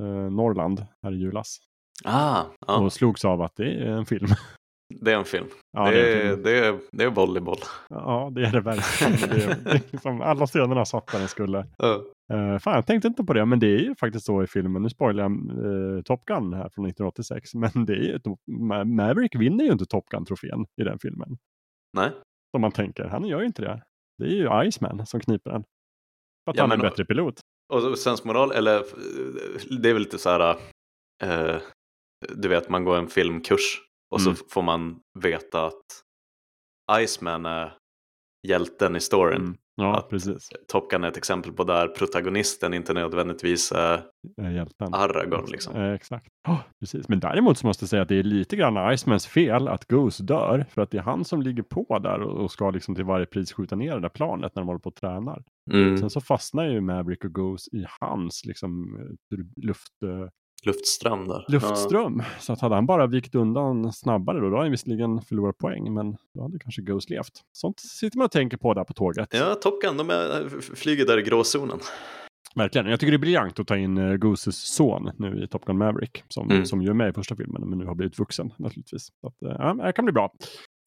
eh, Norrland här i julas. Ah, ja, Och slogs av att det är en film. det är en film. ja, det, är film. det, är, det är volleyboll. Ja, det är det verkligen. Det är, det är liksom, alla scenerna satt där den skulle. Ja. Uh, fan, jag tänkte inte på det, men det är ju faktiskt så i filmen. Nu spoilar jag eh, Top Gun här från 1986. Men det är ju, Ma- Maverick vinner ju inte Top Gun-trofén i den filmen. Nej, Som man tänker, han gör ju inte det. Det är ju Iceman som kniper den. För att Ja, han är en bättre pilot. och sensmoral, eller det är väl lite så här, eh, du vet man går en filmkurs och Mm. så får man veta att Iceman är hjälten i storyn. Mm. Ja, Att- precis. Top Gun är ett exempel på där protagonisten inte nödvändigtvis är Hjälten. Aragorn liksom. Eh, exakt. Ja, precis. Men däremot så måste jag säga att det är lite grann Icemans fel att Goose dör. För att det är han som ligger på där och och ska liksom till varje pris skjuta ner det där planet när de håller på och tränar. Mm. Sen så fastnar ju Maverick och Goose i hans liksom, eh, luft, eh, Luftström där. luftström. Så att hade han bara vikt undan snabbare då, då hade han visserligen förlorat poäng. Men då hade kanske Goose levt. Sånt sitter man och tänker på där på tåget. Ja, ja Top Gun, de är, f- flyger där i gråzonen. Verkligen. Jag tycker det är briljant att ta in uh, Gooses son nu i Top Gun Maverick. Som, Mm. som ju är med i första filmen men nu har blivit vuxen naturligtvis. Så att, eh, ja, det kan bli bra.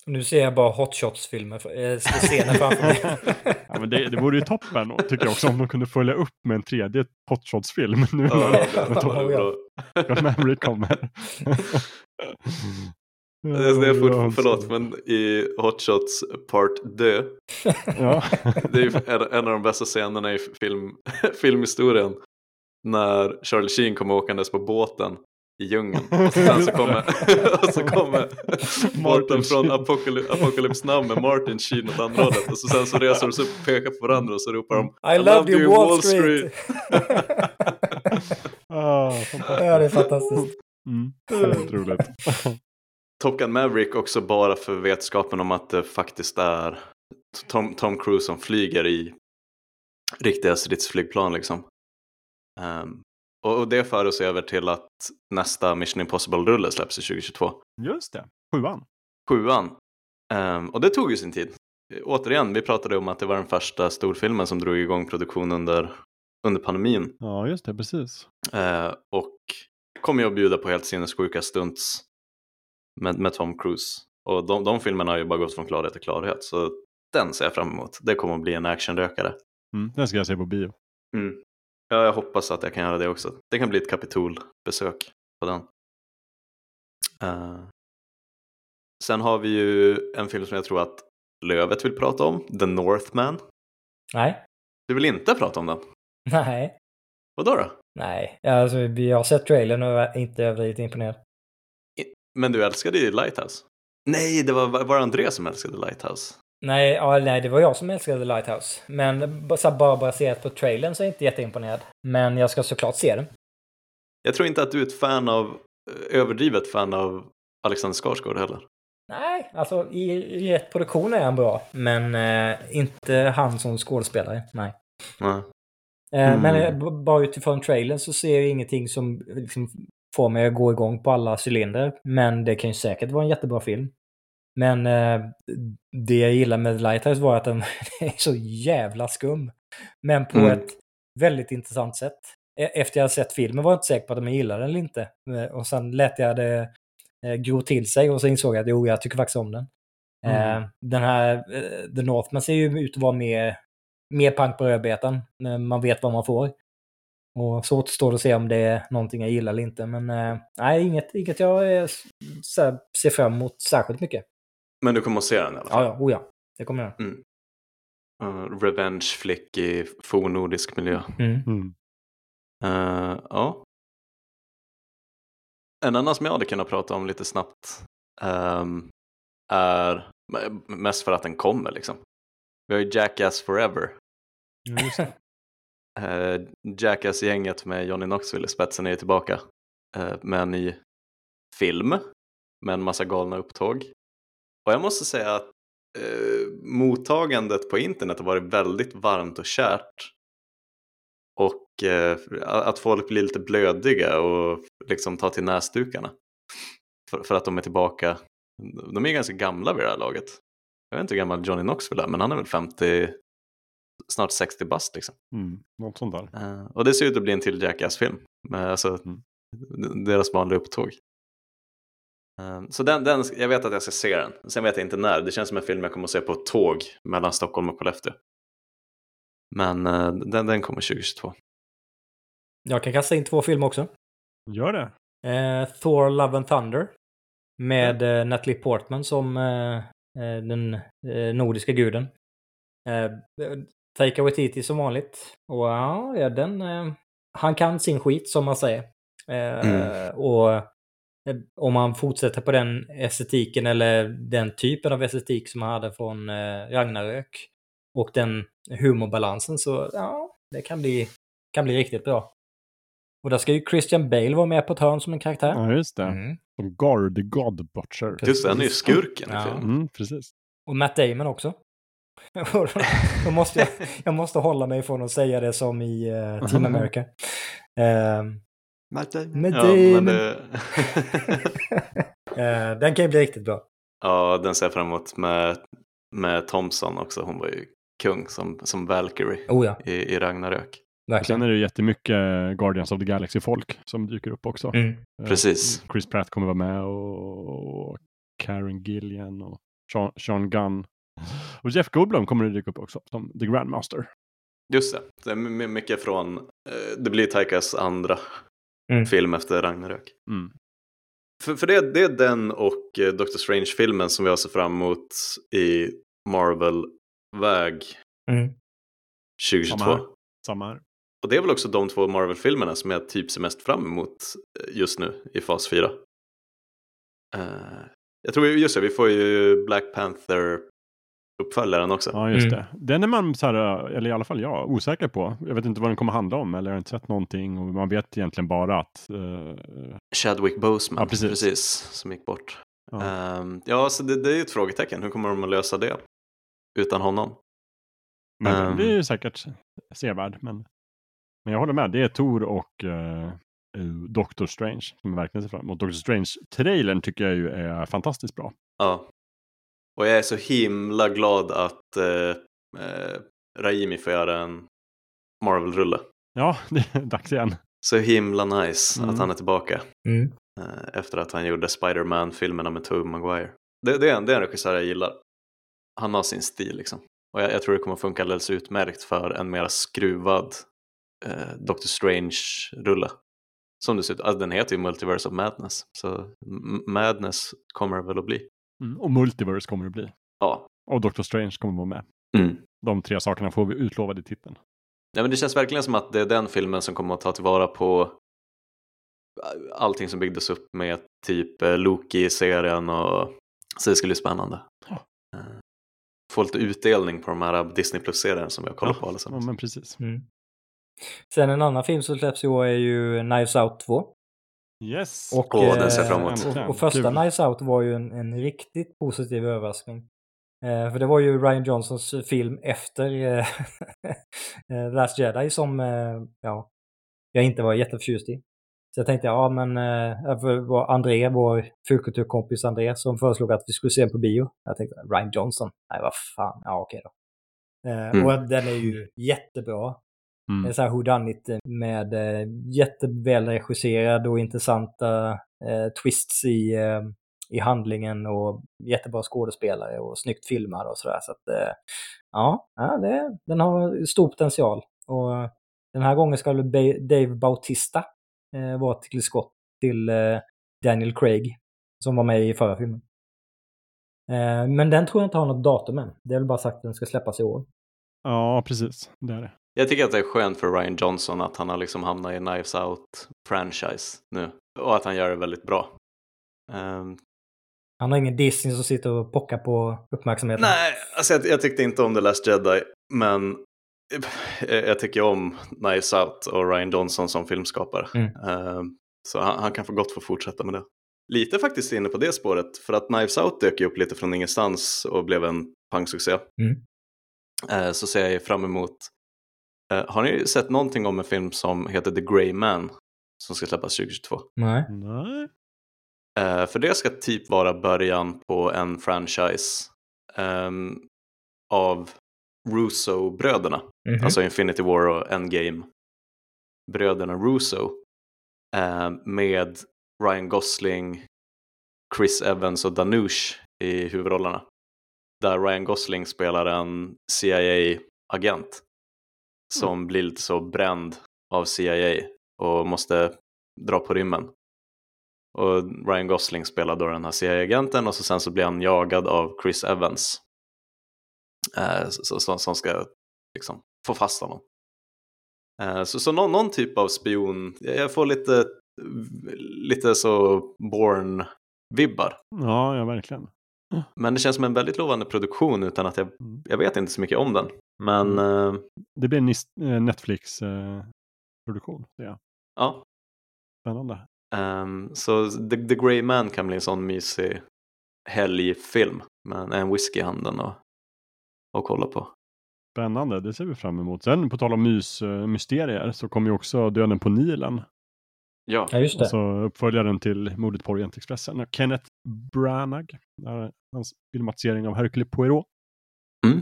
Nu ser jag bara Hot Shots-filmer, äh, scener framför mig. Ja, men det, det vore ju toppen och tycker jag också om de kunde följa upp med en tredje Hot Shots-film nu när det Top Maverick kommer. Det är, fort, förlåt, men i Hot Shots Part Dö, Ja. det är en av de bästa scenerna i film, filmhistorien. När Charlie Sheen kommer åkandes på båten i djungeln. Och sen så kommer, och så kommer Martin från. Apocalypse, Apocalypse Now med Martin Sheen åt andra hållet. Och så sen så reser de sig upp och pekar på varandra och så ropar de I, love you Wall Street! Ah, fantastiskt. ja, det är fantastiskt. Mm. Helt roligt. Top Gun Maverick också bara för vetskapen om att det faktiskt är Tom, Tom Cruise som flyger i riktiga stridsflygplan liksom. Ehm, och, och det för oss över till att nästa Mission Impossible-rulle släpps i 2022. Just det, sjuan. Sjuan. Ehm, och det tog ju sin tid. Återigen, vi pratade om att det var den första storfilmen som drog igång produktion under, under pandemin. Ja, just det, precis. Eh, och kommer ju att bjuda på helt sinnessjuka stunts med, med Tom Cruise. Och de, de filmerna har ju bara gått från klarhet till klarhet. Så den ser jag fram emot. Det kommer att bli en actionrökare. Mm, den ska jag se på bio. Mm. Ja, jag hoppas att jag kan göra det också. Det kan bli ett kapitolbesök på den. Uh. Sen har vi ju en film som jag tror att Lövet vill prata om, The Northman. Nej. Du vill inte prata om den? Nej. Vadå då? Nej, alltså vi har sett trailern och är inte överdrivet imponerad. Men du älskade ju Lighthouse. Nej, det var, var det André som älskade Lighthouse? Nej, ja, nej, det var jag som älskade Lighthouse. Men så bara baserat på trailern så är jag inte jätteimponerad. Men jag ska såklart se den. Jag tror inte att du är ett fan av, överdrivet fan av Alexander Skarsgård heller. Nej, alltså i, i rätt produktion är han bra. Men eh, inte han som skådespelare, nej. Nej. Eh, Men eh, bara utifrån trailern så ser jag ingenting som liksom får mig att gå igång på alla cylindrar. Men det kan ju säkert vara en jättebra film. Men eh, det jag gillar med Lighthouse var att den är så jävla skum. Men på Mm. ett väldigt intressant sätt. E- Efter jag sett filmen var jag inte säker på att jag gillade den eller inte. Eh, Och sen lät jag det eh, gro till sig och så insåg jag att jo, jag tycker faktiskt om den. Mm. Eh, Den här eh, The Northman ser ju ut att vara mer, mer pang på rödbetan. Eh, Man vet vad man får. Och så återstår det att se om det är någonting jag gillar eller inte. Men eh, nej, inget, inget jag eh, s- så här, ser fram emot särskilt mycket. Men du kommer att se den i alla Ja, fall? ja, oh ja. Det kommer jag. Uh, revenge flick i fornnordisk miljö. Mm. Mm. Eh, ja. En annan som jag hade kunnat prata om lite snabbt ehm, är mest för att den kommer liksom. Vi har ju Jackass Forever. Ja, just det. Uh, Jackass-gänget med Johnny Knoxville i spetsen är tillbaka uh, med en ny film med en massa galna upptåg. Och jag måste säga att eh, mottagandet på internet har varit väldigt varmt och kärt. Och eh, att folk blir lite blödiga och liksom tar till näsdukarna. För, för att de är tillbaka. De är ganska gamla vid det här laget. Jag vet inte hur gammal Johnny Knoxville är, men han är väl 50, snart 60 bast liksom. Mm. Något sånt där. Eh, och det ser ut att bli en till Jackass-film. Alltså, Mm. deras vanliga upptåg. Eh, så den, den, jag vet att jag ska se den. Sen vet jag inte när. Det känns som en film jag kommer att se på ett tåg mellan Stockholm och Skellefteå. Men eh, den, den kommer 2022. Jag kan kasta in två filmer också. Gör det. Eh, Thor Love and Thunder. Med eh, Natalie Portman som eh, eh, den eh, nordiska guden. Eh, Taika Waititi som vanligt. Och ja, den... Eh, han kan sin skit som man säger. Eh, Mm. Och om man fortsätter på den estetiken eller den typen av estetik som han hade från eh, Ragnarök och den humorbalansen så ja, det kan bli, kan bli riktigt bra. Och där ska ju Christian Bale vara med på ett hörn som en karaktär. Ja, just det. Mm. Som the God Butcher. Just det, han är ju skurken Ja. Mm, precis. Och Matt Damon också. Då måste jag, jag måste hålla mig från att säga det som i eh, Team America. Ehm, Matt Damon. Ja, men det... Eh, den kan ju bli riktigt bra. ja, den ser jag fram emot med, med Thompson också. Hon var ju kung som, som Valkyrie Oh ja, i, i Ragnarök. Och sen verkligen. är det ju jättemycket Guardians of the Galaxy-folk som dyker upp också. Mm. Eh, Precis. Chris Pratt kommer vara med och, Karen Gillian och Sean, Sean Gunn. Och Jeff Goldblum kommer att dyka upp också som The Grandmaster. Just det, det är my- mycket från, eh, det blir Taikas andra Mm. film efter Ragnarök. Mm. För, för det, det är den och eh, Doctor Strange-filmen som vi har sett fram emot i Marvel-väg Mm. 2022. Samma här. Samma här. Och det är väl också de två Marvel-filmerna som jag typ ser mest fram emot eh, just nu i fas 4. Eh, jag tror just det, vi får ju Black Panther-uppföljaren också. Ja, just Mm. det. Den är man, så här, eller i alla fall jag, osäker på. Jag vet inte vad den kommer handla om eller jag har inte sett någonting och man vet egentligen bara att eh, Chadwick Boseman, Ja, precis. precis. som gick bort. Ja. Ehm, ja, så det, det är ju ett frågetecken. Hur kommer de att lösa det utan honom? Men den Ehm. blir ju säkert sevärd. Men, men jag håller med, det är Tor och eh, Doctor Strange som jag verkligen ser fram emot. Doctor Strange-trailern tycker jag ju är fantastiskt bra. Ja. Och jag är så himla glad att eh, eh, Raimi får göra en Marvel-rulle. Ja, det är dags igen. Så himla nice Mm. att han är tillbaka. Mm. eh, efter att han gjorde Spider-Man-filmerna med Tobey Maguire. det, det, är en, det är en regissör jag gillar. Han har sin stil liksom. Och jag, jag tror det kommer funka alldeles utmärkt för en mer skruvad eh, Doctor Strange-rulle. Som ut, alltså, den heter ju Multiverse of Madness. Så Madness kommer det väl att bli. Mm, och Multiverse kommer det bli. Ja. Och Doctor Strange kommer vara med. Mm. De tre sakerna får vi utlovade i titeln. Ja, men det känns verkligen som att det är den filmen som kommer att ta tillvara på allting som byggdes upp med typ eh, Loki-serien och så det ska bli spännande. Ja. Eh, få lite utdelning på de här Disney Plus-serierna som vi har kollat Ja, på allesammans. Ja, men precis. Mm. Sen en annan film som släpps i år är ju Knives Out 2. Yes! Och, Åh, den ser jag fram eh, emot. Och, och första Kul. Knives Out var ju en, en riktigt positiv överraskning. Eh, för det var ju Ryan Johnsons film efter eh, eh, Last Jedi som eh, ja, jag inte var jätteförtjust i. Så jag tänkte, ja men eh, för det var André, vår fulkulturkompis André, som föreslog att vi skulle se den på bio. Jag tänkte, Ryan Johnson? Nej, vad fan, ja okej då. Eh, Mm. Och den är ju jättebra. Det är Mm. så här whodunit med eh, jätteväl regisserad och intressanta eh, twists i, eh, i handlingen och jättebra skådespelare och snyggt filmad och sådär. Så att, eh, ja, ja det, den har stor potential. Och den här gången ska väl Dave Bautista eh, vara till skott till eh, Daniel Craig som var med i förra filmen. Eh, men den tror jag inte har något datum än. Det är väl bara sagt att den ska släppas i år. Ja, precis. Det är det. Jag tycker att det är skönt för Ryan Johnson att han har liksom hamnat i Knives Out-franchise nu. Och att han gör det väldigt bra. Ehm, Han har ingen Disney som sitter och pockar på uppmärksamheten. nej, alltså jag, jag tyckte inte om The Last Jedi, men jag, jag tycker om Knives Out och Ryan Johnson som filmskapare. Mm. Ehm, så han, han kan få gott få fortsätta med det. Lite faktiskt inne på det spåret, för att Knives Out dök ju upp lite från ingenstans och blev en pangsuccé. Mm. Eh, så ser jag fram emot. Eh, har ni sett någonting om en film som heter The Grey Man? Som ska släppas 2022. Nej. Nej. Eh, för det ska typ vara början på en franchise ehm, av Russo-bröderna. Mhm. Alltså Infinity War och Endgame. Bröderna Russo. eh, med Ryan Gosling, Chris Evans och Danush i huvudrollerna. Där Ryan Gosling spelar en CIA-agent som blir lite så bränd av CIA och måste dra på rymmen. Och Ryan Gosling spelar då den här CIA-agenten och så sen så blir han jagad av Chris Evans. Eh, som ska liksom få fast honom. Eh, så så någon, någon typ av spion, jag får lite, lite så Born-vibbar. Ja, ja, verkligen. Men det känns som en väldigt lovande produktion utan att jag, Mm. jag vet inte så mycket om den. Men eh, Det blir en eh, Netflix-produktion. ja. ja, Spännande. Ehm, så The, The Grey Man kan bli en sån mysig helgfilm med en whisky i handen och, och kolla på. Spännande, det ser vi fram emot. Sen på tal om mys, eh, mysterier så kommer ju också Döden på Nilen. Ja, Ja, just det. Alltså uppföljaren till Mordet på Orientexpressen. Kenneth Branagh. Hans filmatisering av Hercule Poirot. mm.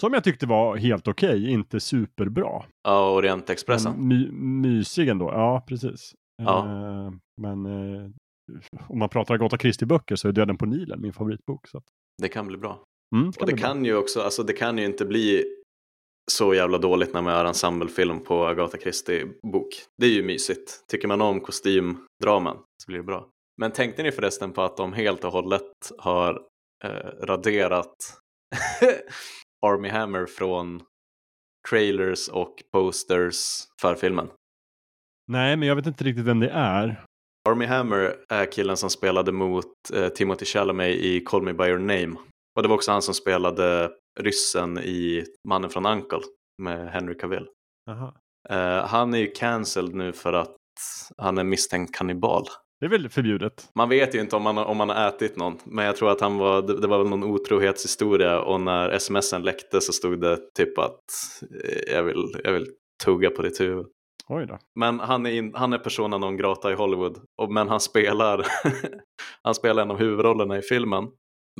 Som jag tyckte var helt okej, inte superbra. ja Orientexpressen. My, mysig ändå, ja precis. Ja. Eh, men eh, om man pratar Agatha Christie-böcker så är Döden på Nilen min favoritbok. Så Det kan bli bra. mm, ska Och det bli bra. kan ju också, alltså det kan ju inte bli så jävla dåligt när man gör ensemblefilm på Agatha Christie-bok. Det är ju mysigt. Tycker man om kostymdraman så blir det bra. Men tänkte ni förresten på att de helt och hållet har eh, raderat Army Hammer från trailers och posters för filmen? Nej, men jag vet inte riktigt vem det är. Army Hammer är killen som spelade mot eh, Timothy Chalamet i Call Me By Your Name. Och det var också han som spelade ryssen i Mannen från Uncle med Henry Cavill. Eh, han är ju cancelled nu för att han är misstänkt kannibal. Det är väl förbjudet? Man vet ju inte om man, om man har ätit någon, men jag tror att han var, det, det var väl någon otrohetshistoria och när smsen läckte så stod det typ att eh, jag vill, jag vill tugga på ditt huvud. Oj då. Men han är, in, han är persona non grata i Hollywood. Och, men han spelar, han spelar en av huvudrollerna i filmen.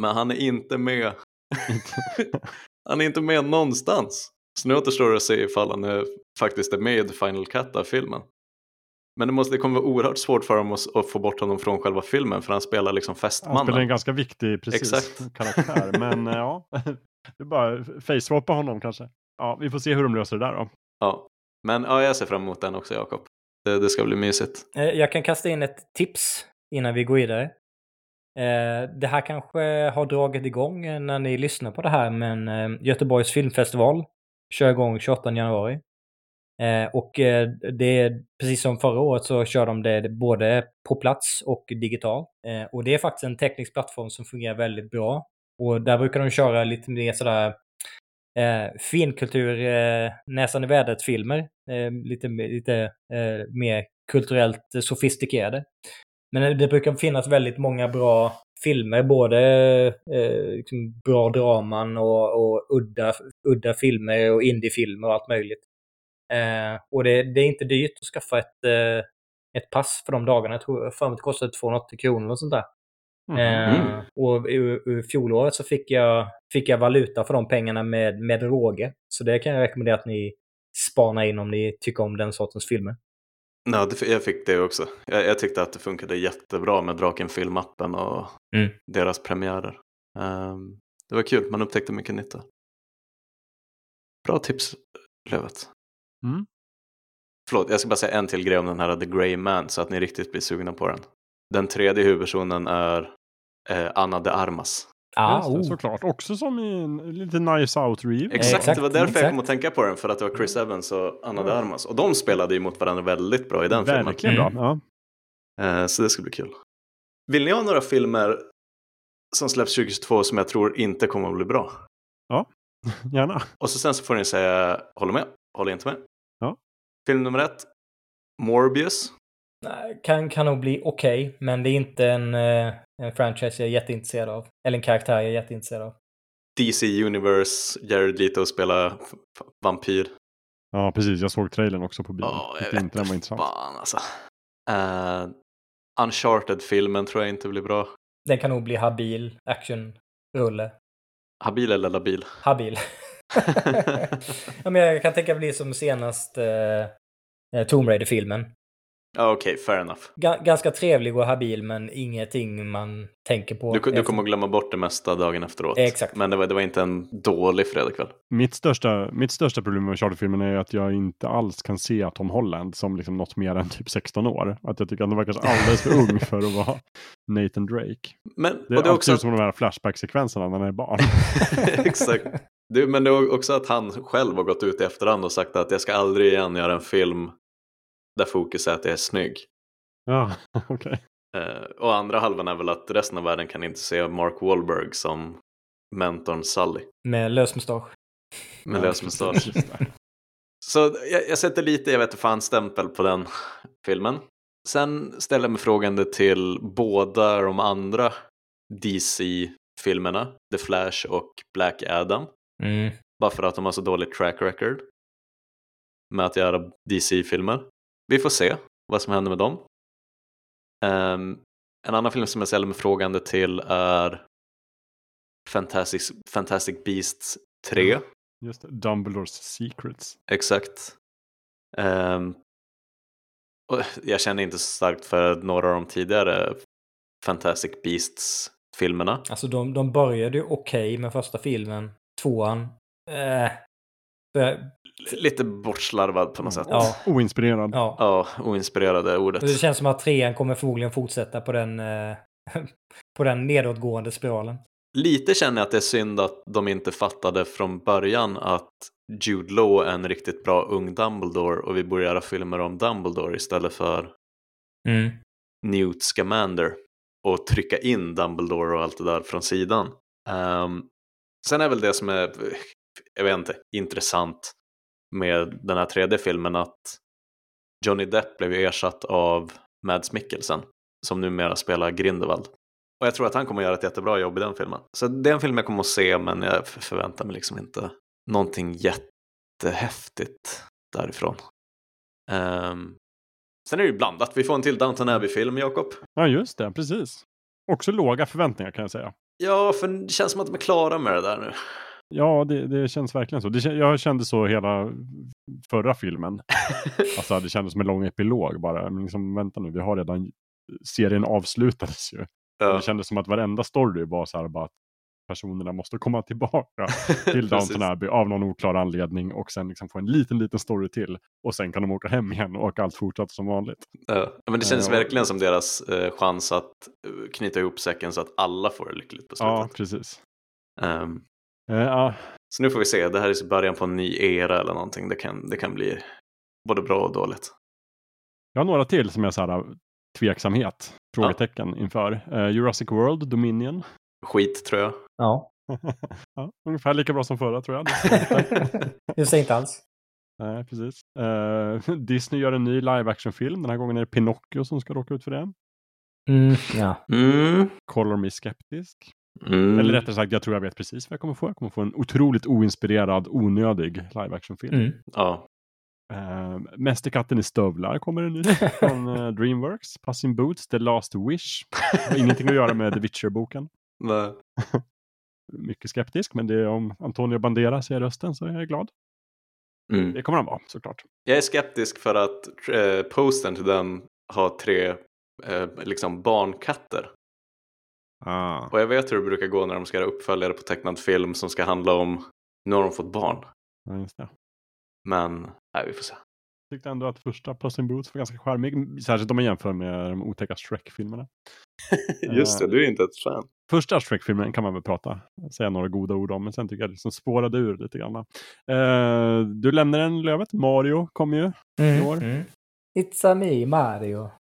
Men han är inte med. han är inte med någonstans. Så nu återstår det att se ifall han är, faktiskt är med i The Final Cut av filmen. Men det, måste, det kommer vara oerhört svårt för dem att, att få bort honom från själva filmen för han spelar liksom Han fästmannen. spelar en ganska viktig precis, Exakt. karaktär. Men eh, ja, det är bara face-swappa honom kanske. Ja, vi får se hur de löser det där då. Ja. Men ja, jag ser fram emot den också Jakob. Det, det ska bli mysigt. Eh, Jag kan kasta in ett tips innan vi går vidare. Eh, Det här kanske har dragit igång när ni lyssnar på det här, men Göteborgs filmfestival kör igång 28 januari. Eh, och eh, det är precis som förra året så kör de det både på plats och digitalt. Eh, och det är faktiskt en teknisk plattform som fungerar väldigt bra. Och där brukar de köra lite mer sådär eh, finkultur, eh, näsan i vädret-filmer. Eh, lite lite eh, mer kulturellt sofistikerade. Men det brukar finnas väldigt många bra filmer, både eh, liksom bra draman och, och udda, udda filmer och indiefilmer och allt möjligt. Eh, och det, det är inte dyrt att skaffa ett, eh, ett pass för de dagarna. Jag tror för mig det kostade 280 kronor och sånt där. Mm. Eh, och ur, ur fjolåret så fick jag, fick jag valuta för de pengarna med, med råge. Så det kan jag rekommendera att ni spanar in om ni tycker om den sortens filmer. Ja, jag fick det också. Jag, jag tyckte att det funkade jättebra med Draken filmappen och Mm. deras premiärer. Ehm, det var kul, man upptäckte mycket nytta. Bra tips, Lövet. Mm. Förlåt, jag ska bara säga en till grej om den här The Grey Man så att ni riktigt blir sugna på den. Den tredje huvudpersonen är eh, Anna de Armas. Ah, det, oh. såklart. Också som i en lite nice out reeve. Exakt, exakt, det var därför exakt. jag kom att tänka på den, för att det var Chris Evans och Anna de Armas. Och de spelade ju mot varandra väldigt bra i den filmen. Verkligen Mm. bra. Ja. Eh, Så det ska bli kul. Vill ni ha några filmer som släpps 2022 som jag tror inte kommer att bli bra? Gärna. Och så sen så får ni säga håller med, håller inte med. Film nummer ett, Morbius. Nej, Kan, kan nog bli okej, men det är inte en, eh, en franchise jag är jätteintresserad av. Eller en karaktär jag är jätteintresserad av. DC Universe, Jared Leto f- vampyr. Ja, precis. Jag såg trailern också på bio. Ja, jag vet inte den var inte intressant. fan alltså. Uh, Uncharted-filmen tror jag inte blir bra. Den kan nog bli habil actionrulle. Habil eller labil? Habil. ja, men jag kan tänka bli som senast eh, eh, Tomb Raider-filmen. Ja, Okej, fair enough. Ga- ganska trevlig och habil, men ingenting man tänker på. Du, du kommer att glömma bort det mesta dagen efteråt. Exakt. Men det var, det var inte en dålig fredagkväll. Mitt största, mitt största problem med Charterfilmen är att jag inte alls kan se Tom Holland som liksom något mer än typ 16 år. Att jag tycker att han verkar alldeles för ung för att vara Nathan Drake. Men, Det och det är är också som de här Flashback-sekvenserna när han är barn. Exakt. Det, men det är också att han själv har gått ut i efterhand och sagt att jag ska aldrig igen göra en film där fokus är att jag är snygg. ja, okej. Eh, och andra halvan är väl att resten av världen kan inte se Mark Wahlberg som mentorn Sully Med lös mustasch. med lös mustasch. Så jag, jag sätter lite, jag vet inte fan, stämpel på den filmen. Sen ställer jag mig frågande till båda de andra DC-filmerna, The Flash och Black Adam. Mm. Bara för att de har så dåligt track record med att göra DC-filmer. Vi får se vad som händer med dem. Ehm, en annan film som jag ställer mig frågande till är Fantastic, Fantastic Beasts 3. Just det. Dumbledores Secrets. Exakt. Och jag känner inte så starkt för några av de tidigare Fantastic Beasts-filmerna. Alltså de, de började ju okej med första filmen. Tvåan. Eh, för, Lite bortslarvad på något sätt. Ja. Oinspirerad. ja. Ja, oinspirerade ordet. Det känns som att trean kommer förmodligen fortsätta på den, eh, på den nedåtgående spiralen. Lite känner jag att det är synd att de inte fattade från början att Jude Law är en riktigt bra ung Dumbledore och vi borde göra filmer om Dumbledore istället för Mm. Newt Scamander och trycka in Dumbledore och allt det där från sidan. Ehm, sen är väl det som är, jag vet inte, intressant med den här tredje filmen att Johnny Depp blev ju ersatt av Mads Mikkelsen som numera spelar Grindelwald. Och jag tror att han kommer att göra ett jättebra jobb i den filmen. Så det är en film jag kommer att se men jag förväntar mig liksom inte någonting jättehäftigt därifrån. Um, sen är det ju blandat. Vi får en till Downton Abbey-film, Jakob. Ja, just det. Precis. Också låga förväntningar kan jag säga. Ja, för det känns som att de är klara med det där nu. Ja, det, det känns verkligen så. Det, jag kände så hela förra filmen. alltså det kändes som en lång epilog bara. Men liksom, vänta nu, vi har redan, serien avslutades ju. Ja. Det kändes som att varenda story var så här bara att personerna måste komma tillbaka till Downton Abbey av någon oklar anledning och sen liksom få en liten, liten story till. Och sen kan de åka hem igen och allt fortsätter som vanligt. Ja, men det känns uh, verkligen som deras uh, chans att uh, knyta ihop säcken så att alla får det lyckligt på slutet. Ja, precis. Um, ja. Så nu får vi se, det här är början på en ny era eller någonting. Det kan, det kan bli både bra och dåligt. Jag har några till som jag så här, tveksamhet, frågetecken inför. Jurassic World, Dominion. Skit tror jag. Ja. ja ungefär lika bra som förra tror jag. Just inte alls. Nej, precis. Uh, Disney gör en ny live action-film. Den här gången är det Pinocchio som ska råka ut för det. Mm, ja. Mm. Color me skeptisk. Mm. Eller rättare sagt, jag tror jag vet precis vad jag kommer få. Jag kommer få en otroligt oinspirerad, onödig live action-film. Mm. Ja. Uh, Mästerkatten i stövlar kommer en ny från uh, Dreamworks. Passing Boots, The Last Wish. Ingenting att göra med The Witcher-boken. Nej. Mycket skeptisk, men det är om Antonio Banderas är rösten så är jag glad. Mm. Det kommer han vara såklart. Jag är skeptisk för att eh, posten till den har tre eh, liksom barnkatter. Ah. Och jag vet hur det brukar gå när de ska göra uppföljare på tecknad film som ska handla om nu har de fått barn. Ja. Men, nej vi får se. Jag tyckte ändå att första Puss in Boots var ganska charmig. Särskilt om man jämför med de otäcka Shrek-filmerna. Just det, du är inte ett fan. Första Shrek-filmen kan man väl prata, säga några goda ord om, men sen tycker jag det liksom spårade ur lite grann. Uh, du lämnar en lövet, Mario kommer ju mm, i år. Mm. It's a me, Mario.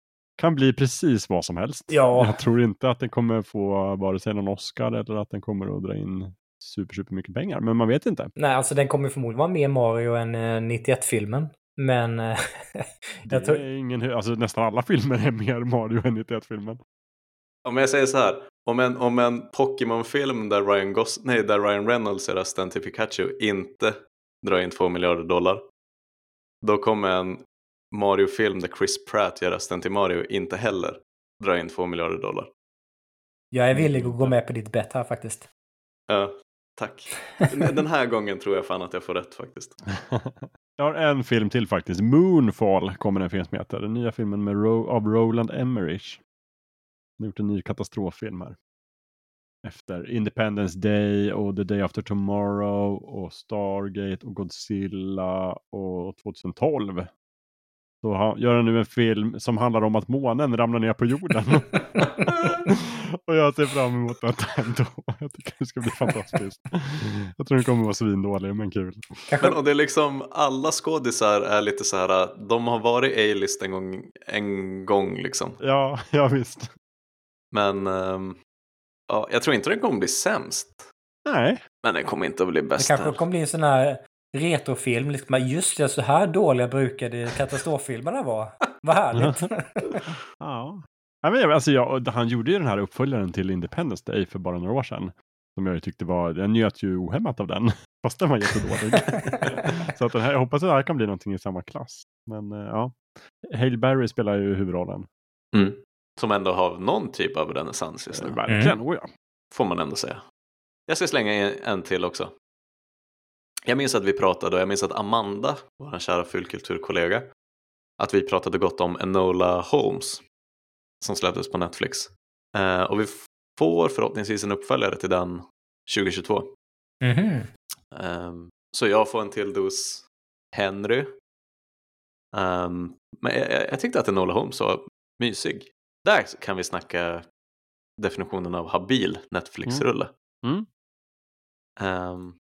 Kan bli precis vad som helst. Ja. Jag tror inte att den kommer få vare sig någon Oscar eller att den kommer att dra in super, super mycket pengar, men man vet inte. Nej, alltså den kommer förmodligen vara mer Mario än 91-filmen. Eh, men... Eh, jag tror... ingen, alltså, nästan alla filmer är mer Mario än 91-filmen. Om jag säger så här, om en, om en Pokémon-film där Ryan, Gos nej, där Ryan Reynolds är rösten till Pikachu inte drar in 2 miljarder dollar. Då kommer en Mario-film där Chris Pratt gör rösten till Mario inte heller dra in 2 miljarder dollar. Jag är villig att gå med på ditt bett här faktiskt. Ja, tack. Den här gången tror jag fan att jag får rätt faktiskt. Jag har en film till faktiskt. Moonfall kommer en film som heter. Den nya filmen med Ro av Roland Emmerich. Har gjort en ny katastroffilm här. Efter Independence Day och The Day After Tomorrow och Stargate och Godzilla och 2012 så gör han nu en film som handlar om att månen ramlar ner på jorden. och jag ser fram emot detta ändå. Jag tycker det ska bli fantastiskt. Jag tror den kommer vara svindålig men kul. Men och det är liksom alla skådisar är lite så här. De har varit A-list en gång, en gång liksom. Ja, ja visst. Men um, ja, jag tror inte den kommer bli sämst. Nej. Men den kommer inte att bli bäst. Det kanske kommer bli en sån här retrofilm. Liksom, just det, så här dåliga brukade katastroffilmerna vara. Vad härligt. ja. Ja, men, alltså, jag, han gjorde ju den här uppföljaren till Independence Day för bara några år sedan. Som jag tyckte var, jag njöt ju ohämmat av den. Fast den var jättedålig. så att den här, jag hoppas att det här kan bli någonting i samma klass. Men uh, ja, Hale Berry spelar ju huvudrollen. Mm. Som ändå har någon typ av renässans just nu. Uh, verkligen, mm. oh ja. Får man ändå säga. Jag ska slänga en till också. Jag minns att vi pratade och jag minns att Amanda, vår kära fullkulturkollega, att vi pratade gott om Enola Holmes som släpptes på Netflix. Eh, och vi får förhoppningsvis en uppföljare till den 2022. Mm -hmm. eh, så jag får en till dos Henry. Um, men jag, jag, tyckte att Enola Holmes var mysig. Där kan vi snacka definitionen av habil Netflix-rulle. Mm. Mm. Um,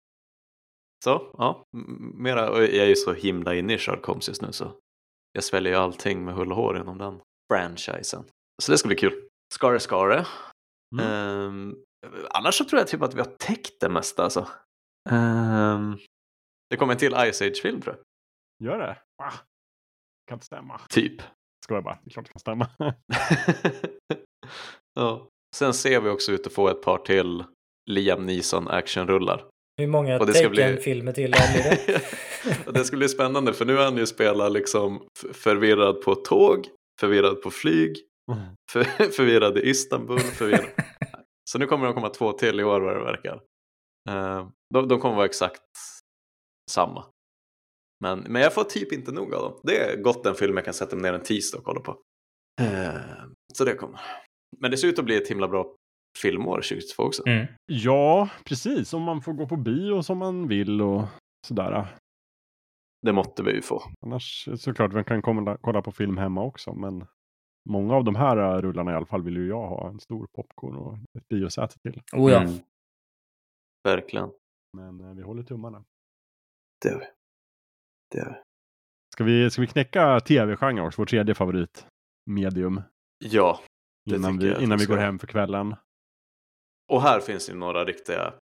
så, ja, mera, jag är ju så himla inne i Sherlock Holmes just nu så jag sväljer ju allting med hull och hår inom den franchisen. Så det ska bli kul. Skare Skare. Mm. Um, annars så tror jag typ att vi har täckt det mesta alltså. Um, det kommer en till Ice Age-film tror jag. Gör det? Va? Kan inte stämma. Typ. Ska jag bara, det är klart det kan stämma. ja. Sen ser vi också ut att få ett par till Liam Neeson actionrullar. Hur många Taken-filmer till blir det? det ska bli spännande för nu har han ju spelat liksom förvirrad på tåg, förvirrad på flyg, mm. för, förvirrad i Istanbul. Förvirrad. Så nu kommer att komma två till i år vad det verkar. Eh, de, de kommer vara exakt samma. Men, men jag får typ inte nog av dem. Det är gott en film jag kan sätta mig ner en tisdag och kolla på. Eh, så det kommer. Men det ser ut att bli ett himla bra filmår 2022 också. Mm. Ja, precis. Om man får gå på bio som man vill och sådär. Det måtte vi ju få. Annars såklart man kan komma, kolla på film hemma också. Men många av de här rullarna i alla fall vill ju jag ha en stor popcorn och ett biosäte till. Oh ja. Mm. Verkligen. Men eh, vi håller tummarna. Det gör vi. Det gör. Ska vi, ska vi knäcka tv-genren också? Vår tredje favoritmedium. Ja, Det Innan vi, innan vi går hem för kvällen. och här finns ju några riktiga.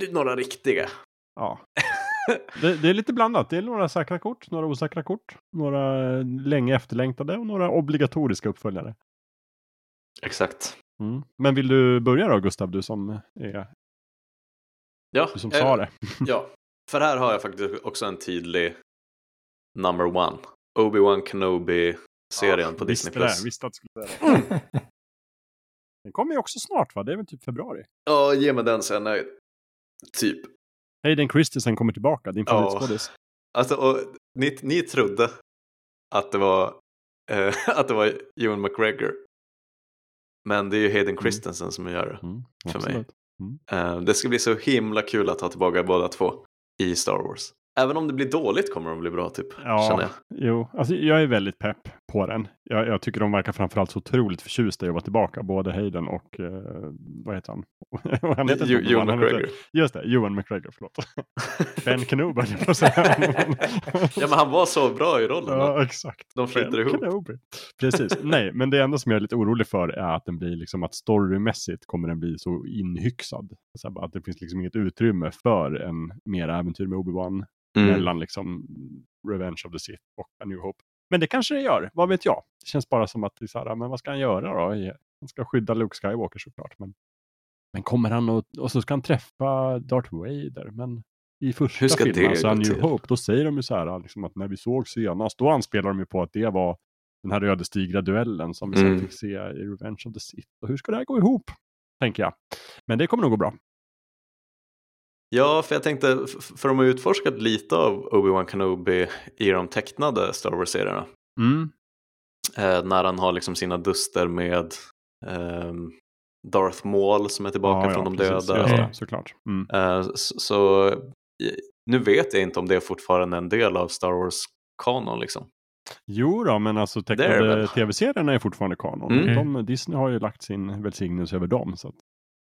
eh, Några riktiga. Ja. Det, det är lite blandat. Det är några säkra kort, några osäkra kort, några länge efterlängtade och några obligatoriska uppföljare. Exakt. Mm. Men vill du börja då Gustav, du som, är, Ja, du som eh, sa det? Ja, för här har jag faktiskt också en tydlig number one. Obi-Wan Kenobi-serien på Disney+. Visste det, visste att du skulle säga det. Den kommer ju också snart va? Det är väl typ februari? Ja, ge mig den så är jag nöjd. Typ. Hayden Christensen kommer tillbaka, din Ja. favoritskådis. Alltså, och ni, ni trodde att det var, eh, att det var Ewan McGregor. Men det är ju Hayden Christensen som gör det. Mm, För mig. absolut. Eh, det ska bli så himla kul att ha tillbaka båda två i Star Wars. Även om det blir dåligt kommer de bli bra typ, känner Ja, jag. jo, alltså jag är väldigt pepp på den. Jag, jag tycker de verkar framförallt så otroligt förtjusta i att vara tillbaka, både Hayden och, eh, vad heter han? han heter Jo- inte Ewan Obi-Wan, han heter- McGregor. Just det, Ewan McGregor, förlåt. Ben Kenobi jag på säga. Ja, men han var så bra i rollen. Ja, exakt. De flyter ihop. Kenobi. Precis. Nej, men det enda som jag är lite orolig för är att den blir liksom att storymässigt kommer den bli så inhyxad. Så att det finns liksom inget utrymme för en mer äventyr med Obi-Wan Mm. mellan liksom Revenge of the Sith och A New Hope. Men det kanske det gör, vad vet jag? Det känns bara som att det är så här, men vad ska han göra då? Han ska skydda Luke Skywalker såklart. Men, men kommer han och, och så ska han träffa Darth Vader? Men i första filmen, alltså New? Hope, då säger de ju så här, liksom att när vi såg senast, då anspelar de ju på att det var den här ödesdigra duellen som vi Mm. sen fick se i Revenge of the Sith. Och hur ska det här gå ihop? Tänker jag. Men det kommer nog gå bra. Ja, för jag tänkte, för de har utforskat lite av Obi-Wan Kenobi i de tecknade Star Wars-serierna. Mm. Eh, när han har liksom sina duster med ehm, Darth Maul som är tillbaka Ja, från ja, de precis. döda. Mm. såklart. Mm. Eh, så, så eh, nu vet jag inte om det är fortfarande en del av Star Wars-kanon liksom. Jo då, men alltså tecknade tv-serierna är fortfarande kanon. Mm. De, Disney har ju lagt sin välsignelse över dem. Så att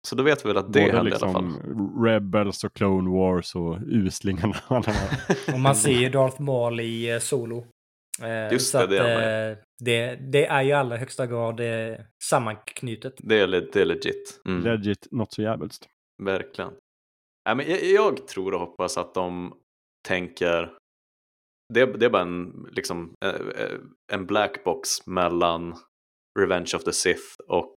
Så då vet vi väl att det både hände liksom i alla fall. Rebels och Clone Wars och uslingarna. Och man ser ju Darth Maul i eh, Solo. Eh, Just så det, att, det är eh, det, det är ju i allra högsta grad sammanknutet. Det är, det är legit. Mm. Legit, not så jävligt. Verkligen. Nej, men jag, jag tror och hoppas att de tänker det, det är bara en, liksom, en black box mellan Revenge of the Sith och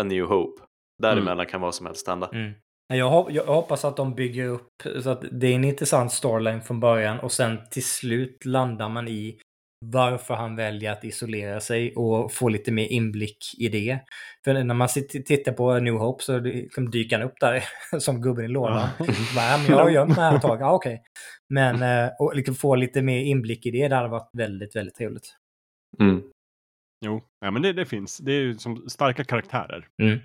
A New Hope. Däremellan kan vad som helst hända. Mm. Jag, hop- jag hoppas att de bygger upp så att det är en intressant storyline från början och sen till slut landar man i varför han väljer att isolera sig och få lite mer inblick i det. För när man sitter- tittar på New Hope så liksom dyker han upp där som gubben i lådan. Ja. Bara, men jag har gömt mig här ett tag. Ja, okej. Men eh, och liksom få lite mer inblick i det, det hade varit väldigt, väldigt trevligt. Mm. Jo, ja, men det, det finns. Det är ju som starka karaktärer. Mm.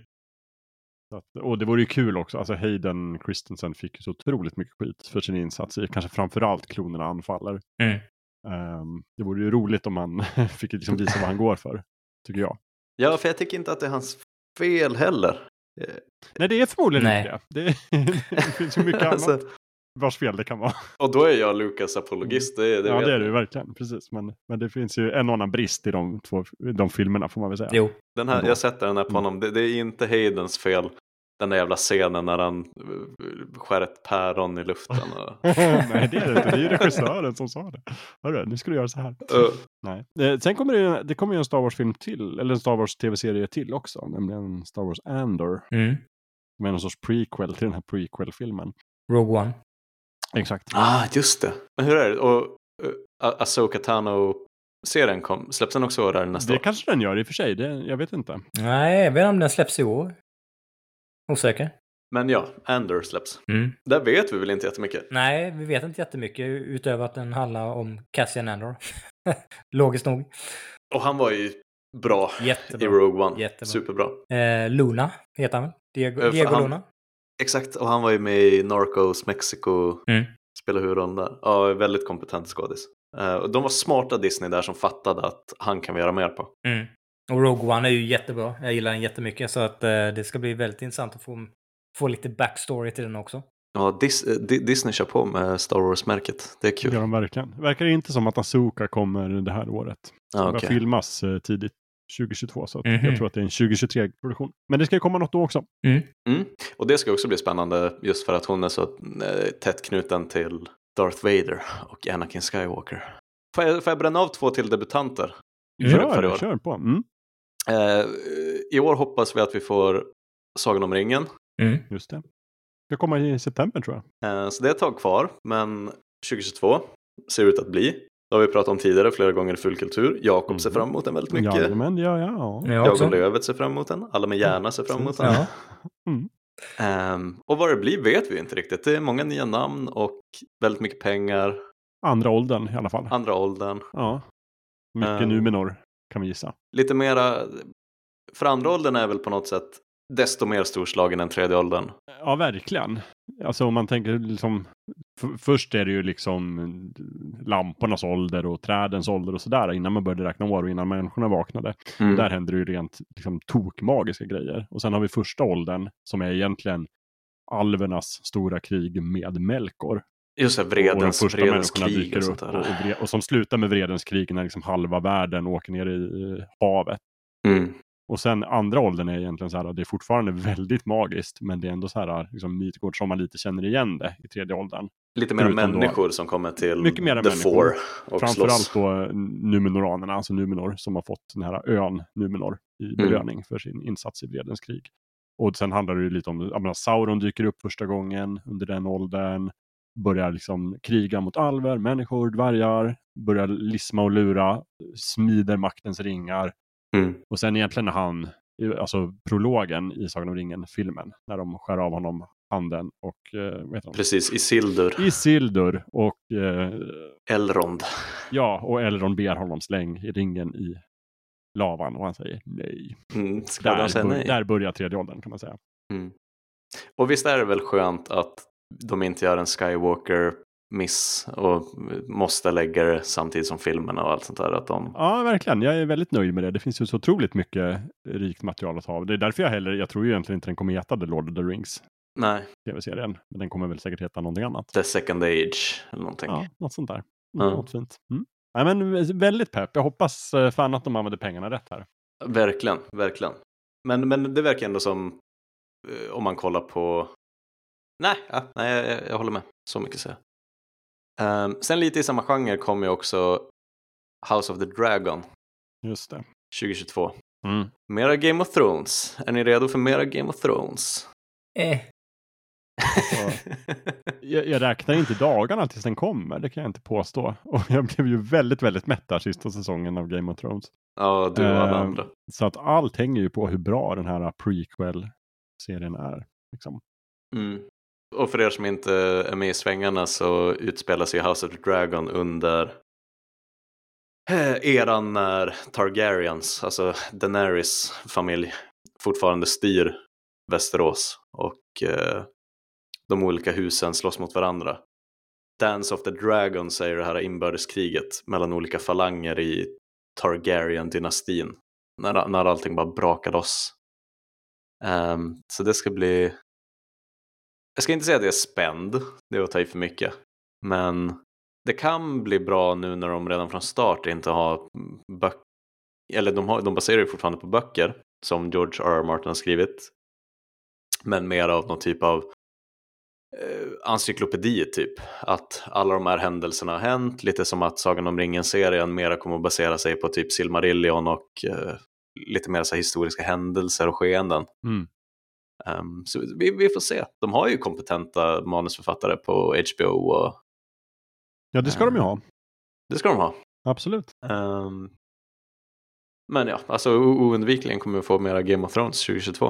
Att, och det vore ju kul också. Alltså Hayden Christensen fick ju så otroligt mycket skit för sin insats i kanske framförallt klonerna anfaller. Mm. Ehm, det vore ju roligt om han fick liksom visa vad han går för. Tycker jag. Ja, för jag tycker inte att det är hans fel heller. Eh, Nej, det är förmodligen Nej. inte det. Det, det finns ju mycket Alltså, annat vars fel det kan vara. och då är jag Lukas apologist, det, det ja, det är ju verkligen. Precis. Men, men det finns ju en och annan brist i de två de filmerna får man väl säga. Jo. Den här, jag sätter den här på Mm. honom, det, det är inte Haydens fel. Den där jävla scenen när han eh, skär ett päron i luften. Och... Nej, det är det inte. Det är ju regissören som sa det. Hörru, nu ska du göra så här. Uh, Nej. Eh, Sen kommer det, det kommer ju en Star Wars-film till, eller en Star Wars-tv-serie till också, nämligen Star Wars Andor. Mm. Som är någon sorts prequel till den här prequel-filmen. Rogue One. Exakt. ah, just det. Men hur är det? Och uh, Asoka Tano-serien kom, släpps den också där nästa Det år? kanske den gör i och för sig, det, jag vet inte. Nej, jag vet inte om den släpps i år. Osäker. Men ja, Andor släpps. Mm. Där vet vi väl inte jättemycket. Nej, vi vet inte jättemycket utöver att den handlar om Cassian Andor. Logiskt nog. Och han var ju bra Jättebra. i Rogue One. Jättebra. Superbra. Eh, Luna heter han väl? Diego, Eh, Diego han- Luna. Exakt, och han var ju med i Narcos Mexico. Mm. Spelade huvudrollen där. Ja, väldigt kompetent skådis. Och de var smarta Disney där som fattade att han kan vi göra mer på. Mm. Och Rogue One är ju jättebra. Jag gillar den jättemycket. Så att eh, det ska bli väldigt intressant att få, få lite backstory till den också. Ja, Dis- eh, Di- Disney kör på med Star Wars-märket. Det är Det kul. gör de verkligen. Verkar inte som att Asoka kommer det här året. Ja, Det börjar okej. filmas eh, tidigt 2022 så att Mhm. jag tror att det är en 2023-produktion. Men det ska ju komma något då också. Mm. Och det ska också bli spännande just för att hon är så eh, tätt knuten till Darth Vader och Anakin Skywalker. Får jag, får jag bränna av två till debutanter? För- för i Kör, på. Mm, Eh, I år hoppas vi att vi får Sagan om ringen. Mm. just det. Ska komma i september tror jag. Eh, så det är ett tag kvar, men 2022 ser ut att bli. Det har vi pratat om tidigare flera gånger i Fullkultur. Jakob ser Mhm. fram emot den väldigt mycket. Jajamän, ja, ja. Jag Jag och Lövet ser fram emot den. Alla med hjärna ser fram emot den. Ja. Ehm, och vad det blir vet vi inte riktigt. Det är många nya namn och väldigt mycket pengar. Andra åldern i alla fall. Andra åldern. Ja. Mycket Ehm. Numenor kan vi gissa. Lite mera, för andra åldern är väl på något sätt desto mer storslagen än tredje åldern. Ja, verkligen. Alltså om man tänker liksom, först är det ju liksom lampornas ålder och trädens ålder och sådär innan man började räkna år och innan människorna vaknade. Mm. Där händer det ju rent liksom, tokmagiska grejer. Och sen har vi första åldern som är egentligen alvernas stora krig med Melkor. Just det, och de vredens, vredens krig och sånt där. och, och, som slutar med vredens krig när liksom halva världen åker ner i havet. Mm. Och sen andra åldern är egentligen så här, det är fortfarande väldigt magiskt, men det är ändå så här, liksom Midgård som man lite känner igen det i tredje åldern. Lite mer Förutom då- människor som kommer till Mycket mera The människor. Four och Framförallt slåss. då Numenoranerna, alltså Numenor, som har fått den här ön Numenor i Mm. belöning för sin insats i Vredens krig. Och sen handlar det ju lite om, jag menar, Sauron dyker upp första gången under den åldern, börjar liksom kriga mot alver, människor, dvärgar, börjar lisma och lura, smider maktens ringar. Mm. Och sen egentligen när han, alltså prologen i Sagan om ringen-filmen, när de skär av honom handen och, eh, heter han? Precis, Isildur, Isildur och eh, Elrond. Ja, och Elrond ber honom släng i ringen i lavan och han säger nej. Mm. De Där, säga nej? där börjar tredje åldern kan man säga. Mm. Och visst är det väl skönt att de inte gör en Skywalker-miss och måste lägga det samtidigt som filmerna och allt sånt där. Att de... Ja, verkligen. Jag är väldigt nöjd med det. Det finns ju så otroligt mycket rikt material att ha av. Det är därför jag heller, jag tror ju egentligen inte den kommer heta The Lord of the Rings, Nej, tv-serien. Men den kommer väl säkert heta någonting annat. The Second Age eller någonting. Ja, något sånt där. Ja. Något fint. Mm. Nej, men väldigt pepp. Jag hoppas eh, fan att de använder pengarna rätt här. Verkligen, verkligen. Men, men det verkar ändå som, eh, om man kollar på... Nej, ja, nej jag, jag håller med. Så mycket säger jag. Um, sen lite i samma genre kom ju också House of the Dragon Just det. 2022. Mm. Mera Game of Thrones. Är ni redo för mera Game of Thrones? Eh, Jag, jag räknar inte dagarna tills den kommer, det kan jag inte påstå. Och jag blev ju väldigt, väldigt mätt där sista säsongen av Game of Thrones. ja, du och alla Eh, andra. Så att allt hänger ju på hur bra den här prequel-serien är. Liksom. Mm. Och för er som inte är med i svängarna så utspelar sig House of the Dragon under eh, eran när Targaryens, alltså Daenerys familj, fortfarande styr Västerås och eh, de olika husen slåss mot varandra. Dance of the Dragon säger det här inbördeskriget mellan olika falanger i Targaryen-dynastin. När, när allting bara brakar loss. Um, så det ska bli jag ska inte säga att jag är spänd, det är att ta i för mycket. Men det kan bli bra nu när de redan från start inte har böcker, eller de, har, de baserar ju fortfarande på böcker som George R. R. Martin har skrivit. Men mer av någon typ av eh, encyklopedi typ. Att alla de här händelserna har hänt, lite som att Sagan om ringen-serien mera kommer att basera sig på typ Silmarillion och eh, lite mer så här historiska händelser och skeenden. Mm. Um, så vi, vi får se. De har ju kompetenta manusförfattare på HBO och Ja, det ska de ju ha. det ska de ha. Absolut. Ehm, men ja, alltså oundvikligen kommer vi få mera Game of Thrones 2022.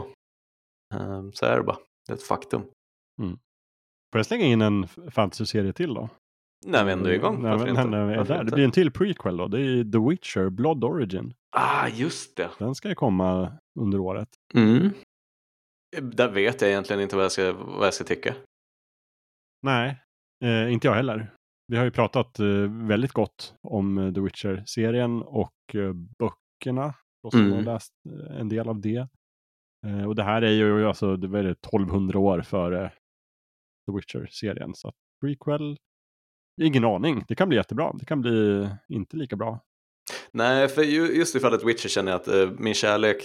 Eh, så är det bara. Det är ett faktum. Får jag slänga in en fantasy-serie till då? När vi ändå är igång. När, när, när vi är där. Det blir en till prequel då. Det är The Witcher, Blood Origin. Ah, just det. Den ska ju komma under året. Mm. Där vet jag egentligen inte vad jag ska, vad jag ska tycka. Nej, eh, inte jag heller. Vi har ju pratat eh, väldigt gott om eh, The Witcher-serien och eh, böckerna. Och Mm. har läst eh, en del av det. Eh, och det här är ju alltså, det var det 1200 år före The Witcher-serien. Så att prequel, ingen aning. Det kan bli jättebra. Det kan bli inte lika bra. Nej, för ju- just i fallet Witcher känner jag att min kärlek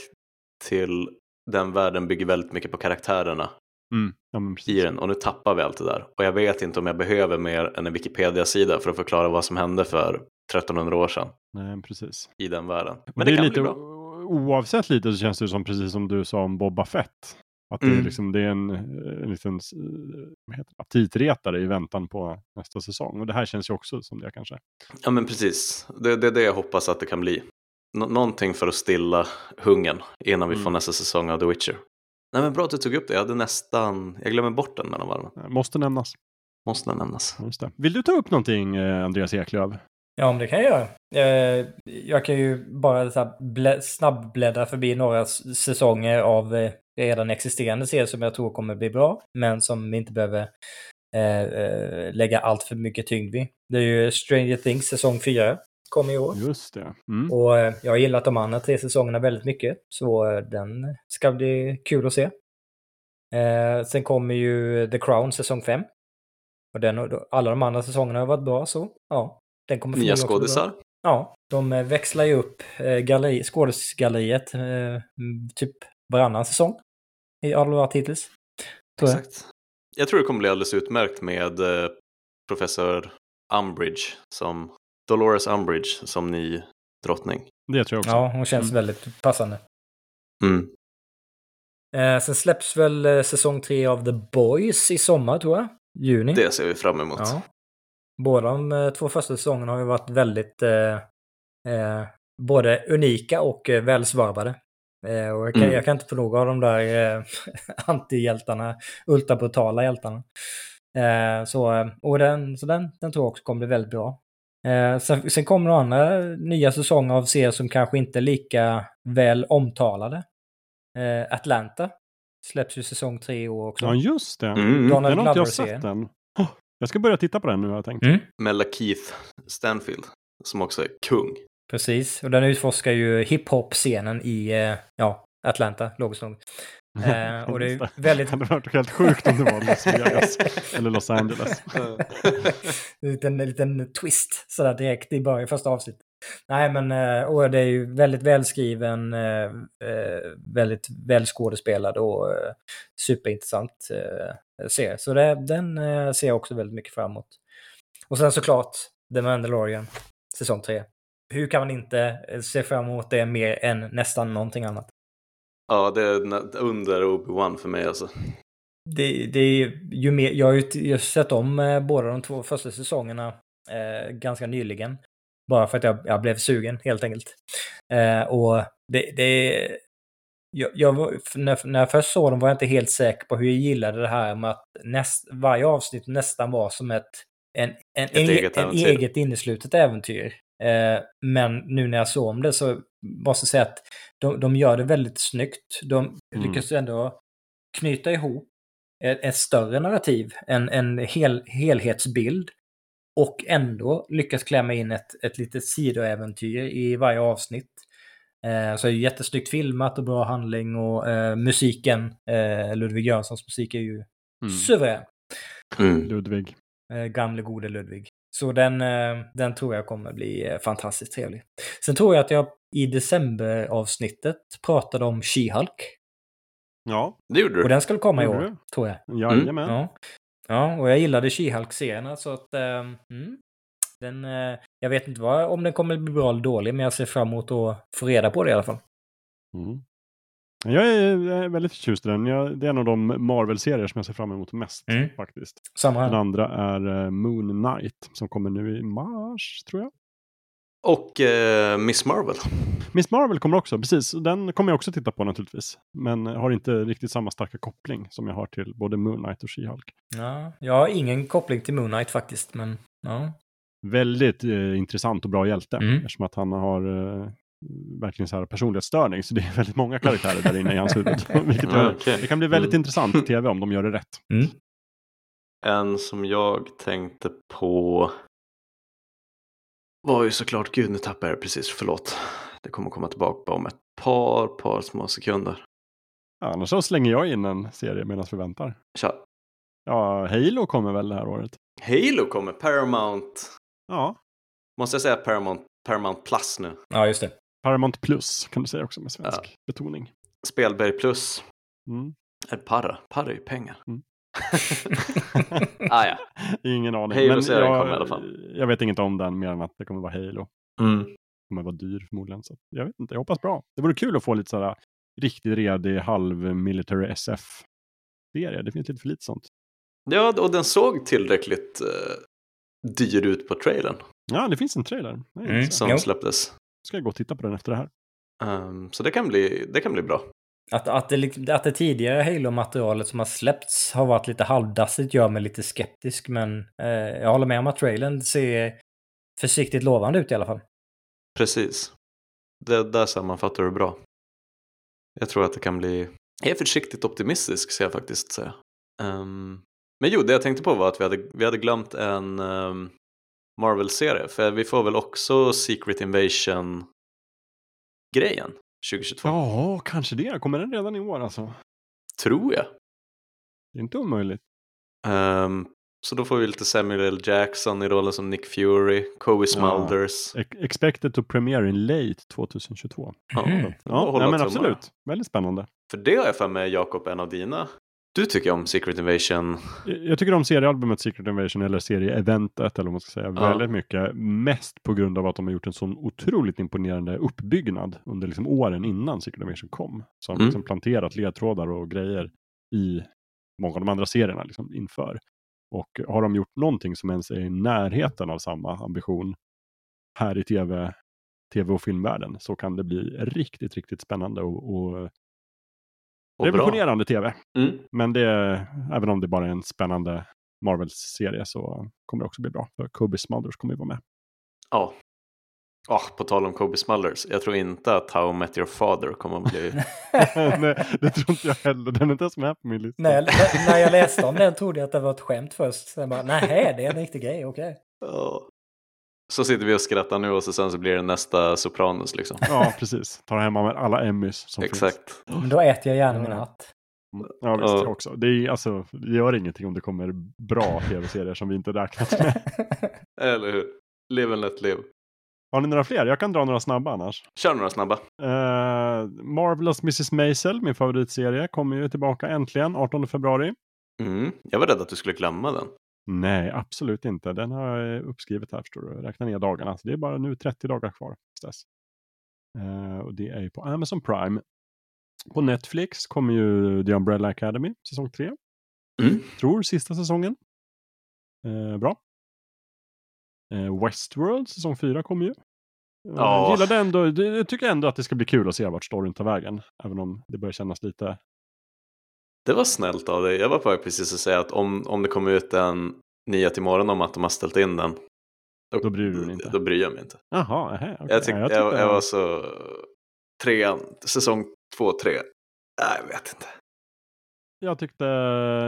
till den världen bygger väldigt mycket på karaktärerna Mm. Ja, i den och nu tappar vi allt det där. Och jag vet inte om jag behöver mer än en Wikipedia-sida för att förklara vad som hände för 1300 år sedan Nej, precis. i den världen. Men det, det kan lite, bli bra. oavsett lite så känns det som precis som du sa om Boba Fett. Att det, är Mm. liksom, det är en, en liten eh, aptitretare i väntan på nästa säsong. Och det här känns ju också som det kanske. Ja, men precis. Det, det är det jag hoppas att det kan bli. Nå- någonting för att stilla hungern innan vi Mm. får nästa säsong av The Witcher. Nej, men bra att du tog upp det. Jag hade nästan, jag glömmer bort den mellan varven. Eh, Måste nämnas. Måste nämnas. Just det. Vill du ta upp någonting eh, Andreas Eklöf? Ja, men det kan jag göra. Eh, jag kan ju bara så snabbbläddra förbi några säsonger av redan existerande serier som jag tror kommer bli bra, men som vi inte behöver eh, eh, lägga allt för mycket tyngd vid. Det är ju Stranger Things säsong 4, kom i år. Just det. Mm. Och eh, jag har gillat de andra tre säsongerna väldigt mycket, så eh, den ska bli kul att se. Eh, sen kommer ju The Crown säsong 5. Och den, alla de andra säsongerna har varit bra, så ja. Den kommer Nya skådisar. Ja, de eh, växlar ju upp galleri, skådisgalleriet eh, typ varannan säsong. I alla varit hittills. Tror jag. Exakt. Jag tror det kommer bli alldeles utmärkt med eh, professor Umbridge som Dolores Umbridge som ny drottning. Det tror jag också. Ja, hon känns Mm. väldigt passande. Mm. Eh, sen släpps väl eh, säsong tre av The Boys i sommar, tror jag. Juni. Det ser vi fram emot. Ja. Båda de eh, två första säsongerna har ju varit väldigt eh, eh, både unika och eh, välsvarvade. Eh, och jag kan, Mm. jag kan inte få nog av de där eh, antihjältarna, ultrabrutala hjältarna. Eh, så och den, så den, den tror jag också kommer bli väldigt bra. Eh, sen, sen kommer några andra nya säsonger av serier som kanske inte är lika väl omtalade. Eh, Atlanta släpps ju säsong tre i år också. Ja, just det. Mm. Donald Den har inte jag sett än. Oh, jag ska börja titta på den nu har jag tänkt. Mm. Med Lakeith Stanfield som också är kung. Precis, och den utforskar ju hiphop-scenen i eh, ja, Atlanta, logiskt nog. Eh, och det är väldigt... Det hade varit helt sjukt om det var Las Vegas eller Los Angeles. en liten, en liten twist sådär direkt i början, första avsnittet. Nej, men eh, och det är ju väldigt välskriven, eh, eh, väldigt välskådespelad och superintressant serie. Så det, den ser jag också väldigt mycket fram emot. Och sen såklart The Mandalorian, säsong 3. Hur kan man inte se fram emot det mer än nästan någonting annat? Ja, det är under Obi-Wan för mig alltså. Det, det är ju mer, jag har ju jag har sett om eh, båda de två första säsongerna eh, ganska nyligen. Bara för att jag, jag blev sugen helt enkelt. Eh, och det, det jag, jag när, när jag först såg dem var jag inte helt säker på hur jag gillade det här med att näst, varje avsnitt nästan var som ett, en, en, Ett en, eget en eget inneslutet äventyr. Eh, men nu när jag såg om det så måste jag säga att de, de gör det väldigt snyggt. De Mm. lyckas ändå knyta ihop ett, ett större narrativ, en, en hel, helhetsbild. Och ändå lyckas klämma in ett, ett litet sidoäventyr i varje avsnitt. Eh, så är det jättesnyggt filmat och bra handling och eh, musiken, eh, Ludvig Jönssons musik är ju Mm. suverän. Mm. Ludvig. Eh, gamle gode Ludvig. Så den, eh, den tror jag kommer bli eh, fantastiskt trevlig. Sen tror jag att jag i decemberavsnittet pratade om She-Hulk. Ja, Det gjorde Och du. den skulle komma i år, du? tror jag. jajamän. Ja. ja, och jag gillade She-Hulk-serierna så att... Eh, mm, den, eh, jag vet inte vad, om den kommer bli bra eller dålig, men jag ser fram emot att få reda på det i alla fall. Mm. Jag är väldigt förtjust i den. Jag, det är en av de Marvel-serier som jag ser fram emot mest Mm. faktiskt. Samma Den här. andra är eh, Moon Knight som kommer nu i mars, tror jag. Och eh, Miss Marvel. Miss Marvel kommer också, precis. Den kommer jag också titta på naturligtvis. Men har inte riktigt samma starka koppling som jag har till både Moon Knight och She-Hulk. Ja, jag har ingen koppling till Moon Knight faktiskt, men ja. Väldigt eh, intressant och bra hjälte. Mm. Eftersom att han har eh, verkligen så här personlighetsstörning. Så det är väldigt många karaktärer där inne i hans huvud. Vilket gör. Det kan bli väldigt Mm. intressant i tv om de gör det rätt. En som jag tänkte på var ju såklart, gud nu tappade jag det precis, förlåt. Det kommer komma tillbaka om ett par, par små sekunder. Ja, annars så slänger jag in en serie medan vi väntar. Tja. Ja, Halo kommer väl det här året? Halo kommer, Paramount. Ja, Måste jag säga Paramount, Paramount Plus nu? Ja, just det. Paramount Plus kan du säga också med svensk betoning. Spelberg Plus. Mm. Är det Parra? Parra är ju pengar. Mm. ah, ja. Ingen aning. Halo-serien jag, kommer i alla fall. Jag vet inget om den mer än att det kommer vara Halo. Mm. Det kommer vara dyr förmodligen. Så jag vet inte, jag hoppas bra. Det vore kul att få lite sådär riktigt redig halv military SF-serie. Det finns lite för lite sånt. Ja, och den såg tillräckligt eh, dyr ut på trailern Ja, det finns en trailer. Mm. som Jo. släpptes. Ska jag gå och titta på den efter det här. Ehm, så det kan, bli, det kan bli bra. Att, att, det, att det tidigare Halo-materialet som har släppts har varit lite halvdassigt gör mig lite skeptisk, men eh, jag håller med om att trailern ser försiktigt lovande ut i alla fall. Precis. Det där sammanfattar du bra. Jag tror att det kan bli... Jag är försiktigt optimistisk ska jag faktiskt säga. Ehm, men jo, det jag tänkte på var att vi hade, vi hade glömt en ehm, Marvel-serie. För vi får väl också Secret Invasion-grejen 2022. Ja, kanske det. Kommer den redan i år alltså? Tror jag. Det är inte omöjligt. Ehm, så då får vi lite Samuel L. Jackson i rollen som Nick Fury, Kobe Smulders. Ex- Expected to premiere in late 2022. Ja, och Ja, nej, men absolut. Väldigt spännande. För det har jag för mig, Jakob, en av dina. Du tycker om Secret Invasion. Jag tycker om seriealbumet Secret Invasion eller serieeventet eller vad man ska säga Ja. väldigt mycket. Mest på grund av att de har gjort en sån otroligt imponerande uppbyggnad under liksom åren innan Secret Invasion kom. De Mm. liksom planterat ledtrådar och grejer i många av de andra serierna liksom inför. Och har de gjort någonting som ens är i närheten av samma ambition här i tv, tv och filmvärlden så kan det bli riktigt, riktigt spännande och, och. Revolutionerande tv. Mm. Men det, även om det bara är en spännande Marvels-serie så kommer det också bli bra. För Kobe Smulders kommer ju vara med. Ja. Ah, på tal om Kobe Smulders. Jag tror inte att How I Met Your Father kommer att bli... Nej, det tror inte jag heller. Den är inte ens med på min lista. När jag, när jag läste om den trodde jag att det var ett skämt först. Sen bara, nej, det är en riktig grej, okej. Ja. Så sitter vi och skrattar nu och så sen så blir det nästa Sopranos liksom. Ja, precis. Tar hemma med alla Emmys som finns. Exakt. Men då äter jag gärna min hatt. Ja, visst, Ja. jag också. Det, är, alltså, det gör ingenting om det kommer bra tv-serier som vi inte räknat med. Eller hur? Live and let live. Har ni några fler? Jag kan dra några snabba annars. Kör några snabba. Uh, Marvelous Mrs. Maisel, min favoritserie, kommer ju tillbaka äntligen 18 februari. Mm. Jag var rädd att du skulle glömma den. Nej, absolut inte. Den har jag uppskrivit här förstår du. Räkna ner dagarna. Så det är bara nu 30 dagar kvar. dess. Eh, och det är ju på Amazon Prime. På Netflix kommer ju The Umbrella Academy, säsong 3. Mm. Tror sista säsongen. Eh, bra. Eh, Westworld, säsong 4 kommer ju. Ja. Jag ändå, det- jag tycker ändå att det ska bli kul att se vart storyn tar vägen. Även om det börjar kännas lite... Det var snällt av dig. Jag var på väg precis att säga att om, om det kommer ut en nyhet imorgon om att de har ställt in den. Då bryr du dig inte. Då bryr jag mig inte. Jaha, aha, okej. Jag, tyck, Ja, jag, tyckte jag, var så... Trean, säsong två, tre. Nej, jag vet inte. Jag tyckte,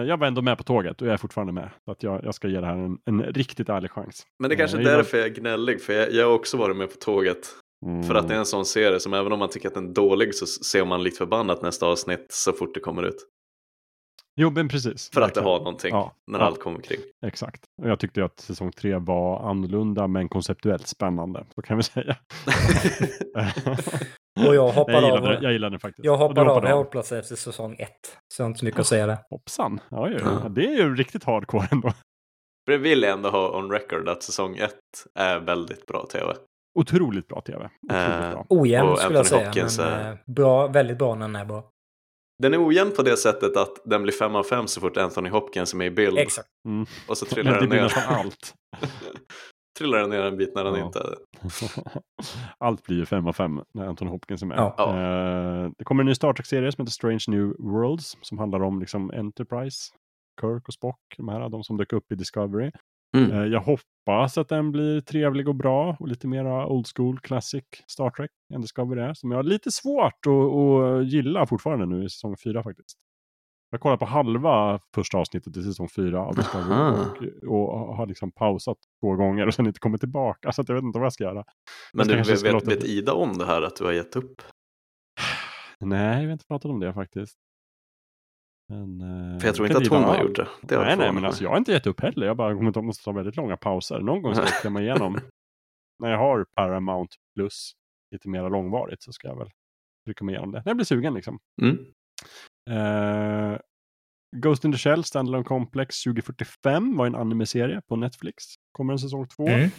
jag var ändå med på tåget och jag är fortfarande med. Så att jag, jag ska ge det här en, en riktigt ärlig chans. Men det är kanske Eh, är jag gillar- därför jag är gnällig. För jag, jag har också varit med på tåget. För att det är en sån serie som även om man tycker att den är dålig så ser man likt förbannat nästa avsnitt så fort det kommer ut. Jo, men precis. För att det har någonting Ja, när ja. allt kommer kring. Exakt. Och jag tyckte ju att säsong tre var annorlunda men konceptuellt spännande. Så kan vi säga. Och jag hoppade jag av. det, jag gillade den faktiskt. Jag du hoppade av hoppade hållplatsen efter säsong ett. Så jag har inte så mycket att säga där. Hoppsan. Ja, ju. Ja. Det är ju riktigt hardcore ändå. För jag vill ändå ha on record att säsong ett är väldigt bra tv. Otroligt bra tv. Otroligt Eh, bra. Ojämn skulle jag säga, men är- eh, bra, väldigt bra när den är bra. Den är ojämn på det sättet att den blir fem av fem så fort Anthony Hopkins är med i bild. Exakt. Mm. Och så trillar den ner. nästan allt. trillar den ner en bit när den Ja. inte. Allt blir ju fem av fem när Anton Hopkins är med. Ja. Eh, det kommer en ny Star Trek-serie som heter Strange New Worlds som handlar om liksom Enterprise, Kirk och Spock, de här, de som dök upp i Discovery. Mm. Eh, jag hoppas att den blir trevlig och bra och lite mera old school classic Star Trek än Discovery är. Som jag har lite svårt att, att gilla fortfarande nu i säsong fyra faktiskt. Jag kollar på halva första avsnittet i säsong fyra av Discovery och, och har liksom pausat två gånger och sen inte kommit tillbaka. Så jag vet inte vad jag ska göra. Men du, vet, vet. Ida om det här att du har gett upp? Nej, vi har inte pratat om det faktiskt. Men, eh, För jag tror inte att hon har gjort det. det nej, nej, men alltså jag har inte gett upp heller. Jag bara kommit att måste ta väldigt långa pauser. Någon gång ska jag klämma igenom. När jag har Paramount plus lite mer långvarigt så ska jag väl trycka mig igenom det. När jag blir sugen liksom. Mm. Eh, Ghost in the Shell, Standalone Complex 2045 var en anime-serie på Netflix. Kommer en säsong två. Mm.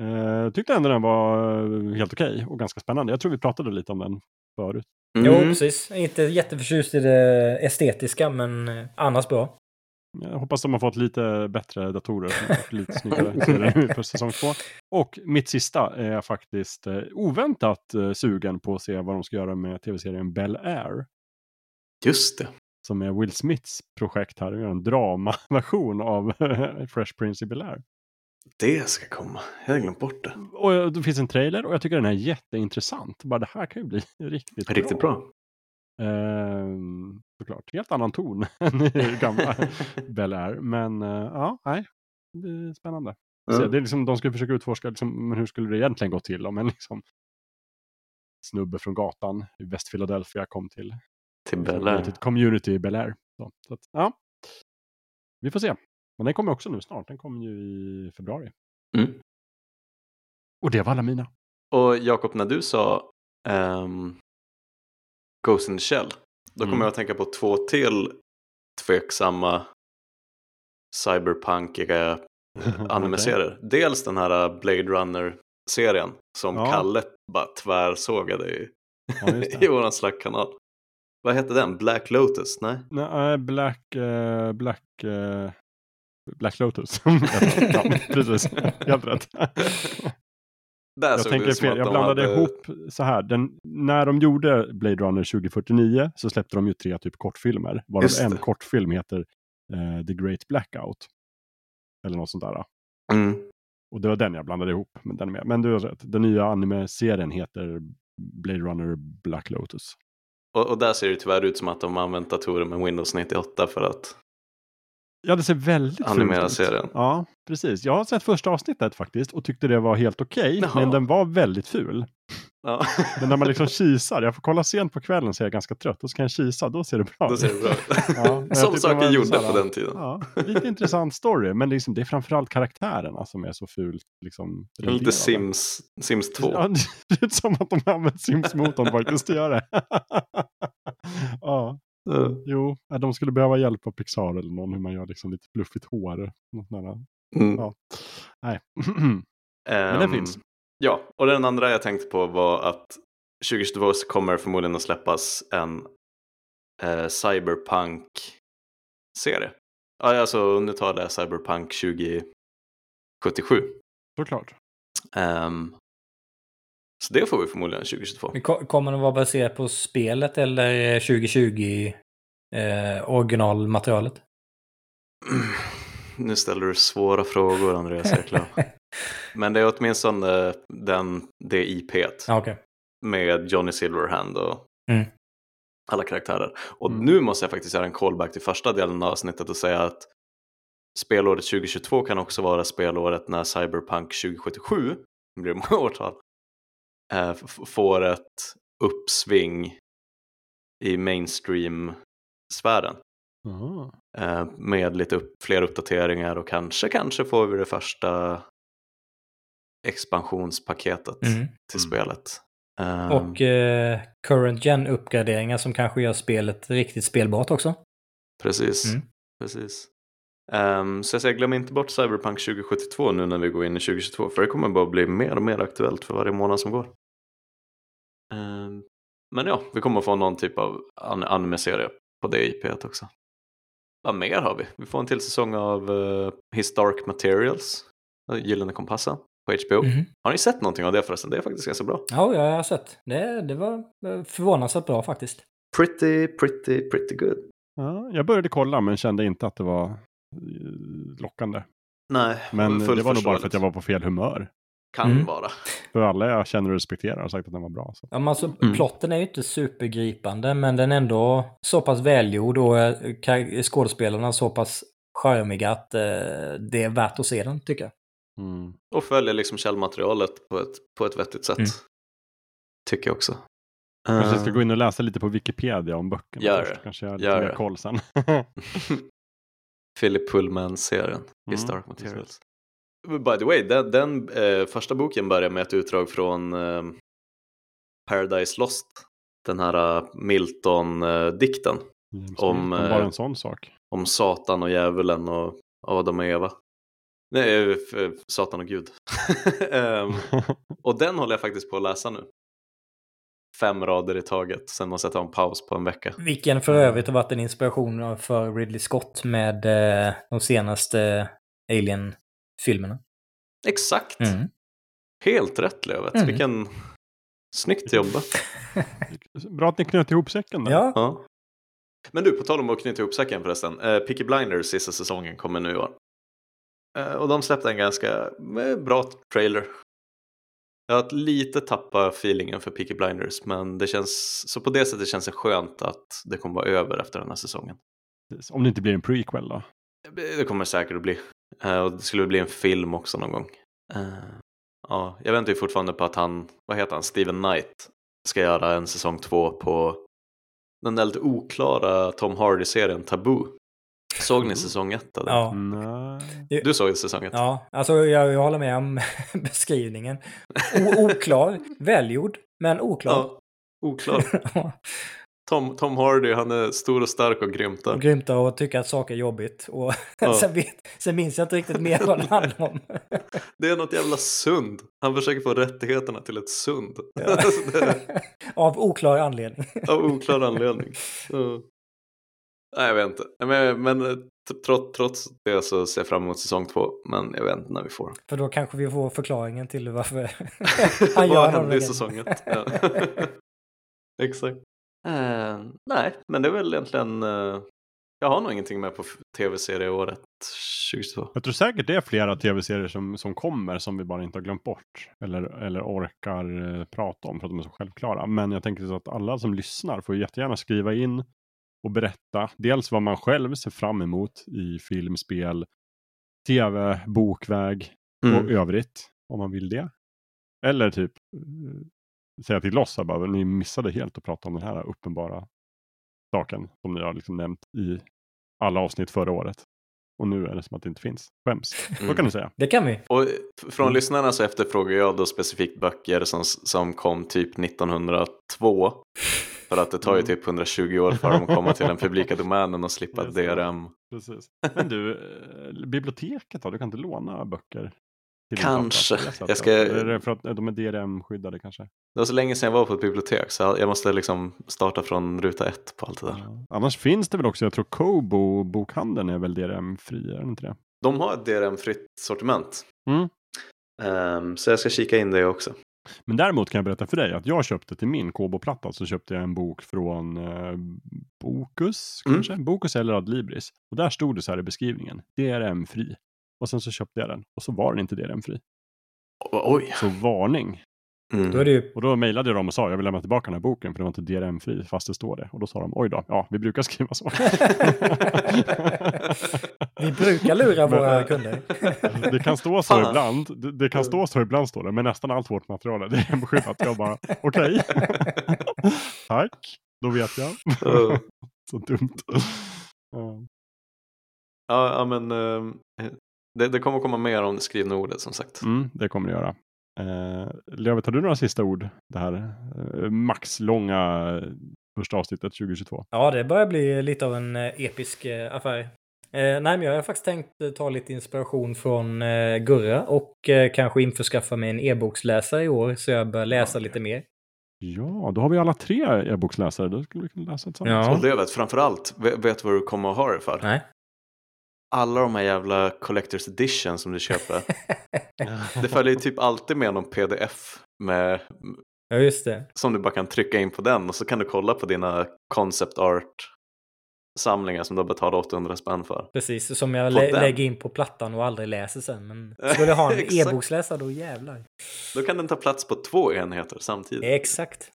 Eh, tyckte ändå den var helt okej och ganska spännande. Jag tror vi pratade lite om den förut. Jo, Mm. precis. Inte jätteförtjust i det estetiska, men eh, annars bra. Jag hoppas de har fått lite bättre datorer. Lite snyggare nu för säsong två. Och mitt sista är jag faktiskt eh, oväntat eh, sugen på att se vad de ska göra med tv-serien Bel Air. Just det. Som är Will Smiths projekt här. En dramaversion av Fresh Prince i Bel Air. Det ska komma. Jag hade glömt bort det. Och eh, det finns en trailer och jag tycker den är jätteintressant. Bara det här kan ju bli riktigt, Riktigt bra. Ehm, såklart, helt annan ton än i gamla Bel Air. Men eh, ja, nej, det är spännande. Så Ja. det är liksom, de skulle försöka utforska liksom, men hur skulle det egentligen gå till om en liksom, snubbe från gatan i West Philadelphia kom till Till liksom, Bel Air. ett community i Bel Air. Så, så att, ja, vi får se. Men den kommer också nu snart. Den kommer ju i februari. Mm. Och det var alla mina. Och Jakob, när du sa ehm, Ghost in the Shell, då kommer Mm. jag att tänka på två till tveksamma cyberpunkiga anime-serier. Dels den här Blade Runner-serien som Ja. Kalle bara tvärsågade i, Ja, i våran Slack-kanal. Vad hette den? Black Lotus? Nej? Nej, Black, eh, Black, eh, Black Lotus. ja, precis. Helt rätt. Där jag tänker fel. Jag de blandade hade- ihop så här. Den, när de gjorde Blade Runner 2049 så släppte de ju tre typ kortfilmer. Varav en kortfilm heter eh, The Great Blackout. Eller något sånt där. Mm. Och det var den jag blandade ihop. Men, den med. men du har rätt. Den nya anime-serien heter Blade Runner Black Lotus. Och, och där ser det tyvärr ut som att de har använt datorer med Windows 98 för att Ja, det ser väldigt animera fult ut. serien. Ja, precis. Jag har sett första avsnittet faktiskt och tyckte det var helt okej. Jaha. men den var väldigt ful. Ja. Men när man liksom kisar, jag får kolla sent på kvällen så är jag ganska trött. Och så kan jag kisa, då ser det bra Då ut. ser det bra ut. Ja, Som det saker gjorde här, på den tiden. Ja, lite intressant story, men liksom, det är framförallt karaktärerna som är så fult. Liksom, Lite. Sims, Sims 2. Ja, det är som att de har använt Sims-motorn faktiskt att göra det. ja, Ja. jo, de skulle behöva hjälp av Pixar eller någon hur man gör liksom lite fluffigt hår. Något. Mm. Ja. Nej. Men den Ehm, finns. Ja, och den andra jag tänkte på var att 2022 så kommer förmodligen att släppas en eh, Cyberpunk-serie. Ja, alltså nu tar det Cyberpunk 2077. Såklart. Ehm, så det får vi förmodligen 2022. Men ko- Kommer den vara baserad på spelet eller eh, 2020 eh, originalmaterialet? Nu ställer du svåra frågor Andreas Eklöf. Men det är åtminstone den, det Ja, okej. med Johnny Silverhand och Mm. alla karaktärer. Och Mm. nu måste jag faktiskt göra en callback till första delen av avsnittet och säga att spelåret 2022 kan också vara spelåret när Cyberpunk 2077, det blir många årtal, eh, får ett uppsving i mainstream-sfären. Aha. Eh, med lite upp, fler uppdateringar och kanske, kanske får vi det första expansionspaketet Mm. till Mm. spelet. Ehm, Och eh, current gen-uppgraderingar som kanske gör spelet riktigt spelbart också. Precis. Mm. precis. Ehm, så jag säger, glöm inte bort Cyberpunk 2072 nu när vi går in i 2022 för det kommer bara bli mer och mer aktuellt för varje månad som går. Men ja, vi kommer få någon typ av an- anime-serie på det IPet också. Vad mer har vi? Vi får en till säsong av uh, His Dark Materials. Gyllene kompassen på HBO. Mhm. Har ni sett någonting av det förresten? Det är faktiskt ganska bra. Ja, jag har sett. Det, det var eh, förvånansvärt bra faktiskt. Pretty, pretty, pretty good. Ja, jag började kolla men kände inte att det var eh, lockande. Nej, Men det var nog bara för att jag var på fel humör. Kan Mm. vara. För alla jag känner och respekterar har sagt att den var bra. Så. Ja, men alltså, Mm. Plotten är ju inte supergripande, men den är ändå så pass välgjord och eh, skådespelarna så pass charmiga att eh, det är värt att se den, tycker jag. Mm. Och följer liksom källmaterialet på ett, på ett vettigt sätt. Mm. Tycker jag också. Kanske jag ska Eh, gå in och läsa lite på Wikipedia om böckerna Gör först. det. Kanske jag har lite Gör mer koll sen. Philip Pullman-serien i Mm, Dark Materials. By the way, den, den eh, första boken börjar med ett utdrag från eh, Paradise Lost. Den här eh, Milton-dikten James Om, Milton, eh, bara en sån sak. om Satan och djävulen och Adam och Eva. Nej, eh, Satan och Gud. Ehm, och den håller jag faktiskt på att läsa nu. Fem rader i taget, sen måste jag ta en paus på en vecka. Vilken för övrigt har varit en inspiration för Ridley Scott med eh, de senaste Alien-filmerna. Exakt! Mm. Helt rätt Lövet. Mm. Vilken snyggt jobbat. Bra att ni knöt ihop säcken där. Ja, Ja. Men du, på tal om att knyta ihop säcken förresten. Eh, Peaky Blinders sista säsongen kommer nu i år. Eh, och de släppte en ganska eh, bra trailer. Jag har lite tappat feelingen för Peaky Blinders men det känns, så på det sättet känns det skönt att det kommer vara över efter den här säsongen. Om det inte blir en prequel då. Det kommer det säkert att bli. Eh, och det skulle bli en film också någon gång. Eh, ja, jag väntar ju fortfarande på att han, vad heter han, Steven Knight ska göra en säsong två på den där lite oklara Tom Hardy-serien Taboo. Såg ni säsong ett? Eller? ja. Nej. Du såg säsong ett? Ja, alltså jag, jag håller med om beskrivningen. O oklar, välgjord, men oklar. Ja, oklar. Tom, Tom Hardy, han är stor och stark och grymt där. och grymta och tycka att saker är jobbigt. Och Ja. sen, vet, sen minns jag inte riktigt mer vad det handlar om. Det är något jävla sund. Han försöker få rättigheterna till ett sund. Ja. Är- Av oklar anledning. Av oklar anledning. Ja. Nej, jag vet inte. Men, men trots, trots det så ser jag fram emot säsong två. Men jag vet inte när vi får. För då kanske vi får förklaringen till varför han Vad gör hände i de säsong ett? Ja. Exakt. Eh, nej, men det är väl egentligen... eh, jag har nog ingenting med på tv-serieåret 2022. Jag tror säkert det är flera tv-serier som, som kommer som vi bara inte har glömt bort. Eller, eller orkar eh, prata om för att de är så självklara. Men jag tänker så att alla som lyssnar får jättegärna skriva in och berätta. Dels vad man själv ser fram emot i film, spel, tv, bokväg och Mm. övrigt. Om man vill det. Eller typ eh, säga till oss bara, ni missade helt att prata om den här uppenbara saken som ni har liksom nämnt i alla avsnitt förra året. Och nu är det som att det inte finns. Skäms. Mm. Vad kan ni säga? Det kan vi. Och från Mm. lyssnarna så efterfrågar jag då specifikt böcker som, som kom typ 1902. För att det tar ju Mm. typ 120 år för dem att komma till den publika domänen och slippa. DRM. Precis. Men du, eh, biblioteket då? Du kan inte låna böcker? Kanske. det? Jag ska- Är det för att de är DRM-skyddade kanske? Det var så länge sedan jag var på ett bibliotek så jag måste liksom starta från ruta ett på allt det där. Ja. Annars finns det väl också, jag tror Kobo, bokhandeln är väl DRM-fri, är den inte det? De har ett DRM-fritt sortiment. Mm. Ehm, så jag ska kika in det också. Men däremot kan jag berätta för dig att jag köpte till min Kobo-platta så köpte jag en bok från eh, Bokus, Mm. kanske? Bokus eller Adlibris. Och där stod det så här i beskrivningen, DRM-fri. Och sen så köpte jag den och så var den inte DRM-fri. Oj! Så varning. Mm. Då är det ju, Och då mejlade jag dem och sa jag vill lämna tillbaka den här boken för den var inte DRM-fri fast det står det. Och då sa de oj då, ja vi brukar skriva så. vi brukar lura Men- våra kunder. Det kan stå så Fan. ibland. Det, det kan stå så ibland står det. Men nästan allt vårt material är DRM-skyddat. Jag bara okej. Tack. Då vet jag. Så dumt. Ja. ja, ja, men ehm, det, det kommer komma mer om det skrivna ordet som sagt. Mm, det kommer det göra. Eh, Lövet, har du några sista ord? Det här eh, maxlånga eh, första avsnittet 2022. Ja, det börjar bli lite av en eh, episk eh, affär. Eh, nej, men jag har faktiskt tänkt eh, ta lite inspiration från eh, Gurra och eh, kanske införskaffa mig en e-boksläsare i år så jag börjar läsa lite mer. Ja, då har vi alla tre e-boksläsare. Då skulle vi kunna läsa tillsammans. Ja. Och Lövet, framförallt, vet vet vad du kommer att ha det för? Nej. Alla de här jävla Collector's Edition som du köper. det följer ju typ alltid med någon pdf med, Ja, just det. som du bara kan trycka in på den och så kan du kolla på dina concept art samlingar som du har betalat 800 spänn för. Precis, som jag lä- den. lägger in på plattan och aldrig läser sen. Men skulle jag ha en e-boksläsare då jävlar. Då kan den ta plats på två enheter samtidigt. Exakt.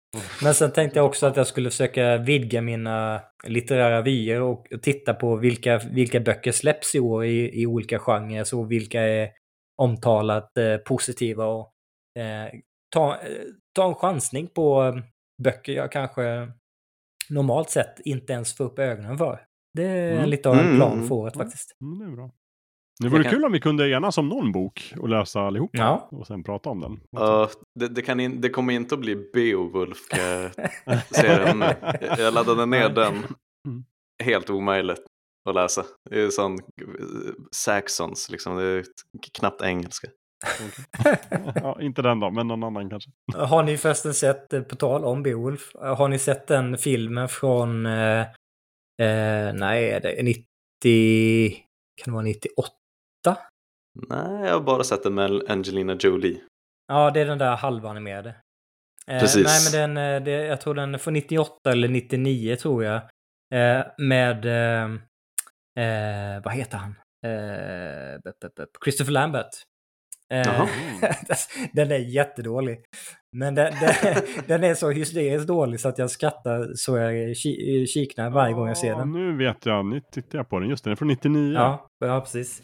Men sen tänkte jag också att jag skulle försöka vidga mina litterära vyer och titta på vilka, vilka böcker släpps i år i, i olika genrer. Så vilka är omtalat eh, positiva och eh, ta, eh, ta en chansning på eh, böcker jag kanske normalt sett inte ens får upp ögonen för. Det är Mm. lite av en Mm, plan mm, för året mm. faktiskt. Mm, det är bra. Det vore kan- kul om vi kunde enas om någon bok och läsa allihopa. Ja. Och sen prata om den. Ja, det, det, kan in, det kommer inte att bli Beowulf kan jag laddade ner den. Mm. Helt omöjligt att läsa. Det är sån eh, Saxons, liksom. det är knappt engelska. ja, inte den då, men någon annan kanske. Har ni förresten sett, eh, på tal om Beowulf, eh, har ni sett den filmen från, eh, eh, nej, är det 90, kan det vara 98? Nej, jag har bara sett den med Angelina Jolie. Ja, det är den där halvanimerade. Eh, Precis. Nej, men den, eh, det, jag tror den är från 98 eller 99 tror jag. Eh, med, eh, eh, vad heter han? Eh, Christopher Lambert. Eh, den är jättedålig. Men den, den, den är så hysteriskt dålig så att jag skrattar så jag ki, kiknar varje gång jag ser Ja, den. Nu vet jag, nu tittar jag på den. Just den är från 99. Ja, ja precis.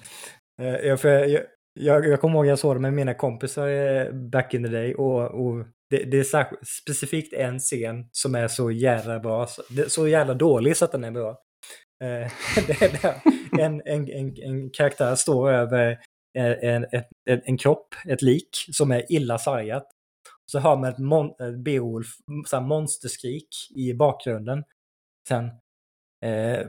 Eh, jag, för jag, jag, jag kommer ihåg jag såg det med mina kompisar eh, back in the day och, och det, det är specifikt en scen som är så jävla bra, så, det, så jävla dålig så att den är bra. Eh, det är där en, en, en, en karaktär står över eh, en, en, en, en kropp, ett lik, som är illa sargat. Så hör man ett, mon, ett Beowulf, så här monsterskrik i bakgrunden. Sen eh,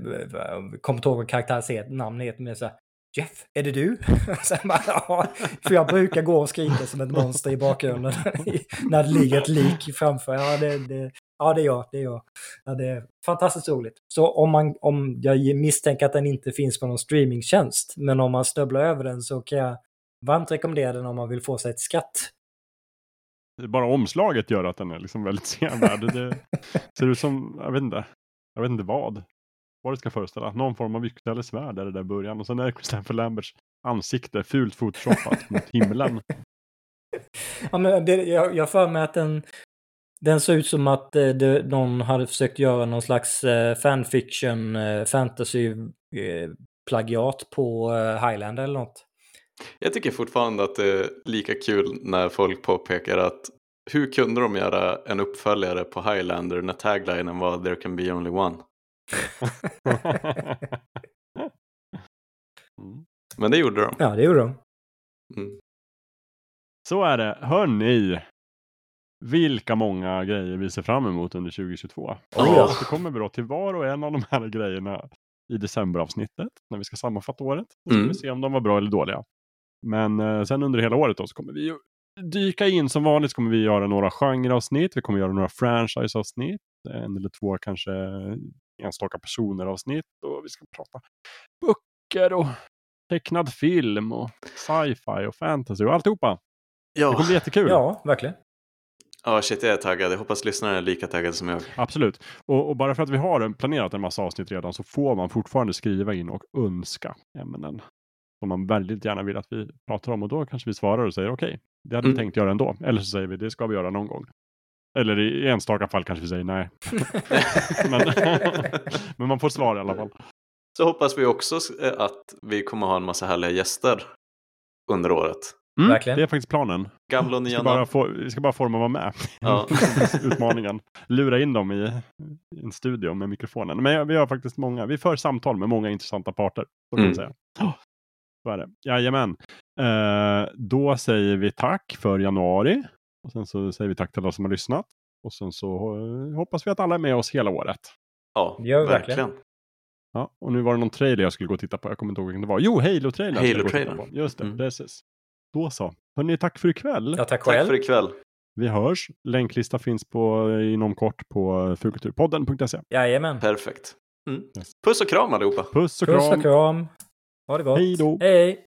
kommer inte ihåg vad karaktären het- namn heter, men så här, Jeff, är det du? Sen bara, ja, för jag brukar gå och skrika som ett monster i bakgrunden när det ligger ett lik framför. Ja, det, det, ja, det är jag. Det är jag. Ja, det är fantastiskt roligt. Så om, man, om jag misstänker att den inte finns på någon streamingtjänst, men om man snubblar över den så kan jag varmt rekommendera den om man vill få sig ett skratt. Bara omslaget gör att den är liksom väldigt sevärd. Det ser ut som, jag vet inte, jag vet inte vad. Vad det ska föreställa. Någon form av yxa eller svärd är det där i början. Och sen är det Christopher Lamberts ansikte fult photoshoppat mot himlen. Ja, men det, jag, jag för mig att den, den såg ut som att eh, det, någon hade försökt göra någon slags eh, fanfiction, eh, fantasy eh, plagiat på eh, Highlander eller något. Jag tycker fortfarande att det är lika kul när folk påpekar att hur kunde de göra en uppföljare på Highlander när taglinen var “There can be only one”? Mm. Men det gjorde de. Ja, det gjorde de. Mm. Så är det. Hörni! Vilka många grejer vi ser fram emot under 2022. Och Ja. så kommer vi då till var och en av de här grejerna i decemberavsnittet när vi ska sammanfatta året. Och så ska Mm. vi se om de var bra eller dåliga. Men eh, sen under hela året då så kommer vi ju dyka in som vanligt så kommer vi göra några genreavsnitt. Vi kommer göra några franchiseavsnitt. En eller två kanske enstaka personer-avsnitt. Och vi ska prata böcker och tecknad film och sci-fi och fantasy och alltihopa. Det Ja, kommer bli jättekul. Ja, verkligen. ja shit jag är taggad. Jag hoppas lyssnarna är lika taggade som jag. Absolut. Och, och bara för att vi har planerat en massa avsnitt redan så får man fortfarande skriva in och önska ämnen som man väldigt gärna vill att vi pratar om. Och då kanske vi svarar och säger okej, det hade vi Mm. tänkt göra ändå. Eller så säger vi det ska vi göra någon gång. Eller i enstaka fall kanske vi säger nej. men, men man får svar i alla fall. Så hoppas vi också eh, att vi kommer ha en massa härliga gäster under året. Mm, Verkligen. Det är faktiskt planen. Gamla och Vi nya ska bara få, vi ska bara få dem att vara med. Ja. Utmaningen. Lura in dem i, i en studio med mikrofonen. Men vi har faktiskt många, vi för samtal med många intressanta parter. Så kan man Mm. säga. Ja, Så är det. Jajamän. Eh, då säger vi tack för januari. Och sen så säger vi tack till alla som har lyssnat. Och sen så eh, hoppas vi att alla är med oss hela året. Ja, Gör verkligen. verkligen. Ja, och nu var det någon trailer jag skulle gå och titta på. Jag kommer inte ihåg vilken det var. Jo, Halo-trailern. Halo-trailern. Just det, Mm. precis. Då så. Hörni, tack för ikväll. Ja, tack Tack själv. för ikväll. Vi hörs. Länklista finns på, inom kort på fulkulturpodden.se. Jajamän. Perfekt. Mm. Yes. Puss och kram allihopa. Puss och Puss kram! och kram. Ha det gott. Hej då. Hej!